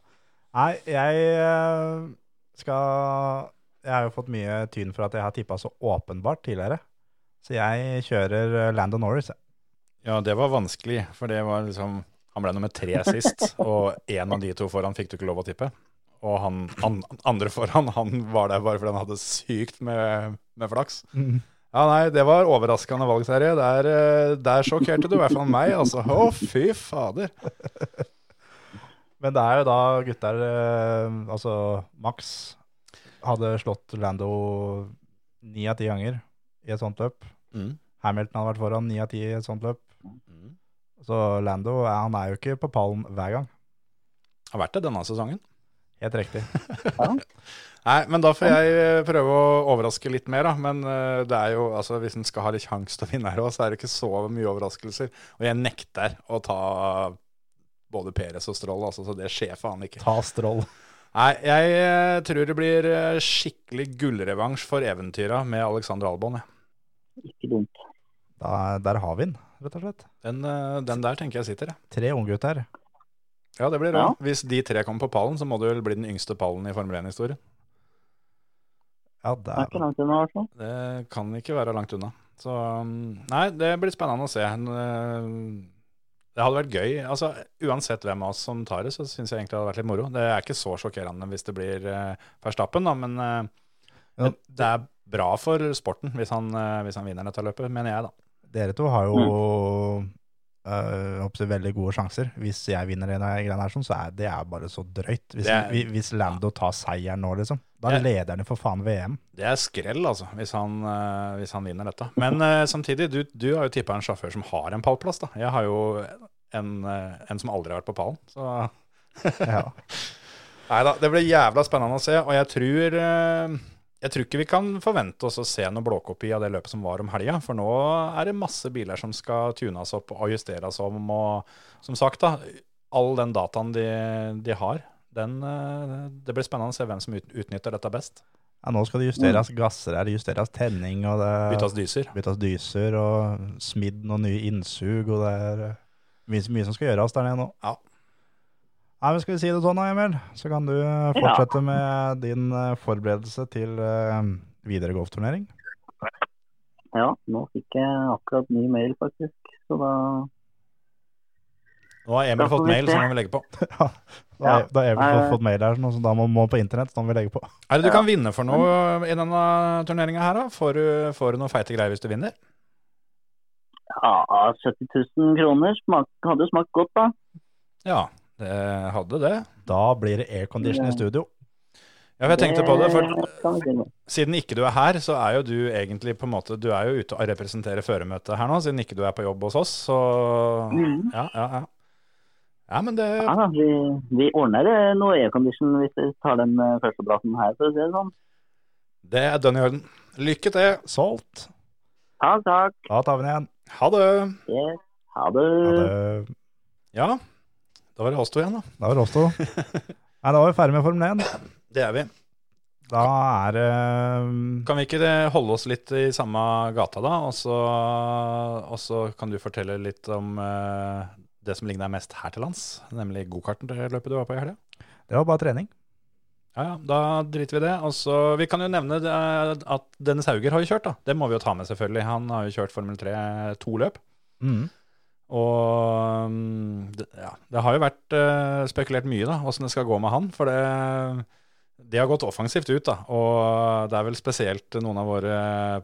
Nei, jeg eh, skal Jeg har jo fått mye tyn for at jeg har tippa så åpenbart tidligere. Så jeg kjører Land Landon Norris. jeg. Ja, det var vanskelig, for det var liksom Han ble nummer tre sist, (laughs) og én av de to foran fikk du ikke lov å tippe. Og han an, andre foran, han var der bare fordi han hadde sykt med, med flaks. Ja, nei, det var overraskende valgserie. Der, eh, der sjokkerte du i hvert fall meg, altså. Å, fy fader. (laughs) Men det er jo da gutter eh, Altså, Max hadde slått Lando ni av ti ganger i et sånt løp. Mm. Hamilton hadde vært foran ni av ti i et sånt løp. Så Lando er- han er jo ikke på pallen hver gang. Har vært det denne sesongen. Helt riktig. (laughs) Nei, men da får jeg eh, prøve å overraske litt mer, da. Men eh, det er jo, altså, hvis en skal ha litt sjanse til å vinne her òg, så er det ikke så mye overraskelser. Og jeg nekter å ta både Peres og Stroll, altså, så det skjer faen ikke. Ta Stroll. Nei, jeg eh, tror det blir eh, skikkelig gullrevansj for eventyra med Alexander Albon. jeg. Ikke dumt. Da, der har vi den, rett og slett. Den, eh, den der tenker jeg sitter, jeg. Tre unggutter. Ja, det blir Ja. Hvis de tre kommer på pallen, så må det vel bli den yngste pallen i Formel 1-historien. Ja, Det er ikke der. langt unna, i hvert fall. Det kan ikke være langt unna. Så um, nei, det blir spennende å se. Eh, Det hadde vært gøy. altså Uansett hvem av oss som tar det, så syns jeg egentlig det hadde vært litt moro. Det er ikke så sjokkerende hvis det blir uh, Verstappen, da, men uh, Ja. det, det er bra for sporten hvis han, uh, hvis han vinner dette løpet, mener jeg, da. Dere to har jo jeg håper veldig gode sjanser. Hvis jeg vinner en av greiene her, sånn, så er det er bare så drøyt. Hvis, er- vi- hvis Lando tar seieren nå, liksom. Da er leder han for faen VM. Det er skrell, altså, hvis han, eh, hvis han vinner dette. Men eh, samtidig, du, du har jo tippa en sjåfør som har en pallplass, da. Jeg har jo en, en som aldri har vært på pallen. Så Ja. (laughs) Nei da, det blir jævla spennende å se. Og jeg tror, jeg tror ikke vi kan forvente oss å se noen blåkopi av det løpet som var om helga. For nå er det masse biler som skal tunes opp og justeres om. Og som sagt, da, all den dataen de, de har, Den, eh, det blir spennende å se hvem som utnytter dette best. Ja, nå skal det justeres gasser her, det justeres tenning, og det Byttes dyser. byttes dyser, og smidd noen nye innsug, og det er mye, mye som skal gjøres der nede nå. Ja. Nei, men skal vi si det sånn Emil? Så kan du fortsette fortsette med din eh, forberedelse til eh, videre golfturnering. Ja, nå fikk jeg akkurat ny mail, faktisk. Så da Nå har Emil fått mail så som han vil legge på. (laughs) Da, Ja. da har Emil fått, Eh. fått mail her, så da må må på internett, så må vi legge på. Er det du Ja. kan vinne for noe i denne turneringa her, da? Får du, får du noe feite greier hvis du vinner? Ja, 70 000 kroner smak, hadde smakt godt, da. Ja, det hadde det. Da blir det aircondition i studio. Ja, for jeg tenkte på det, for siden ikke du er her, så er jo du egentlig på en måte Du er jo ute og representerer føremøtet her nå, siden ikke du er på jobb hos oss, så Mhm. Ja, ja, ja. Ja, men det Ja, da, vi, vi ordner eh, noe aircondition hvis vi tar den første førsteplassen her, for å si det sånn. Det er dønn i orden. Lykke til. Solgt. Takk, takk. Da tar vi den igjen. Ha det. Yes. Ha det. Ja, det, Ja, da var det oss to igjen, da. da var det oss to. Nei, da var vi ferdig med Formel 1. Det er vi. Da er det um, Kan vi ikke holde oss litt i samme gata, da? Og så, og så kan du fortelle litt om eh, det som ligner deg mest her til lands, nemlig gokarten til løpet du var på i helga. Det var bare trening. Ja, ja, da driter vi i det. Og så, Vi kan jo nevne det, at Dennis Hauger har jo kjørt, da. Det må vi jo ta med, selvfølgelig. Han har jo kjørt Formel 3 to løp. Mm. Og mm, ja, det har jo vært uh, spekulert mye, da, åssen det skal gå med han. For det, det har gått offensivt ut, da. Og det er vel spesielt noen av våre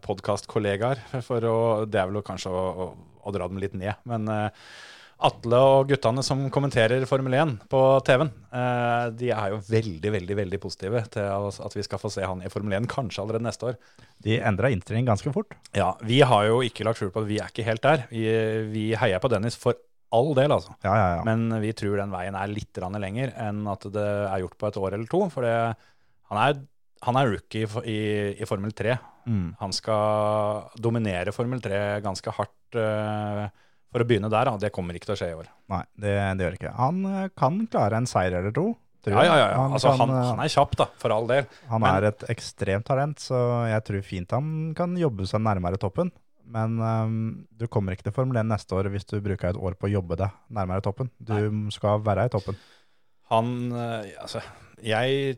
podkastkollegaer. For det er vel kanskje å, å, å dra dem litt ned. Men eh, Atle og guttene som kommenterer Formel 1 på TV-en, eh, de er jo veldig, veldig veldig positive til at vi skal få se han i Formel 1 kanskje allerede neste år. De endra innstilling ganske fort. Ja, Vi har jo ikke lagt skjul på at vi er ikke helt der. Vi, vi heier på Dennis for all del, altså. Ja, ja, ja. Men vi tror den veien er litt lenger enn at det er gjort på et år eller to. For det, han, er, han er rookie i, i, Formel 3. Mm. Han skal dominere Formel 3 ganske hardt eh, for å begynne der. Det kommer ikke til å skje i år. Nei, det, det gjør ikke. Han eh, kan klare en seier eller to. Ja, ja, ja. Han, Altså, kan, han, han er kjapp, da, for all del. han men- er et ekstremt talent, så jeg tror fint han kan jobbe seg nærmere toppen. Men um, du kommer ikke til Formel 1 neste år hvis du bruker et år på å jobbe deg nærmere toppen. Du skal være i toppen. Han eh, Altså, jeg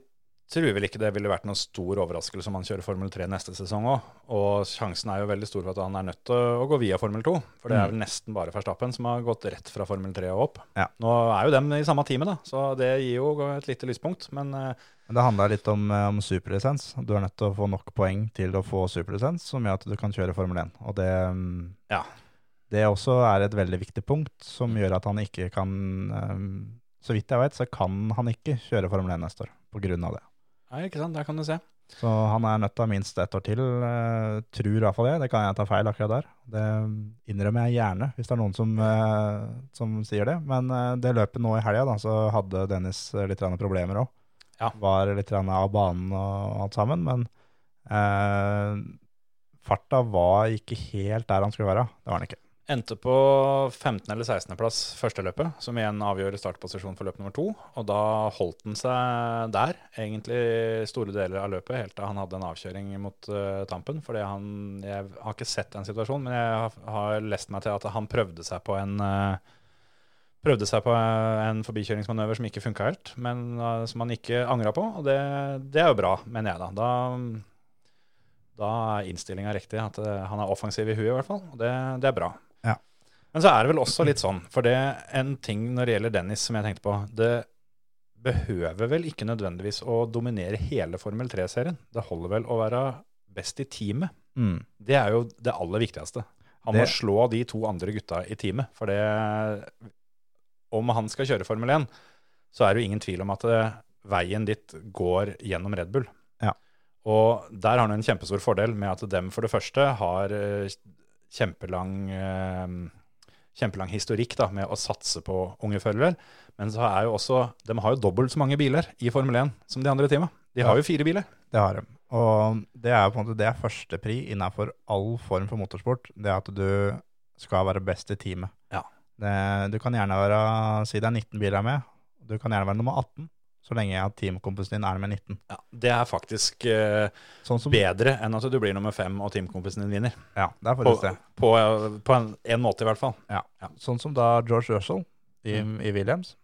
tror vel ikke det ville vært noen stor overraskelse om han kjører Formel 3 neste sesong òg. Og sjansen er jo veldig stor for at han er nødt til å gå via Formel 2. For det er Mm. vel nesten bare Verstappen som har gått rett fra Formel 3 og opp. Ja. Nå er jo dem i samme teamet, da, så det gir jo et lite lyspunkt. Men eh, Men det handler litt om, eh, om superlisens. Du er nødt til å få nok poeng til å få superlisens, som gjør at du kan kjøre Formel 1. Og det, mm, Ja. det også er et veldig viktig punkt, som gjør at han ikke kan ehm, Så vidt jeg vet, så kan han ikke kjøre Formel 1 neste år av det. Nei, ikke sant, der kan du se. Så han er nødt til minst ett år til, uh, tror fall det. Det kan jeg ta feil akkurat der. Det innrømmer jeg gjerne, hvis det er noen som, eh, som sier det. Men eh, det løpet nå i helga, da, så hadde Dennis eh, litt grann problemer òg. Ja. Var litt grann av banen og alt sammen, men eh, farta var ikke helt der han skulle være. Det var han ikke. Endte på 15. eller 16. plass første løpet, som igjen avgjør startposisjon for løp nummer to. Og da holdt han seg der, egentlig store deler av løpet, helt til han hadde en avkjøring mot uh, tampen. Fordi han Jeg har ikke sett den situasjonen, men jeg har, har lest meg til at han prøvde seg på en uh, Prøvde seg på en forbikjøringsmanøver som ikke funka helt, men uh, som han ikke angra på. Og det, det er jo bra, mener jeg, da. Da da er innstillinga riktig. At eh, han er offensiv i huet, i hvert fall. Og det, det er bra. Ja. Men så er det vel også litt sånn, for det en ting når det gjelder Dennis som jeg tenkte på. Det behøver vel ikke nødvendigvis å dominere hele Formel 3-serien. Det holder vel å være best i teamet. Mm. Det er jo det aller viktigste. Han må slå de to andre gutta i teamet. For det Om han skal kjøre Formel 1, så er det jo ingen tvil om at det, veien dit går gjennom Red Bull. Ja. Og der har han en kjempestor fordel med at dem for det første har eh, kjempelang, eh, kjempelang historikk da, med å satse på unge førere. Men så er jo også, de har jo dobbelt så mange biler i Formel 1 som de andre teamene. De har jo fire biler. Det har de. Og det er på en måte det er førstepri innenfor all form for motorsport. Det er at du skal være best i teamet. Ja. Det, du kan gjerne være, si det er 19 biler med, du kan gjerne være nummer 18. så lenge jeg har teamkompisen din er med 19. Ja, det er faktisk uh, Sånn som, bedre enn at du blir nummer fem og teamkompisen din vinner. ja, det er På, faktisk det. på, på en, en måte, i hvert fall. Ja. Ja. Sånn som da George Russell i, i Williams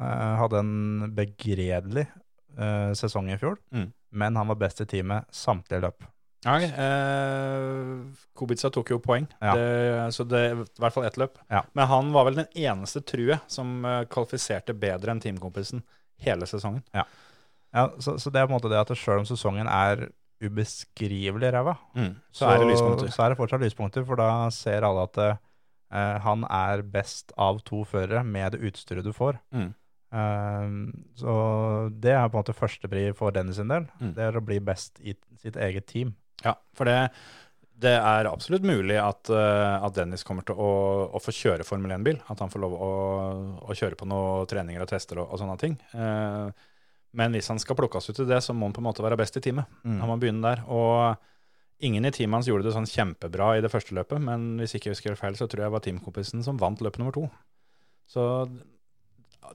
uh, hadde en begredelig uh, sesong i fjor, Mm. men han var best i teamet samtlige løp. Nei, eh, Kubica tok jo poeng, Ja. det, så det i hvert fall ett løp. Ja. Men han var vel den eneste, tror jeg, som eh, kvalifiserte bedre enn teamkompisen hele sesongen. Ja, så, så det er på en måte det at sjøl om sesongen er ubeskrivelig ræva, Så, er det lyspunkter. så er det fortsatt lyspunkter, for da ser alle at uh, han er best av to førere med det utstyret du får. Mm. Eh, så det er på en måte førstepri for Dennis sin del. Mm. Det er å bli best i sitt eget team. Ja, for det, det er absolutt mulig at, eh, at Dennis kommer til å, å få kjøre Formel 1-bil. At han får lov å, å kjøre på noen treninger og tester og, og sånne ting. Eh, men hvis han skal plukkes ut i det, så må han på en måte være best i teamet. Mm. Han må begynne der. Og ingen i teamet hans gjorde det sånn kjempebra i det første løpet, men hvis ikke jeg husker feil, så tror jeg det var teamkompisen som vant løp nummer to. Så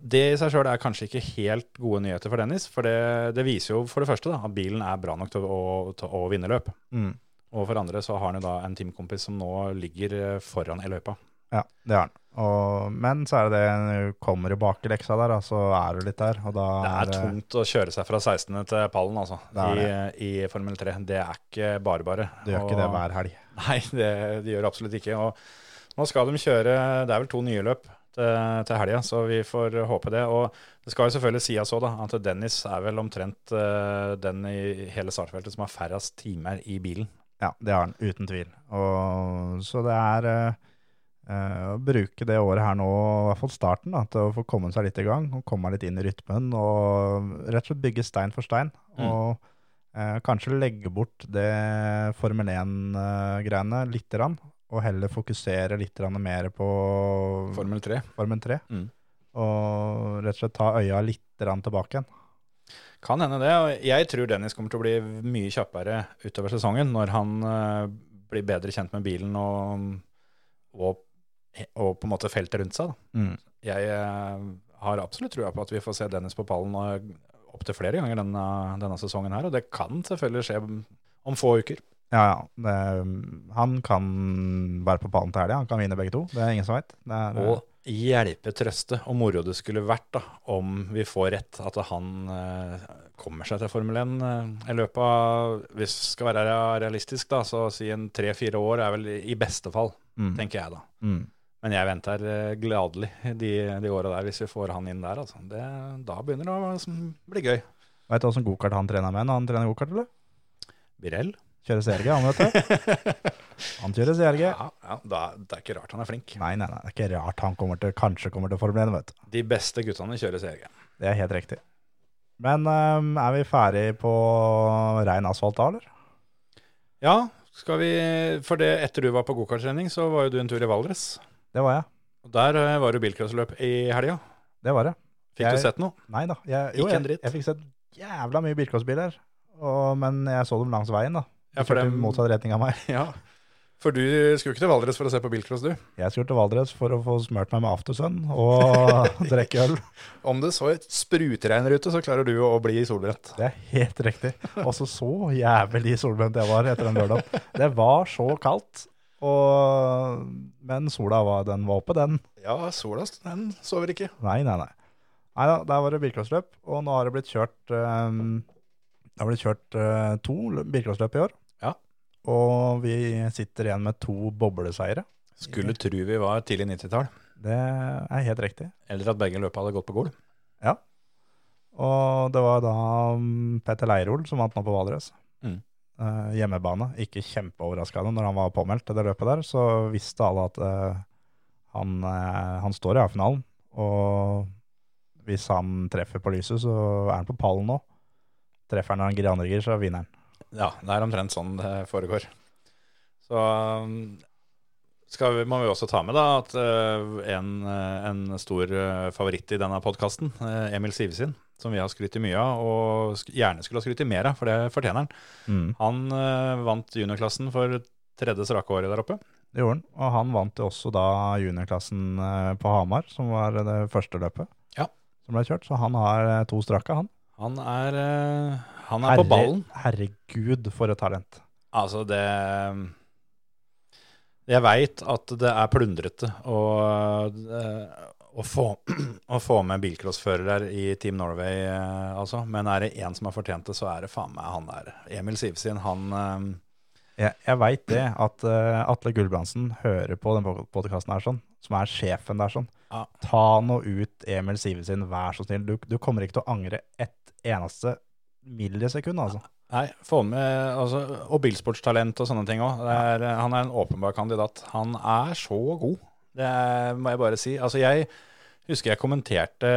det i seg sjøl er kanskje ikke helt gode nyheter for Dennis, for det, det viser jo for det første da, at bilen er bra nok til å, til å vinne løp. Mm. Og for andre så har han jo da en teamkompis som nå ligger eh, foran i løypa. Ja, det har han. Og, men så er det det kommer i leksa der, så er du litt der. Og da Det er tungt å kjøre seg fra 16. til pallen, altså, i, er i Formel 3. Det er ikke bare bare. Du gjør ikke det hver helg. Nei, (laughs) det, det gjør absolutt ikke. Og nå skal de kjøre Det er vel to nye løp til, til helga, så vi får håpe det. Og det skal jo selvfølgelig sies òg, da, at Dennis er vel omtrent uh, den i hele startfeltet som har færrest timer i bilen. Ja, det har han, uten tvil. Og, så det er eh, eh, å bruke det året her nå, i hvert fall starten, da, til å få komme seg litt i gang, og komme litt inn i rytmen, og rett og slett bygge stein for stein. Mm. Og eh, kanskje legge bort det Formel 1-greiene litt, grann, og heller fokusere litt mer på Formel 3. Formel 3. Mm. Og rett og slett ta øya litt tilbake igjen. Kan hende det. og Jeg tror Dennis kommer til å bli mye kjappere utover sesongen når han eh, blir bedre kjent med bilen og, og, og på en måte feltet rundt seg. Mm. Jeg eh, har absolutt trua på at vi får se Dennis på pallen opptil flere ganger denne, denne sesongen her. Og det kan selvfølgelig skje om få uker. Ja, ja. Det, han kan være på pallen til helga. Han kan vinne begge to. Det er ingen som veit. Og hjelpe, trøste og moro det skulle vært da, om vi får rett at han eh, kommer seg til Formel 1 eh, i løpet av Hvis vi skal være realistisk, da, så si en tre-fire år er vel i beste fall, mm. tenker jeg da. Mm. Men jeg venter eh, gladelig de, de åra der, hvis vi får han inn der. Altså. Det, da begynner det å bli gøy. Veit du åssen gokart han trener med når han trener gokart, eller? Birell? Kjører CRG, han vet du. (laughs) Han kjører CRG. Ja, ja da, det er ikke rart han er flink. Nei, nei, nei, det er ikke rart han kommer til, kanskje kommer til Formel 1, vet du. De beste guttene kjører CRG. Det er helt riktig. Men um, er vi ferdig på rein asfalt da, eller? Ja, skal vi For det etter du var på gokarttrening, så var jo du en tur i Valdres. Det var jeg. Og der eh, var det bilcrossløp i helga. Det var det. Fikk Jeg- du sett noe? Nei da. Jeg, jo, jeg, jeg fikk sett jævla mye bilcrossbiler. Men jeg så dem langs veien, da. Ja, for kjørte dem- motsatt retning av meg. (laughs) Ja. For du skulle ikke til Valdres for å se på bilcross, du? Jeg skulle til Valdres for å få smurt meg med aftersun og (laughs) drikke øl. Om det så sprutregner ute, så klarer du å bli solbrent. Det er helt riktig. Også så så jævlig solbrent jeg var etter den lørdagen. Det var så kaldt. Og, men sola var, den var oppe, den. Ja, sola den sover ikke. Nei, nei, nei. Nei da, der var det bilcrossløp, og nå har det blitt kjørt um, Det har blitt kjørt uh, to lø- bilcrossløp i år. Og vi sitter igjen med to bobleseiere. Skulle tro vi var tidlig 90-tall, Det er helt riktig. eller at begge løpa hadde gått på gol. Ja. Og det var da um, Petter Leirol som vant nå på Valdres. Mm. Eh, hjemmebane. Ikke kjempeoverraskende når han var påmeldt til det løpet der, så visste alle at eh, han, eh, han står i A-finalen. Og hvis han treffer på lyset, så er han på pallen nå. Treffer han når han gir, så vinner han. Ja, det er omtrent sånn det foregår. Så um, skal vi, må vi også ta med da at uh, en, uh, en stor uh, favoritt i denne podkasten, Emil Sivesin, som vi har skrytt mye av, og gjerne skulle ha skrytt mer av, for det fortjener han. Mm. Han vant juniorklassen for tredje strake året der oppe. Det gjorde han. Og han vant også da juniorklassen på Hamar, som var det første løpet Ja. som ble kjørt. Så han har to strake, han. Han er, han er på ballen. Herregud, for et talent. Altså, det Jeg veit at det er plundrete å, eh, å, få, (clears throat) å få med bilcrossførere i Team Norway, eh, altså. Men er det én som har fortjent det, så er det faen meg han der. Emil Sivsin, han eh, Jeg, jeg veit det, at Atle Gulbrandsen hører på den podkasten her, sånn, som er sjefen der, sånn. Ja. Ta nå ut Emil Sivesen, vær så snill. Du, du kommer ikke til å angre ett eneste millisekund, altså. Nei, få med altså, Og bilsportstalent og sånne ting òg. Han er en åpenbar kandidat. Han er så god, det må jeg bare si. Altså, jeg husker jeg kommenterte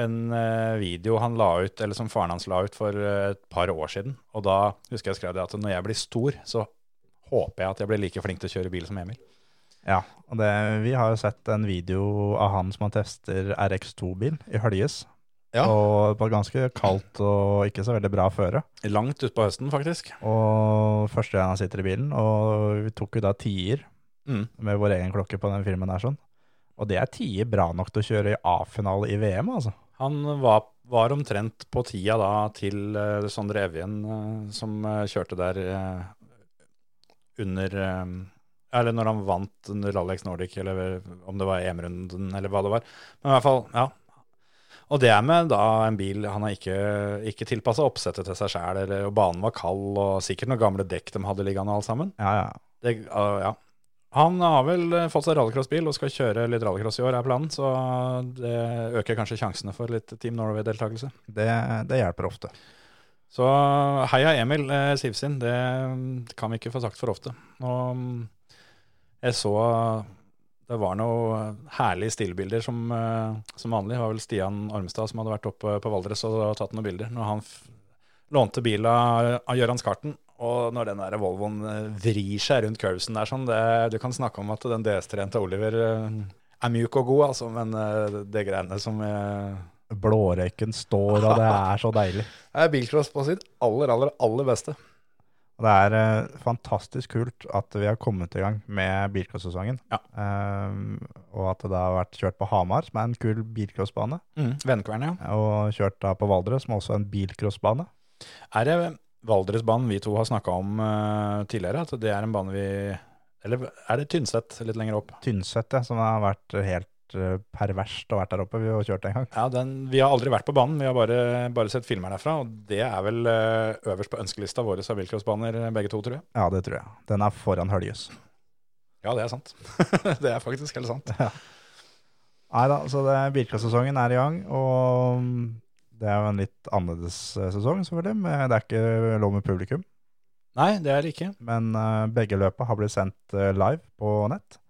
en eh, video han la ut, eller som faren hans la ut for eh, et par år siden. Og da husker jeg skrev det at når jeg blir stor, så håper jeg at jeg blir like flink til å kjøre bil som Emil. Ja, og det, vi har jo sett en video av han som han tester RX2-bil i Høljes. Ja. Og var ganske kaldt og ikke så veldig bra føre. Langt utpå høsten, faktisk. Og første gang han sitter i bilen, og vi tok jo da tier Mm. med vår egen klokke på den filmen der sånn. Og det er tier bra nok til å kjøre i A-finale i VM, altså. Han var, var omtrent på tida da til uh, Sondre Evjen, uh, som uh, kjørte der under Eller når han vant under Alex Nordic, eller om det var EM-runden, eller hva det var. Men i hvert fall, ja. Og det er med da en bil han har ikke, ikke tilpassa oppsettet til seg sjæl, og banen var kald, og sikkert noen gamle dekk de hadde liggende alt sammen. Ja, ja. Det, uh, ja. Han har vel eh, fått seg rallycrossbil og skal kjøre litt rallycross i år, er planen. Så det øker kanskje sjansene for litt Team Norway-deltakelse. Det, det hjelper ofte. Så heia Emil eh, Sivsin, det kan vi ikke få sagt for ofte. Og mm, jeg så det var noen herlige stillbilder som, eh, som vanlig. Det var vel Stian Ormstad som hadde vært oppe på Valdres og tatt noen bilder. Når han lånte bilen av Gøran Skarten, og når den der Volvoen eh, vrir seg rundt curvesen der sånn, det, du kan snakke om at den DS3-en til Oliver eh, er mjuk og god, altså, men det greiene som Blårøyken står, og det er så deilig. (laughs) Det er bilcross på sitt aller, aller, aller beste. Og det er eh, fantastisk kult at vi har kommet i gang med bilcross-sesongen. Ja. Ehm, og at det da har vært kjørt på Hamar, som er en kul bilcrossbane. Mm. Vennekvern, ja. Og kjørt da på Valdres, som også er en bilcrossbane. Er det Valdresbanen vi to har snakka om uh, tidligere? At det er en bane vi Eller er det Tynset litt lenger opp? Tynset, ja, som har vært helt perverst å vært der oppe. Vi har kjørt en gang. Ja, den, Vi har aldri vært på banen, vi har bare, bare sett filmer derfra. Og det er vel eh, øverst på ønskelista vår av bilcrossbaner, begge to, tror jeg. Ja, det tror jeg. Den er foran Høljes. Ja, det er sant. (laughs) det er faktisk helt sant. Nei da, så det- er i gang, og mm, det er jo en litt annerledes eh, sesong, selvfølgelig. Men det er ikke lov med publikum. Nei, det er det ikke. Men eh, begge løpa har blitt sendt eh, live på nett.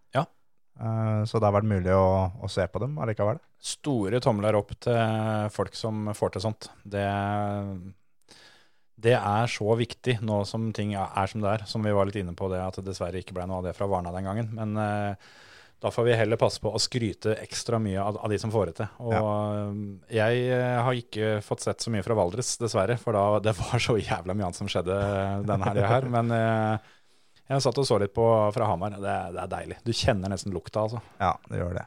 Eh, så det har vært mulig å, å se på dem allikevel. Store tomler opp til folk som får til sånt. Det, det er så viktig nå som ting er som det er, som vi var litt inne på det, at det dessverre ikke ble noe av det fra Varna den gangen. Men eh, da får vi heller passe på å skryte ekstra mye av, av de som får det til. Og ja. jeg eh, har ikke fått sett så mye fra Valdres, dessverre, for da, det var så jævla mye annet som skjedde denne helga her. Men eh, jeg satt og så litt på fra Hamar. Det, det er deilig. Du kjenner nesten lukta, altså. Ja, det gjør det.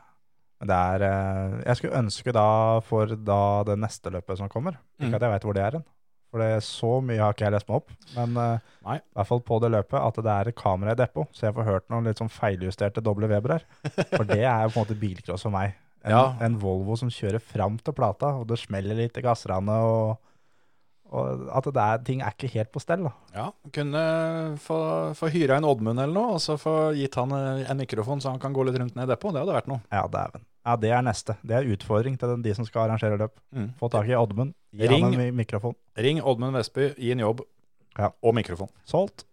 Det er eh, Jeg skulle ønske da for da det neste løpet som kommer, ikke Mm. at jeg vet hvor det er hen. For det er så mye har ikke jeg lest meg opp. Men Nei. i hvert fall på det løpet at det er et kamera i depot. Så jeg får hørt noen litt sånn feiljusterte doble Weber her. For det er jo på en måte bilcross for meg. En, Ja. en Volvo som kjører fram til plata, og det smeller litt i gassrandet. Og, og at det er, ting er ikke helt på stell. da. Ja, kunne få, få hyra en Oddmund eller noe, og så få gitt han eh, en mikrofon så han kan gå litt rundt ned i depot. Det hadde vært noe. Ja, dæven. Ja, det er neste. Det er utfordring til de som skal arrangere løp. Mm. Få tak i Oddmund. Gi Ring. han en mikrofon. Ring Oddmund Vestby, gi en jobb Ja. og mikrofon. Solgt.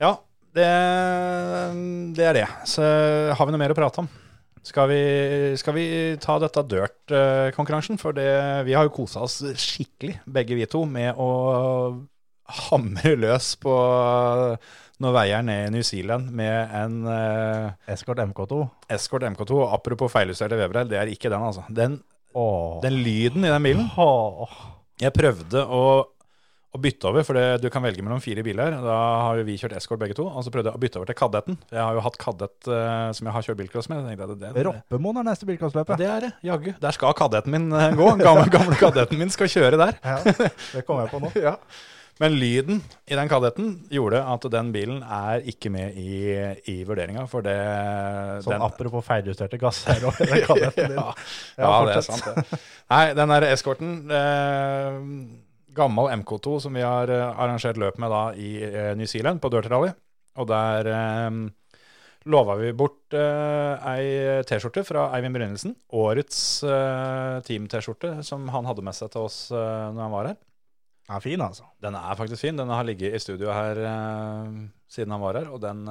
Ja, det, det er det. Så har vi noe mer å prate om? Skal vi, skal vi ta dette dirt-konkurransen? For det, vi har jo kosa oss skikkelig, begge vi to, med å hamre løs på noen veier ned i New Zealand med en uh, Escort MK2. Escort MK2. Og apropos feiljusterte her, det er ikke den, altså. Den, den lyden i den bilen Jeg prøvde å, å bytte over, for det, du kan velge mellom fire biler. Da har jo vi kjørt Escort begge to, og så prøvde jeg å bytte over til Kadetten. Jeg har jo hatt Kadett uh, som jeg har kjørt bilcross med. Jeg det, det, Roppemoen er neste ja, det er det, jaggu. Der skal Kadetten min eh, gå. Gamle, (laughs) gamle Kadetten min skal kjøre der. Ja, det kommer jeg på nå. (laughs) Ja. Men lyden i den Kadetten gjorde at den bilen er ikke med i, i vurderinga, for det Sånn den, apropos feiljusterte gasser (laughs) og den kadetten din. ja, Ja, ja, det er sant. Det. Nei, den der eskorten eh, Gammel MK2 som vi har eh, arrangert løp med da i eh, New Zealand, på Dirt Rally. Og der eh, lova vi bort eh, ei T-skjorte fra Eivind Brynildsen. Årets eh, team-T-skjorte som han hadde med seg til oss eh, når han var her. Den er fin, altså. Den er faktisk fin. Den har ligget i studio her eh, siden han var her, og den,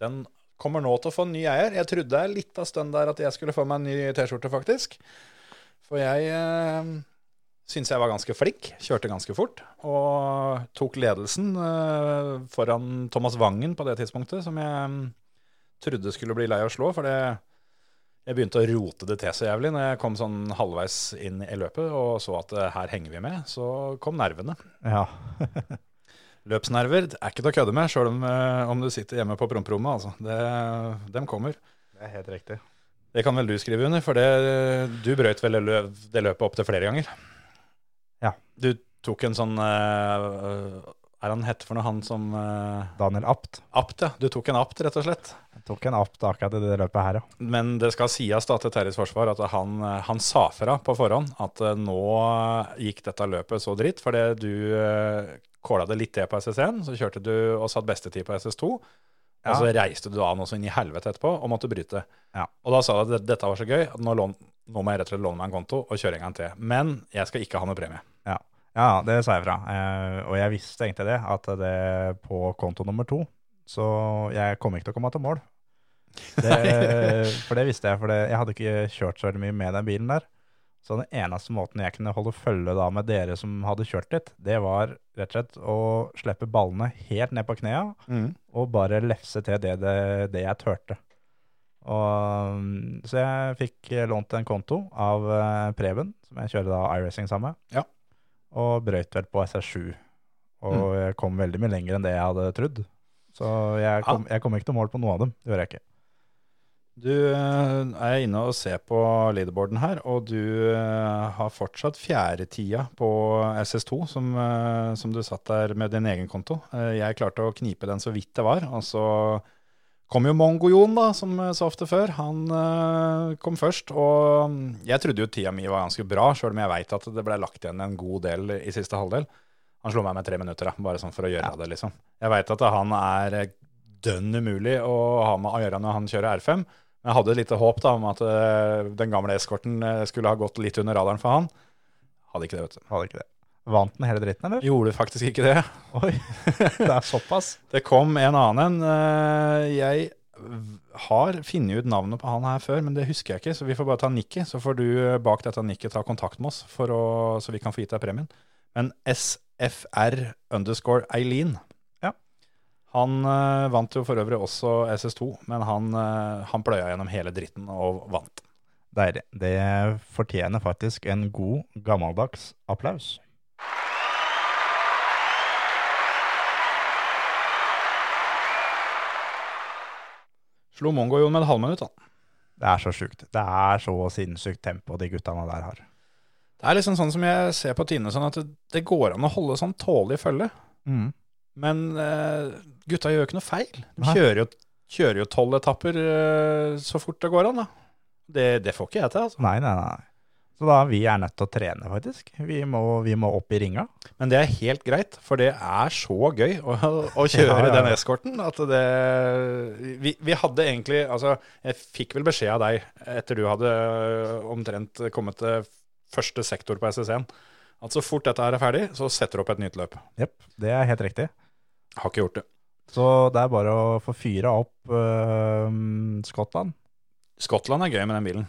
den kommer nå til å få en ny eier. Jeg trodde litt av stund der at jeg skulle få meg en ny T-skjorte, faktisk. For jeg uh, syns jeg var ganske flink, kjørte ganske fort, og tok ledelsen eh, foran Thomas Wangen på det tidspunktet, som jeg mm, trodde skulle bli lei av å slå, for det jeg begynte å rote det til så jævlig når jeg kom sånn halvveis inn i løpet og så at eh, her henger vi med. Så kom nervene. Ja. (laughs) Løpsnerver er ikke til å kødde med, sjøl om, eh, om du sitter hjemme på promperommet. Altså. Det, dem kommer. Det er helt riktig. Det kan vel du skrive under, for det, du brøt vel det det løpet opp til flere ganger? Ja. Du tok en sånn uh, Er han hette for noe, han som uh, Daniel Apt. Apt, ja. Du tok en apt, rett og slett. Jeg tok en Apt akkurat i det løpet her, ja. Men det skal sies da til Terjes forsvar at han, han sa fra på forhånd at uh, nå gikk dette løpet så dritt, fordi du uh, kåla det litt til på SS1, så kjørte du og satt bestetid på SS2, Ja. og så reiste du av noe sånn inn i helvete etterpå og måtte bryte. Ja. Og da sa du at dette var så gøy at nå, lån, nå må jeg rett og slett låne meg en konto og kjøre en gang til. Men jeg skal ikke ha noe premie. Ja, ja det sa jeg fra. Eh, og jeg visste egentlig det, at det på konto nummer to, så jeg kom ikke til å komme til mål. Det, (laughs) for det visste jeg, for det, jeg hadde ikke kjørt så veldig mye med den bilen der. Så den eneste måten jeg kunne holde følge da med dere som hadde kjørt litt, det var rett og slett å slippe ballene helt ned på knea, og bare lefse til det, det, det jeg turte. Mm, så jeg fikk lånt en konto av eh, Preben, som jeg kjører da iRacing sammen med, Ja. og brøyt vel på SR7. Og jeg kom veldig mye lenger enn det jeg hadde trodd. Så jeg kom, jeg kom ikke til mål på noe av dem. Det gjør jeg ikke. Du eh, er inne og ser på leaderboarden her, og du eh, har fortsatt fjerdetida på SS2, som, eh, som du satt der med din egen konto. Jeg klarte å knipe den så vidt det var, og så kom jo Mongo-Jon, da, som så ofte før. Han kom først, og mm, jeg trodde jo tida mi var ganske bra, sjøl om jeg veit at det ble lagt igjen en god del i siste halvdel. Han slo meg med tre minutter, da, bare sånn for å gjøre det, liksom. Jeg veit at han er dønn umulig å ha med å gjøre når han kjører R5. Men jeg hadde et lite håp da, om at eh, den gamle eskorten eh, skulle ha gått litt under radaren for han. Hadde ikke det, vet du. Hadde ikke det. Vant den hele dritten, eller? Gjorde faktisk ikke det. Oi, det er såpass. (laughs) Det kom en annen en. eh, Jeg har funnet ut navnet på han her før, men det husker jeg ikke, så vi får bare ta nikket. Så får du bak dette nikket ta kontakt med oss, for å, så vi kan få gitt deg premien. Men SFR underscore Eileen. Han eh, vant jo for øvrig også SS2, men han, eh, han pløya gjennom hele dritten og vant. Deilig. Det fortjener faktisk en god, gammeldags applaus. Slo jo med et halvminutt, da. Det er så sjukt. Det er så sinnssykt tempo de guttene der har. Det er liksom sånn som jeg ser på Tine, sånn at det, det går an å holde sånn tålelig følge. Men uh, gutta gjør jo ikke noe feil. De kjører jo, kjører jo tolv etapper uh, så fort det går an, da. Det, det får ikke jeg til, altså. Nei, nei, nei. Så da vi er nødt til å trene, faktisk. Vi må, vi må opp i ringa. Men det er helt greit, for det er så gøy å, å (laughs) kjøre Ja, ja, den eskorten at det vi, vi hadde egentlig Altså, jeg fikk vel beskjed av deg etter du hadde omtrent kommet til første sektor på SS1, at så fort dette er ferdig, så setter du opp et nytt løp. Jepp, det er helt riktig. Har ikke gjort det. Så det er bare å få fyra opp uh, Skottland. Skottland er gøy med den bilen.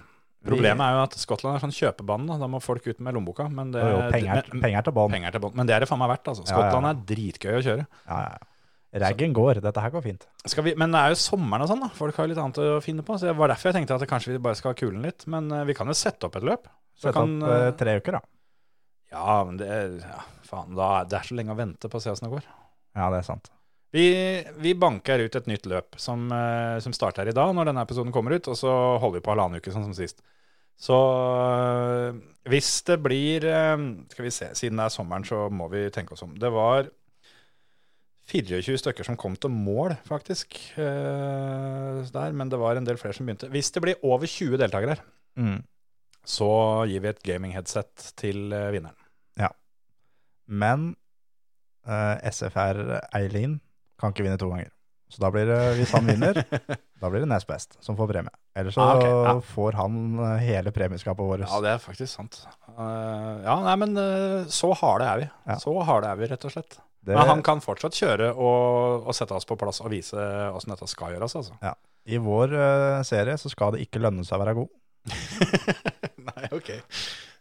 Problemet er jo at Skottland er sånn kjøpebane. Da. da må folk ut med lommeboka. Men det, Jo, jo, penger, men, penger til bånn. Men det er det faen meg verdt. Altså. Ja, ja, ja. Skottland er dritgøy å kjøre. Ja, ja. Raggen går. Dette her går fint. Vi, men det er jo sommeren og sånn, da. Folk har jo litt annet å finne på. Så det var derfor jeg tenkte at kanskje vi bare skal ha kulen litt. Men eh, vi kan jo sette opp et løp. Så sette kan, opp eh, tre uker, da. Ja, men det, ja, faen, da, det er så lenge å vente på å se åssen det går. Ja, det er sant. Vi, vi banker ut et nytt løp som, eh, som starter i dag, når denne episoden kommer ut, og så holder vi på halvannen uke, sånn som sist. Så øh, hvis det blir øh, Skal vi se, siden det er sommeren, så må vi tenke oss om. Det var 24 stykker som kom til mål, faktisk, der, men det var en del flere som begynte. Hvis det blir over 20 deltakere Mm. så gir vi et gaming-headset til vinneren. Ja. Men eh, SFR Eileen kan ikke vinne to ganger. Så da blir det, hvis han vinner, (laughs) da blir det nest best som får premie. Ellers så Ah, okay. ja. får han eh, hele premieskapet vårt. Ja, det er faktisk sant. Uh, ja, nei, men uh, så harde er vi. Ja. Så harde er vi, rett og slett. Det- Men han kan fortsatt kjøre og, og sette oss på plass og vise åssen dette skal gjøres, altså. I vår serie så skal det ikke lønne seg å være god. (laughs) Nei, ok.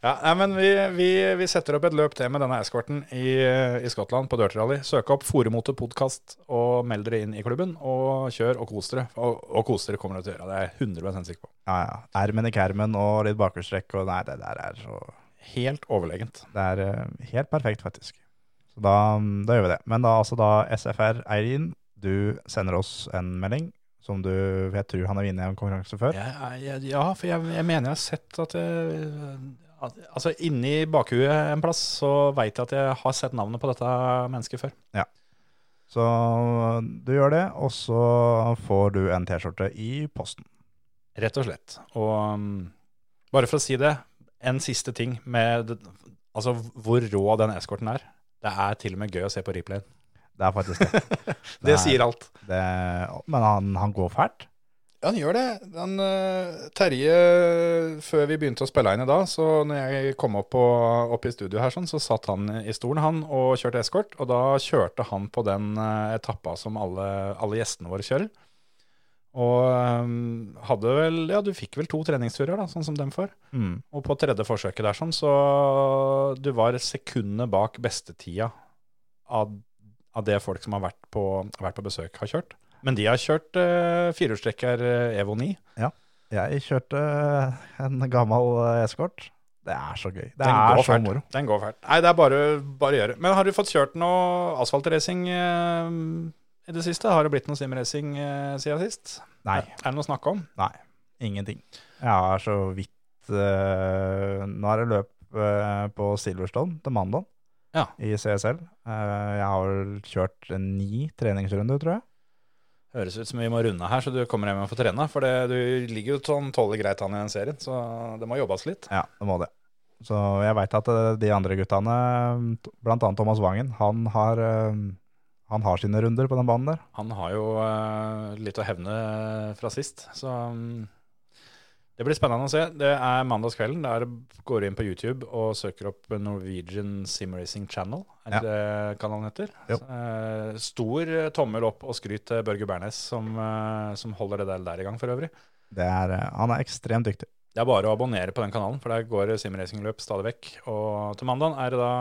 Ja, nei, men vi, vi, vi setter opp et løp til med denne eskorten i, i Skottland på Dirt Rally. Søk opp Foremote podkast og meld dere inn i klubben. Og kjør og kos dere. Og, og kos dere kommer dere til å gjøre, det er jeg 100 sikker på. Ja, ja. Ermen i kermen og litt bakhjulstrekk og nei, det der er så Helt overlegent. Det er eh, helt perfekt, faktisk. Så da, da gjør vi det. Men da altså da SFR Eirin, du sender oss en melding som du Jeg tror han har vunnet en konkurranse før. Ja, ja, ja, for jeg, jeg mener jeg har sett at jeg at, Altså inni bakhuet en plass så veit jeg at jeg har sett navnet på dette mennesket før. Ja. Så du gjør det, og så får du en T-skjorte i posten. Rett og slett. Og um, bare for å si det, en siste ting med altså, hvor rå den eskorten er. Det er til og med gøy å se på replayen. Det er faktisk det. (laughs) Det er- sier alt. det men han, han går fælt. Ja, han gjør det. Den, eh, Terje, før vi begynte å spille inn i dag, så når jeg kom opp, på, opp i studio her, sånn, så satt han i stolen han og kjørte eskort. Og da kjørte han på den eh, etappa som alle, alle gjestene våre kjører. Og um, hadde vel Ja, du fikk vel to treningsturer, da, sånn som dem får. Mm. Og på tredje forsøket der, sånn, så du var sekundet bak bestetida av, av det folk som har vært på, vært på besøk, har kjørt. Men de har kjørt uh, firehjulstrekker eh, Evo 9. Ja. Jeg kjørte en gammel eh, eskort. Det er så gøy. Det er så moro. Den går fælt. Nei, det er bare, bare å gjøre. Men har du fått kjørt noe asfaltracing eh, i det siste? Har det blitt noe simracing eh, siden sist? Nei. Er, det noe å snakke om? Nei, ingenting. Jeg har så vidt eh, Nå er det løp eh, på Silverstone til mandag Ja. i CSL. Eh, jeg har kjørt ni treningsrunder, tror jeg. Høres ut som vi må runde her, så du kommer hjem og får trene. For det, du ligger jo sånn tålelig greit an i den serien, så det må jobbes litt. Ja, det må det. Så jeg veit at eh, de andre guttene, annet Thomas Wangen, han har, eh, han har sine runder på den banen der. Han har jo eh, litt å hevne fra sist, så mm, det blir spennende å se. Det er mandagskvelden. Der går du inn på YouTube og søker opp Norwegian Simracing Channel. Er det det kanalen heter? Jo. Eh, stor tommel opp og skryt til Børge Bernes, som, eh, som holder det der, der i gang for øvrig. Det er, eh, han er ekstremt dyktig. Det er bare å abonnere på den kanalen, for der går simracingløp stadig vekk. Og til mandag er det da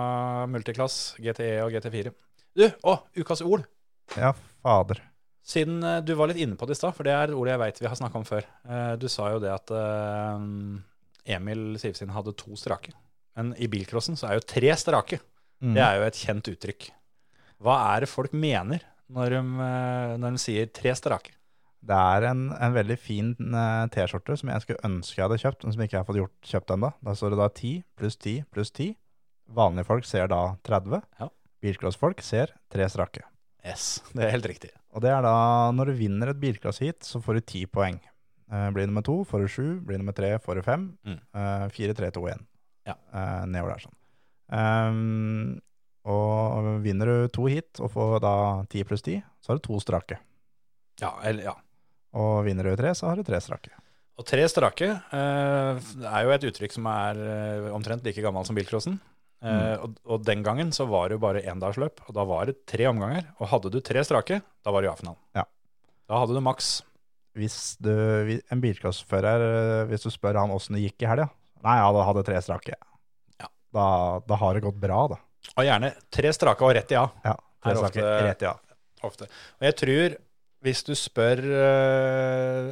multiklass, GTE og GT4. Du, å, ukas ord! Ja, fader. Siden eh, du var litt inne på det i stad, for det er et ord jeg veit vi har snakka om før. Eh, Du sa jo det at eh, Emil Sivsin hadde to strake. Men i bilcrossen så er jo tre strake. Mm. Det er jo et kjent uttrykk. Hva er det folk mener når de, når de sier tre strake? Det er en, en veldig fin T-skjorte som jeg skulle ønske jeg hadde kjøpt, men som ikke jeg har fått gjort, kjøpt ennå. Da står det da 10 pluss 10 pluss 10. Vanlige folk ser da 30. Ja. Bilcrossfolk ser tre strake. Yes, det er helt riktig. Og det er da når du vinner et bilcross-heat, så får du ti poeng. Uh, blir nummer to, får du sju. Blir nummer tre, får du fem. Mm. Uh, fire, tre, to, én. Ja. Uh, nedover der sånn. Um, og vinner du to heat og får da ti pluss ti, så har du to strake. Ja, eller, ja. Og vinner du tre, så har du tre strake. Og tre strake eh, er jo et uttrykk som er eh, omtrent like gammelt som bilcrossen. Eh, og, og den gangen så var det jo bare endagsløp, og da var det tre omganger. Og hadde du tre strake, da var det ja-finalen. Ja. Da hadde du maks. Hvis du, en bilcrossfører, eh, hvis du spør han åssen det gikk i helga Nei, ja, da hadde tre strake. Ja. Da, da har det gått bra, da. Og gjerne tre strake og rett i A. Ja, tre Er strake ofte- rett ja. Ofte. Og jeg tror, hvis du spør uh,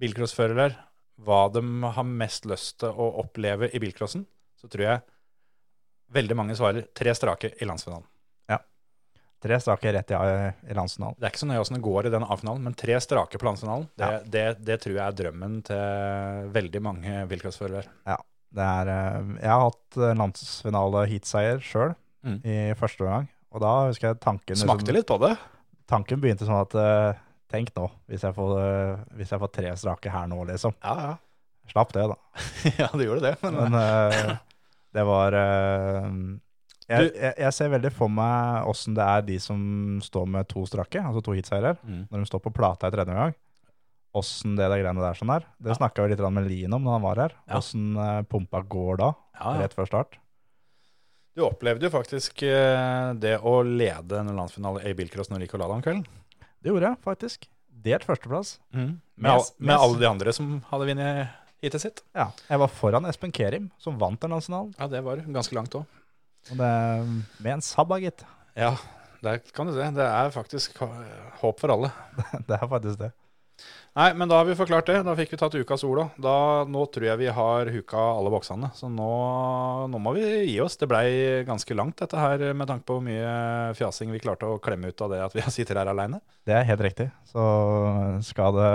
bilcrossførere hva de har mest lyst til å oppleve i bilcrossen, så tror jeg Veldig mange svarer tre strake i landsfinalen. Ja. Tre strake rett i, i landsfinalen. Det er ikke så nøye åssen det går i den A-finalen, men tre strake på landsfinalen, det, Ja. det, det tror jeg er drømmen til veldig mange bilcrossførere. Det er, eh, jeg har hatt eh, landsfinale heatseier sjøl Mm. i første omgang. Og da husker jeg tanken liksom- Smakte litt på det. Tanken begynte sånn at eh, Tenk nå, hvis jeg, får, eh, hvis jeg får tre strake her nå, liksom. Ja, ja. Slapp det, da. (laughs) ja, det gjorde det. Men, Men eh, det var uh, jeg, jeg, jeg ser veldig for meg åssen det er de som står med to strake, altså to hitseiere, Mm. når de står på plata i tredje omgang. Åssen det der greiene der sånn er. Det Ja. snakka vi litt med Lien om da han var her. Ja. Åssen eh, pumpa går da, ja, ja. rett før start. Du opplevde jo faktisk eh, det å lede en landsfinale i bilcross når Nicolada om kvelden. Det gjorde jeg faktisk. Delt førsteplass. Med, Med- med med- alle de andre som hadde vunnet heatet sitt. Ja, Jeg var foran Espen Kerim, som vant den nasjonalen. Ja, det var ganske langt òg. Med en sabba, gitt. Ja, det kan du se. Det er faktisk håp for alle. (laughs) Det er faktisk det. Nei, men da har vi forklart det. Da fikk vi tatt ukas ord òg. Nå tror jeg vi har huka alle boksene. Så nå, nå må vi gi oss. Det blei ganske langt, dette her, med tanke på hvor mye fjasing vi klarte å klemme ut av det at vi sitter her aleine. Det er helt riktig. Så skal det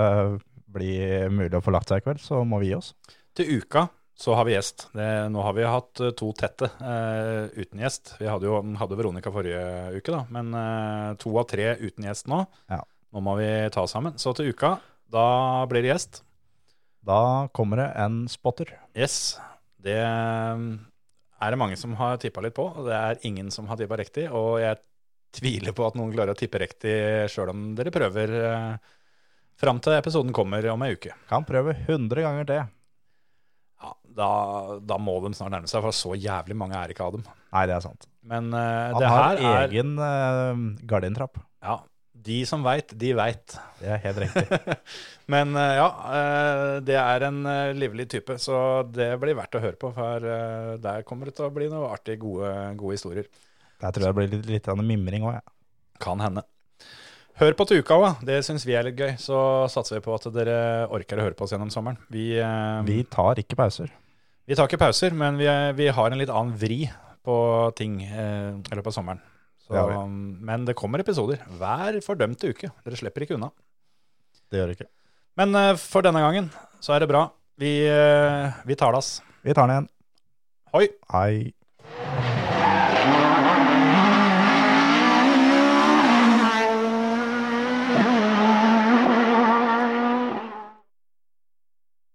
bli mulig å få lagt seg i kveld, så må vi gi oss. Til uka så har vi gjest. Det, nå har vi hatt eh, to tette eh, uten gjest. Vi hadde jo hadde Veronica forrige uke, da, men eh, to av tre uten gjest nå. Ja. Nå må vi ta oss sammen. Så til uka, da blir det gjest. Da kommer det en spotter. Yes. Det er det mange som har tippa litt på, det er ingen som har tippa riktig. Og jeg tviler på at noen klarer å tippe riktig sjøl om dere prøver eh, fram til episoden kommer om ei uke. Kan prøve 100 ganger til. Ja, da, da må de snart nærme seg, for så jævlig mange er ikke av dem. Nei, det er sant. Men uh, Han det har her er egen uh, gardintrapp. Ja, de som veit, de veit. Det er helt riktig. (laughs) Men uh, ja, det er en livlig type, så det blir verdt å høre på. For der kommer det til å bli noe artig, gode, gode historier. Der tror jeg det blir litt, litt av en mimring òg, jeg. Kan hende. Hør på til uka òg, det syns vi er litt gøy. Så satser vi på at dere orker å høre på oss gjennom sommeren. Vi, eh, Vi tar ikke pauser. vi tar ikke pauser, men vi, vi har en litt annen vri på ting eh, i løpet av sommeren. Så, Det men det kommer episoder hver fordømte uke. Dere slipper ikke unna. Det gjør det ikke. Men eh, for denne gangen så er det bra. Vi, eh, vi tar det, ass. Vi tar den igjen. Hoi! Hei.